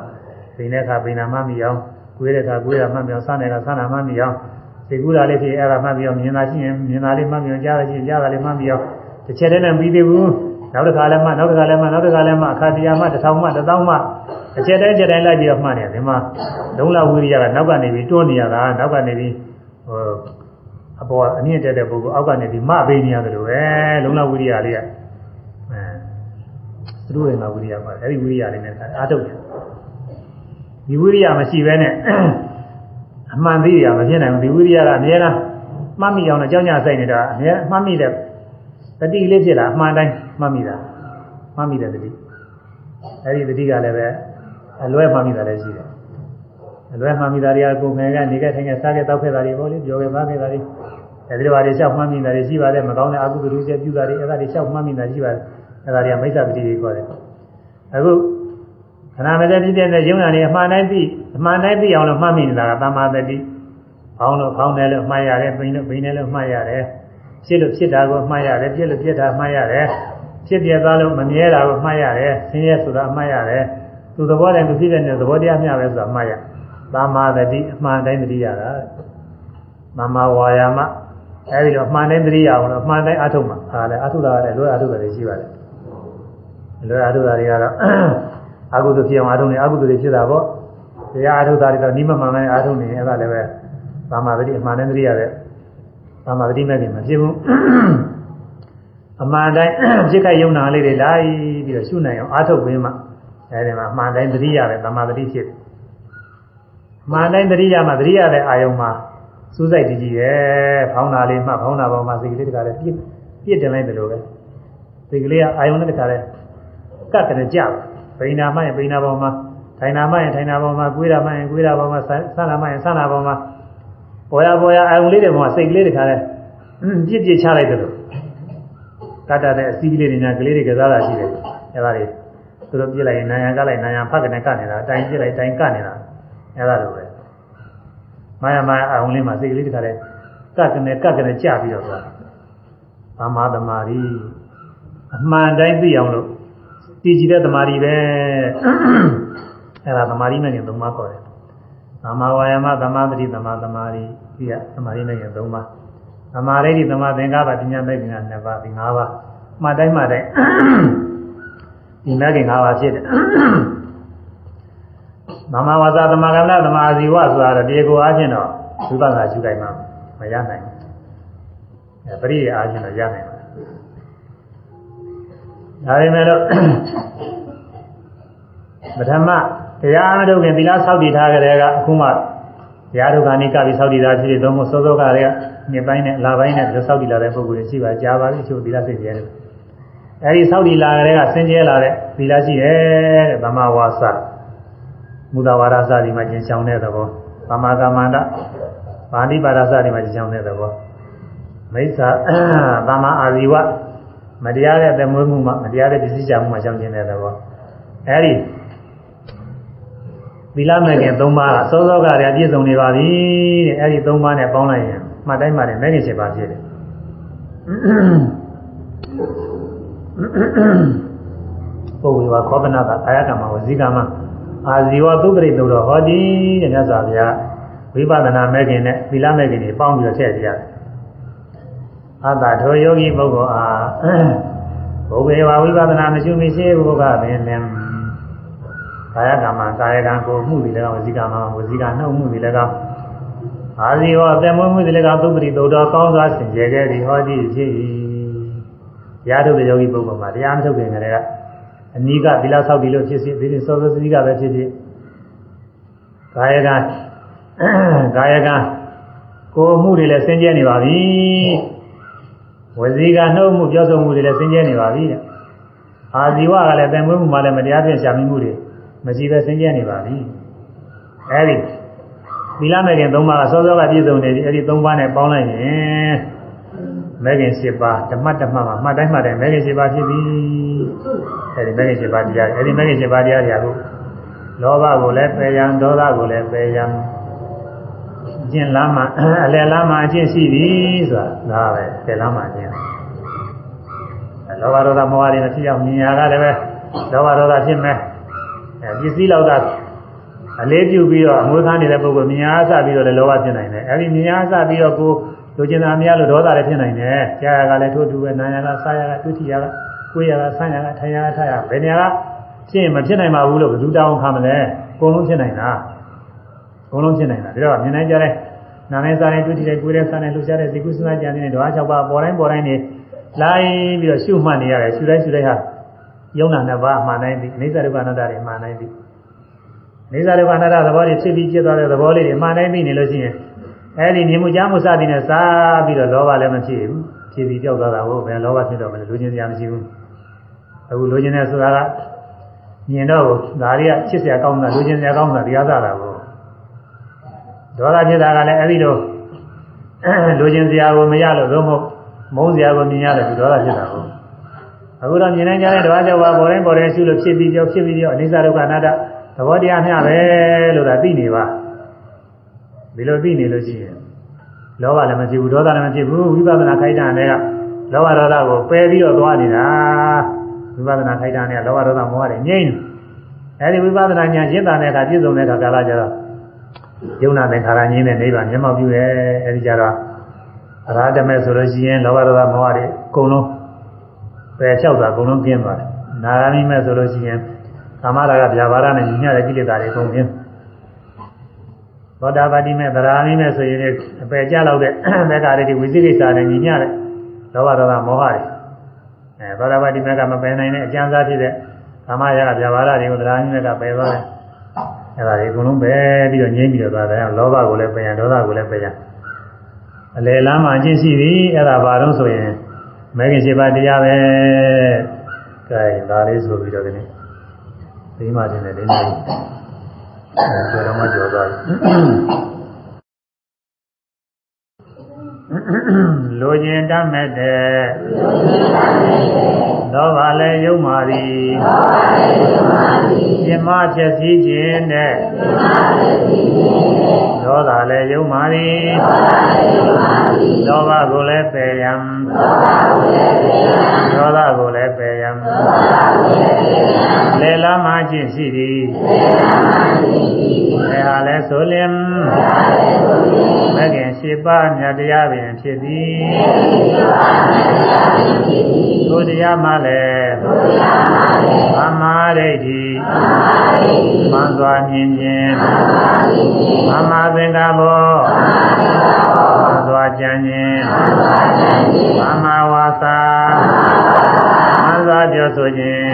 ပိန်တဲ့အခါပိန်တာမှတ်မိအောင်ကိုယ်တဲ့အခါကိုယ်ရမှတ်မိအောင်ဆန်းတဲ့အခါဆန်းတာမှတ်မိအောင်သိကူတာလေးဖြစ်အဲ့ဒါမှတ်ပြီးအောင်မြင်တာရှိရင်မြင်တာလေးမှတ်ပြီးအောင်ကြားတာရှိရင်ကြားတာလေးမှတ်ပြီးအောင်တစ်ချက်တည်းနဲ့ပြီးသေးဘူး နောက်တစ်ခါလည်းမှနောက်တစ်ခါလည်းမှနောက်တစ်ခါလည်းမှအခါတရားမှတစ်ထောင်မှတစ်သောင်းမှအချက်တိုင်းချက်တိုင်းလိုက်ပြီးတော့မှတ်နေတယ်ဒီမှာလုံးလဝိရိယကနောက်ကနေပြီးတွန်းနေရတာနောက်ကနေပြီးဟိုအပေါ်အမြင့်တက်တဲ့ပုဂ္ဂိုလ်အောက်ကနေပြီးမပေးနေရတယ်လို့ပဲလုံးလဝိရိယလေးကအဲသူတို့ရဲ့ဝိရိယပါအဲ့ဒီဝိရိယလေးနဲ့အားထုတ်တယ်ဒီဝိရိယမရှိဘဲနဲ့အမှန်သိရမဖြစ်နိုင်ဘူးဒီဝိရိယကအများအားမှတ်မိအောင်တော့ကြောင်းကြဆိုင်နေတာအများမှတ်မိတဲ့ တတိလေးဖြစ်လာအမှန်တိုင်းမှတ်မိတာမှတ်မိတဲ့တတိအဲဒီတတိကလည်းပဲအလွဲမှတ်မိတာလည်းရှိတယ်အလွဲမှတ်မိတာတွေကကိုယ်ငယ်ကနေခဲ့ထိုင်ခဲ့စားခဲ့တောက်ခဲ့တာတွေပေါ့လေပြောခဲ့ပါခဲ့တာတွေအဲဒီလိုပါတွေလျှောက်မှတ်မိတာတွေရှိပါတယ်မကောင်းတဲ့အကုသိုလ်တွေပြုတာတွေအဲဒါတွေလျှောက်မှတ်မိတာရှိပါတယ်အဲဒါတွေကမိစ္ဆာပတိတွေခေါ်တယ်အခုခဏမစက်ပြည့်တဲ့ရုံနာတွေအမှန်တိုင်းသိအမှန်တိုင်းသိအောင်လို့မှတ်မိနေတာကသမ္မာတတိဖောင်းလို့ဖောင်းတယ်လို့မှတ်ရတယ်ပိန်လို့ပိန်တယ်လို့မှတ်ရတယ် ဖြစ်လို့ဖြစ်တာကိုမှတ်ရတယ်ပြည့်လို့ပြည့်တာမှတ်ရတယ်ဖြစ်ပြသွားလို့မမြဲတာကိုမှတ်ရတယ်ဆင်းရဲဆိုတာမှတ်ရတယ်သူသဘောတိုင်းသူဖြစ်တဲ့သဘောတရားမျှပဲဆိုတာမှတ်ရသမ္မာတတိအမှန်တိုင်းတတိရတာသမ္မာဝါယာမအဲဒီတော့အမှန်တိုင်းတတိရအောင်လို့အမှန်တိုင်းအထုတ်မှာအားလည်းအထုတ်တာလည်းလွယ်အထုတ်တယ်ရှိပါတယ်လွယ်အထုတ်တာတွေကတော့အကုသိုလ်ဖြစ်အောင်အထုတ်နေအကုသိုလ်တွေဖြစ်တာပေါ့တရားအထုတ်တာတွေတော့နိမမှန်မှန်အထုတ်နေအဲ့ဒါလည်းပဲသမ္မာတတိအမှန်တိုင်းတတိရတဲ့ သမာဓိမဲ့ခင်မဖြစ်ဘူးအမှန်တိုင်းဖြစ်ခိုက်ယုံနာလေးတွေလိုက်ပြီးတော့ရှုနိုင်အောင်အားထုတ်ပေးမှအဲဒီမှာအမှန်တိုင်းသတိရတယ်သမာဓိဖြစ်တယ်အမှန်တိုင်းသတိရမှသတိရတဲ့အာယုံမှာစူးစိုက်ကြည့်ကြည့်ရဲ့ဖောင်းတာလေးမှဖောင်းတာပေါ်မှာစိတ်ကလေးတခါလေးပြစ်ပြစ်တင်လိုက်တယ်လို့ပဲစိတ်ကလေးကအာယုံနဲ့တခါလေးကတ်တယ်ကြပိဏာမှရင်ပိဏာပေါ်မှာထိုင်နာမှရင်ထိုင်နာပေါ်မှာကွေးတာမှရင်ကွေးတာပေါ်မှာဆန်းနာမှရင်ဆန်းနာပေါ်မှာ ပေါ်ရပေါ်ရအာယုံလေးတွေမှာစိတ်ကလေးတွေခါလဲပြစ်ပြစ်ချလိုက်တယ်လို့ကတ္တတဲ့အစီးကလေးတွေညာကလေးတွေကစားတာရှိတယ်အဲဒါတွေသူတို့ပြစ်လိုက်ရင်နာယံကလိုက်နာယံဖတ်ကနေကနေတာအတိုင်းပြစ်လိုက်တိုင်းကနေတာအဲဒါလိုပဲမာယာမာအာယုံလေးမှာစိတ်ကလေးတွေခါလဲကကနေကကနေကြပြီးတော့သွားဗမာသမာဓိအမှန်တိုင်းသိအောင်လို့တည်ကြည်တဲ့သမာဓိပဲအဲဒါသမာဓိနဲ့ညသုံးပါးခေါ်တယ် သမ္မာဝါယာမသမ္မာသတိသမ္မာသမာဓိဒီကသမာဓိနဲ့ရသုံးပါသမာဓိတိသမာသင်္ကပ္ပပညာမဲ့ပညာနှစ်ပါးဒီ၅ပါးမှတ်တိုင်းမှတ်တိုင်းဒီမဲ့ခင်၅ပါးဖြစ်တယ်သမ္မာဝါစာသမ္မာကမ္မသမ္မာအာဇီဝဆိုတာတော့ဒီကိုအားဖြင့်တော့ဝိပဿနာရှုတိုင်းမှာမရနိုင်ဘူးအဲပရိယာအားဖြင့်တော့ရနိုင်တယ်ဒါပေမဲ့လို့ပထမ တရားမထုတ်ခင်သီလဆောက်တည်ထားကြတဲ့ကအခုမှတရားထုတ်ကနေကပြီးဆောက်တည်တာရှိတယ်သုံးဖို့စောစောကလည်းနှစ်ပိုင်းနဲ့လာပိုင်းနဲ့ဆောက်တည်လာတဲ့ပုဂ္ဂိုလ်တွေရှိပါကြားပါပြီချို့သီလစိတ်ကျဲတယ်အဲဒီဆောက်တည်လာကြတဲ့ကဆင်းကျဲလာတဲ့သီလရှိတယ်တဲ့ဗမာဝါစာမူဒဝါဒစာဒီမှာကျင်ချောင်းတဲ့သဘောဗမာကမန္တပါဠိပါဒစာဒီမှာကျင်ချောင်းတဲ့သဘောမိစ္ဆာဗမာအာဇီဝမတရားတဲ့သမွေးမှုမှမတရားတဲ့ပစ္စည်းချမှုမှချောင်းကျင်တဲ့သဘောအဲဒီ သီလမဲ့ခင်၃ပါးကစောစောကတည်းကပြည့်စုံနေပါပြီတဲ့အဲဒီ၃ပါးနဲ့ပေါင်းလိုက်ရင်မှတ်တိုင်းမှလည်းမဲ့ခင်7ပါးဖြစ်တယ်ပုဂ္ဂိုလ်ကခောပနာကအာယကမ္မဝဇိကမ္မအာဇီဝသုပရိတုတော်ဟောတိတဲ့မြတ်စွာဘုရားဝိပဿနာမဲ့ခင်နဲ့သီလမဲ့ခင်တွေပေါင်းပြီးတော့ထည့်ပြရတယ်အတ္တထိုယောဂီပုဂ္ဂိုလ်အားဘုဘေဝဝိပဿနာမရှိမရှိဘုရားပင်လင် ကာယကမ္မကာယကံကိုမှုတွေလည်းကောင်းဝစီကမ္မဝစီကနှုတ်မှုတွေလည်းကောင်းအာဇီဝအသက်မွေးမှုတွေလည်းကောင်းသုပတိသုဒ္ဓကောင်းစွာဆင်ကြယ်ခဲ့သည်ဟောကြည့်ဖြစ်၏တရားထုတ်တဲ့ယောဂီပုဂ္ဂိုလ်မှာတရားမထုတ်ခင်ကလေးကအနိကသီလဆောက်တည်လို့ဖြစ်စီဒီစောစောသီကပဲဖြစ်ဖြစ်ကာယကံကာယကံကိုမှုတွေလည်းဆင်ကြယ်နေပါပြီဝစီကနှုတ်မှုပြောဆိုမှုတွေလည်းဆင်ကြယ်နေပါပြီတဲ့အာဇီဝကလည်းတန်မွေးမှုမှလည်းမတရားဖြင့်ရှာမိမှုတွေ မရှိပဲဆင်းရဲနေပါပြီအဲဒီသီလမဲ့ခင်၃ပါးကစောစောကပြည့်စုံနေပြီအဲဒီ၃ပါးနဲ့ပေါင်းလိုက်ရင်မဲ့ခင်၈ပါးဓမ္မဓမ္မမှာမှတ်တိုင်းမှတ်တိုင်းမဲ့ခင်၈ပါးဖြစ်ပြီအဲဒီမဲ့ခင်၈ပါးတရားအဲဒီမဲ့ခင်၈ပါးတရားတွေအခုလောဘကိုလည်းပယ်ရန်ဒေါသကိုလည်းပယ်ရန်ကျင့်လမ်းမှာအလယ်လမ်းမှာအကျင့်ရှိပြီဆိုတာဒါပဲပယ်လမ်းမှာကျင့်လောဘဒေါသမောဟတွေမဖြစ်အောင်မြင်ရတာလည်းပဲလောဘဒေါသဖြစ်မယ် အဲပစ္စည်းလောက်သာအလေးပြုပြီးတော့အမွေခံနေတဲ့ပုဂ္ဂိုလ်မြင်အားစပြီးတော့လည်းလောဘဖြစ်နိုင်တယ်အဲဒီမြင်အားစပြီးတော့ကိုလိုချင်တာမရလို့ဒေါသလည်းဖြစ်နိုင်တယ်ကြာရကလည်းထိုးတူပဲနာရကစားရကဒုတိယကကိုယ်ရကဆန်းရကထိုင်ရကထားရဘယ်နေရာကဖြစ်ရင်မဖြစ်နိုင်ပါဘူးလို့ဘယ်သူတောင်းခံမလဲအကုန်လုံးဖြစ်နိုင်တာအကုန်လုံးဖြစ်နိုင်တာဒါတော့မြင်နိုင်ကြတဲ့နာနဲ့စားတဲ့ဒုတိယကိုယ်ရဲ့စားတဲ့လှူရှားတဲ့ဇိကုစနာကြံနေတဲ့ဓဝါ၆ပါးပေါ်တိုင်းပေါ်တိုင်းနေလိုက်ပြီးတော့ရှုမှတ်နေရတယ်ရှုတိုင်းရှုတိုင်းဟာ ယုံနာနှစ်ပါးမှန်တိုင်းပြီအိဋ္ဌဒုက္ခအနတ္တတွေမှန်တိုင်းပြီအိဋ္ဌဒုက္ခအနတ္တသဘောတွေဖြစ်ပြီးဖြစ်သွားတဲ့သဘောလေးတွေမှန်တိုင်းပြီနေလို့ရှိရင်အဲဒီမြင်မှုကြားမှုစသည်နဲ့စားပြီးတော့လောဘလည်းမဖြစ်ဘူးဖြစ်ပြီးကြောက်သွားတာဟုတ်ဘယ်လောဘဖြစ်တော့မလဲလူချင်းစရာမရှိဘူးအခုလူချင်းတဲ့ဆိုတာကမြင်တော့ဒါတွေကချစ်စရာကောင်းတာလူချင်းစရာကောင်းတာတရားစားတာကိုဒေါသဖြစ်တာကလည်းအဲဒီလိုလူချင်းစရာကိုမရလို့သို့မဟုတ်မုန်းစရာကိုမြင်ရတယ်ဒီဒေါသဖြစ်တာကို အခုတော့မြင်နိုင်ကြတဲ့ဓဝါကြောင့်ပါပေါ်တိုင်းပေါ်တိုင်းရှုလို့ဖြစ်ပြီးကြောက်ဖြစ်ပြီးကြောက်အနိစ္စဒုက္ခအနတ္တသဘောတရားမျှပဲလို့သာသိနေပါဒီလိုသိနေလို့ရှိရင်လောဘလည်းမဖြစ်ဘူးဒေါသလည်းမဖြစ်ဘူးဝိပဿနာခိုက်တာနဲ့ကလောဘဒေါသကိုပယ်ပြီးတော့သွားနေတာဝိပဿနာခိုက်တာနဲ့လောဘဒေါသမောဟတွေငြိမ့်အဲဒီဝိပဿနာဉာဏ်ရှင်းတာနဲ့ကပြည့်စုံတဲ့အခါကာလကျတော့ယုံနာသင်္ခါရငြိမ့်တဲ့နိဗ္ဗာန်မျက်မှောက်ပြုတယ်အဲဒီကျတော့အရာဓမဲ့ဆိုလို့ရှိရင်လောဘဒေါသမောဟတွေအကုန်လုံး ပယ်လျှောက်တာအကုန်လုံးကျင်းသွားတယ်နာဂာမိမဲ့ဆိုလို့ရှိရင်ကာမရာဂဗျာပါဒနဲ့ညီမျှတဲ့ကိလေသာတွေအကုန်ကျင်းသောတာပတိမဲ့သရာမိမဲ့ဆိုရင်အပယ်ကျလောက်တဲ့သက္ကာရိတိဝိသိကိစ္စနဲ့ညီမျှတဲ့လောဘဒေါသမောဟတွေအဲသောတာပတိမဲ့ကမပယ်နိုင်တဲ့အကျဉ်းစားဖြစ်တဲ့ကာမရာဂဗျာပါဒတွေကိုသရာမိမဲ့ကပယ်သွားတယ်အဲဒါတွေအကုန်လုံးပဲပြီးတော့ငြိမ့်ပြီးတော့သွားတယ်လောဘကိုလည်းပယ်ရဒေါသကိုလည်းပယ်ရအလယ်လမ်းမှာအကျင့်ရှိပြီအဲ့ဒါဘာလို့ဆိုရင် မဲခင်ရှိပါတရားပဲကဲဒါလေးဆိုပြီးတော့ဒီနေ့ဒီမှာတင်တယ်လေးလေးအဲတော်မှကြော်သွားလိုခြင်းတတ်မဲ့တဲ့ သောဘာလည်းယုံမာသည်ပြမဖြစ်စည်းခြင်းနဲ့သောတာလည်းယုံမာသည်သောဘကိုလည်းပယ်ယံသောတာကိုလည်းပယ်ယံလေလာမှခြင်းရှိသည်လေဟာလည်းဆိုလင်မကင်ရှိပါမြတ်တရားပင်ဖြစ်သည်ဘုရားမှလည်းသမာဓိဋ္ဌိမှန်စွာမြင်ခြင်းမမသင်္ကဘောမှန်စွာကြံခြင်းမမဝါစာမှန်စွာပြောဆိုခြင်း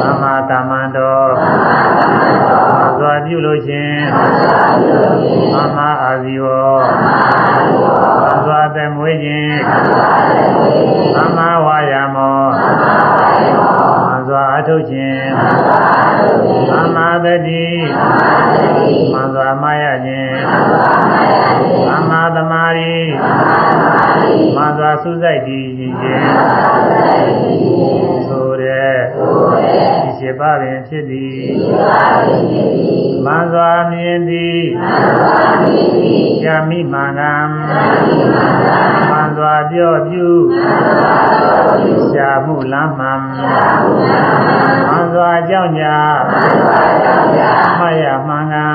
မမကမ္မန္တောမှန် စွာပြုလို့ခြင်းမမအာဇီဝမှန်စွာသက်မွေးခြင်းမမဝါယာမောမှန်စွာအထုတ်ခြင်းမမသတိမှန်စွာမရခြင်းမမသမာဓိမှန်စွာစုစိုက်တည်ခြင်း ဆိုတဲ့ဒီစေပါပင်ဖြစ်သည်မှန်စွာမြင်သည်ဇာမိမှန်ကံမှန်စွာပြောပြုရှားမှုလမ်းမှန်မှန်စွာကြောင့်ညာမှတ်ရမှန်ကံ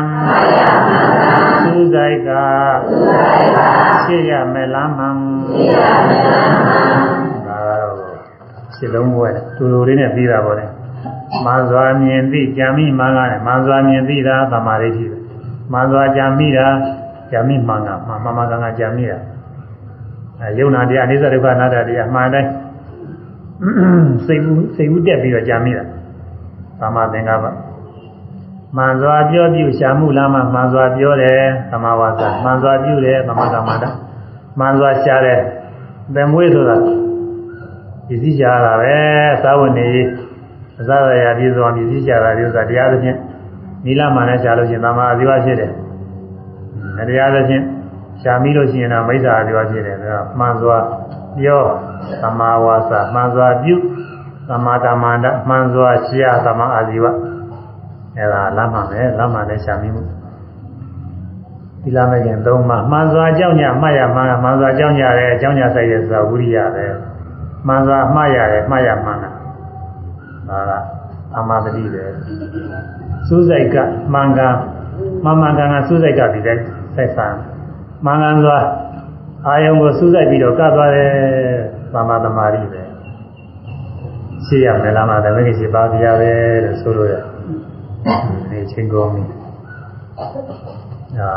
စူးစိုက်ကရှိရမယ်လမ်းမှန်ဒါတော့ ရှင်းလုံးဘွယ်တူတူလေးနဲ့ပြီးတာပေါ့လေမှန်စွာမြင်သိကြံမိမှန်ကလည်းမှန်စွာမြင်သိတာသမာဓိရှိတယ်မှန်စွာကြံမိတာကြံမိမှန်ကမှန်မှန်ကကကြံမိတာအဲယုံနာတရားအိသဒုက္ခအနာတ္တတရားမှန်တိုင်းစိတ်ဘူးစိတ်ဘူးတက်ပြီးတော့ကြာမိတာသမာသင်္ကပ္ပမှန်စွာပြောပြုရှာမှုလားမှမှန်စွာပြောတယ်သမာဝါစာမှန်စွာပြုတယ်သမာကမ္မတာမှန်စွာရှာတယ်သင်မွေးဆိုတာ ပစ္စည်းရှာတာပဲသာဝနေအစရရာပြည့်စုံမြည်စည်းကြတာဒီဥစ္စာတရားသဖြင့်နိလမှန်နဲ့ရှားလို့ရှိရင်သမာအဇိဝဖြစ်တယ်။တရားသဖြင့်ရှားမိလို့ရှိရင်တော့မိစ္ဆာအဇိဝဖြစ်တယ်ဒါမှန်စွာပြောသမာဝါစာမှန်စွာပြုသမာတမန္တမှန်စွာရှားသမာအာဇီဝအဲဒါလမ်းမှန်ပဲလမ်းမှန်နဲ့ရှားမိမှုဒီလမ်းမဲ့ရင်သုံးမှာမှန်စွာအကြောင်းညာမှတ်ရမှန်မှန်စွာအကြောင်းညာတယ်အကြောင်းညာဆိုင်ရဆိုတာဝိရိယပဲ မှန်စွာမှတ်ရတယ်မှတ်ရမှန်တာဒါကအမသတိပဲစူးစိုက်ကမှန်ကန်မှန်မှန်ကန်ကန်စူးစိုက်ကဒီတဲ့ဆက်ဆံမှန်ကန်စွာအာယုံကိုစူးစိုက်ပြီးတော့ကပ်သွားတယ်သမာသမารိပဲရှိရမယ်လားမသမီးရှိပါပြရပဲလို့ဆိုလို့ရဒီချင်းကောင်းပြီအာ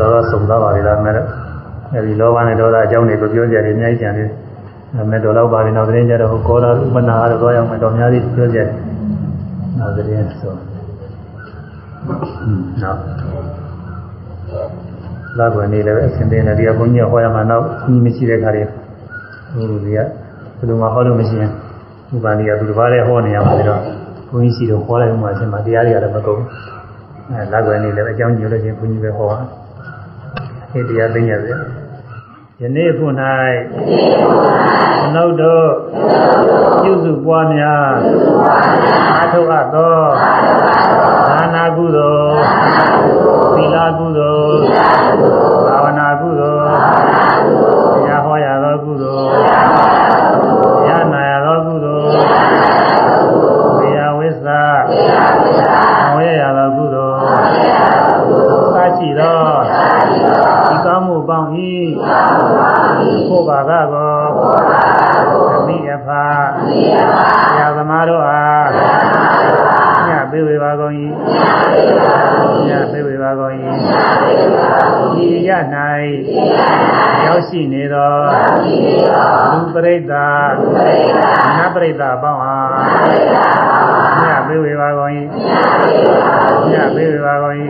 တော်တော်ဆုံးသွားပါပြီလားမဲအဲဒီလောဘနဲ့ဒေါသအကြောင်းတွေကိုပြောကြတယ်အများကြီးကြံတယ် မဲတော်တော့ပါပြီနောက်သတင်းကြတော့ကောတာဥပနာကတော့တော့ရောက်မယ်တော်များကြီးပြောကြတယ်နောက်သတင်းဆိုနောက်လာကွယ်နေလည်းအစဉ်တင်တယ်ဒီကဘုန်းကြီးဟောရမှာနောက်ကြီးမရှိတဲ့ခါတွေဟိုလူတွေကဘယ်လိုမှဟောလို့မရှိရင်ဥပန်ကြီးကသူတစ်ပါးလည်းဟောနေရမှာပြီးတော့ဘုန်းကြီးရှိတော့ဟောလိုက်မှအရှင်မတရားတွေကလည်းမကုန်အဲလာကွယ်နေလည်းအကြောင်းညွှန်လို့ချင်းဘုန်းကြီးပဲဟောတာအဲတရားသိရတယ် ယနေ့ခု၌နှုတ်တို့ပြုစုပွားများအာထုအပ်သောဒါနာကုသိုလ်သီလကုသိုလ်ဘာဝနာကုသိုလ်တရားဟောရသောကုသိုလ်ရနာရသောကုသိုလ်ဝေယဝိသဝေယရသောကုသိုလ်စရှိသောဒီကောင်းမှုပေါင်း၏ကိုယ်ပါကကောအမိအဖာဆရာသမားတို့အားညပေးဝေပါကုန်၏ညပေးဝေပါကုန်၏ ဒီရ၌ရောက်ရှိနေသောလူပရိသတ်နတ်ပရိသတ်ပေါင်းအားညပေးဝေပါကုန်၏ညပေးဝေပါကုန်၏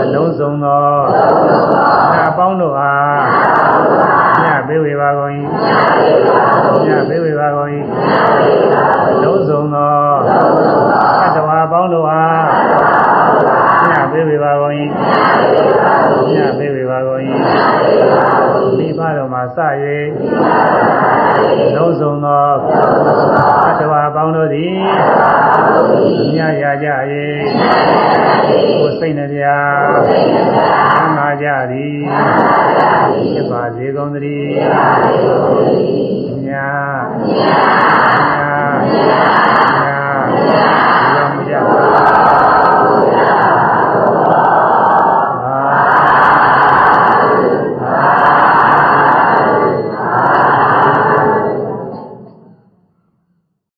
အလုံးစုံသောညပေါင်းတို့အားညပေးဝေပါကုန်၏ညပေးဝေပါကုန်၏လုံးစုံသောအတ္တဝါပေါင်းတို့အားညပေးဝေပါကုန်၏ ညပေးပြပါကုန်၏မိဘတော်မှာစ၍လုံးစုံသောအတ္တဝါပေါင်းတို့သည်ညရကြ၍ကိုယ်စိတ်နှပြသမာကြသည်ဖြစ်ပါစေကုန်သတည်းညညညည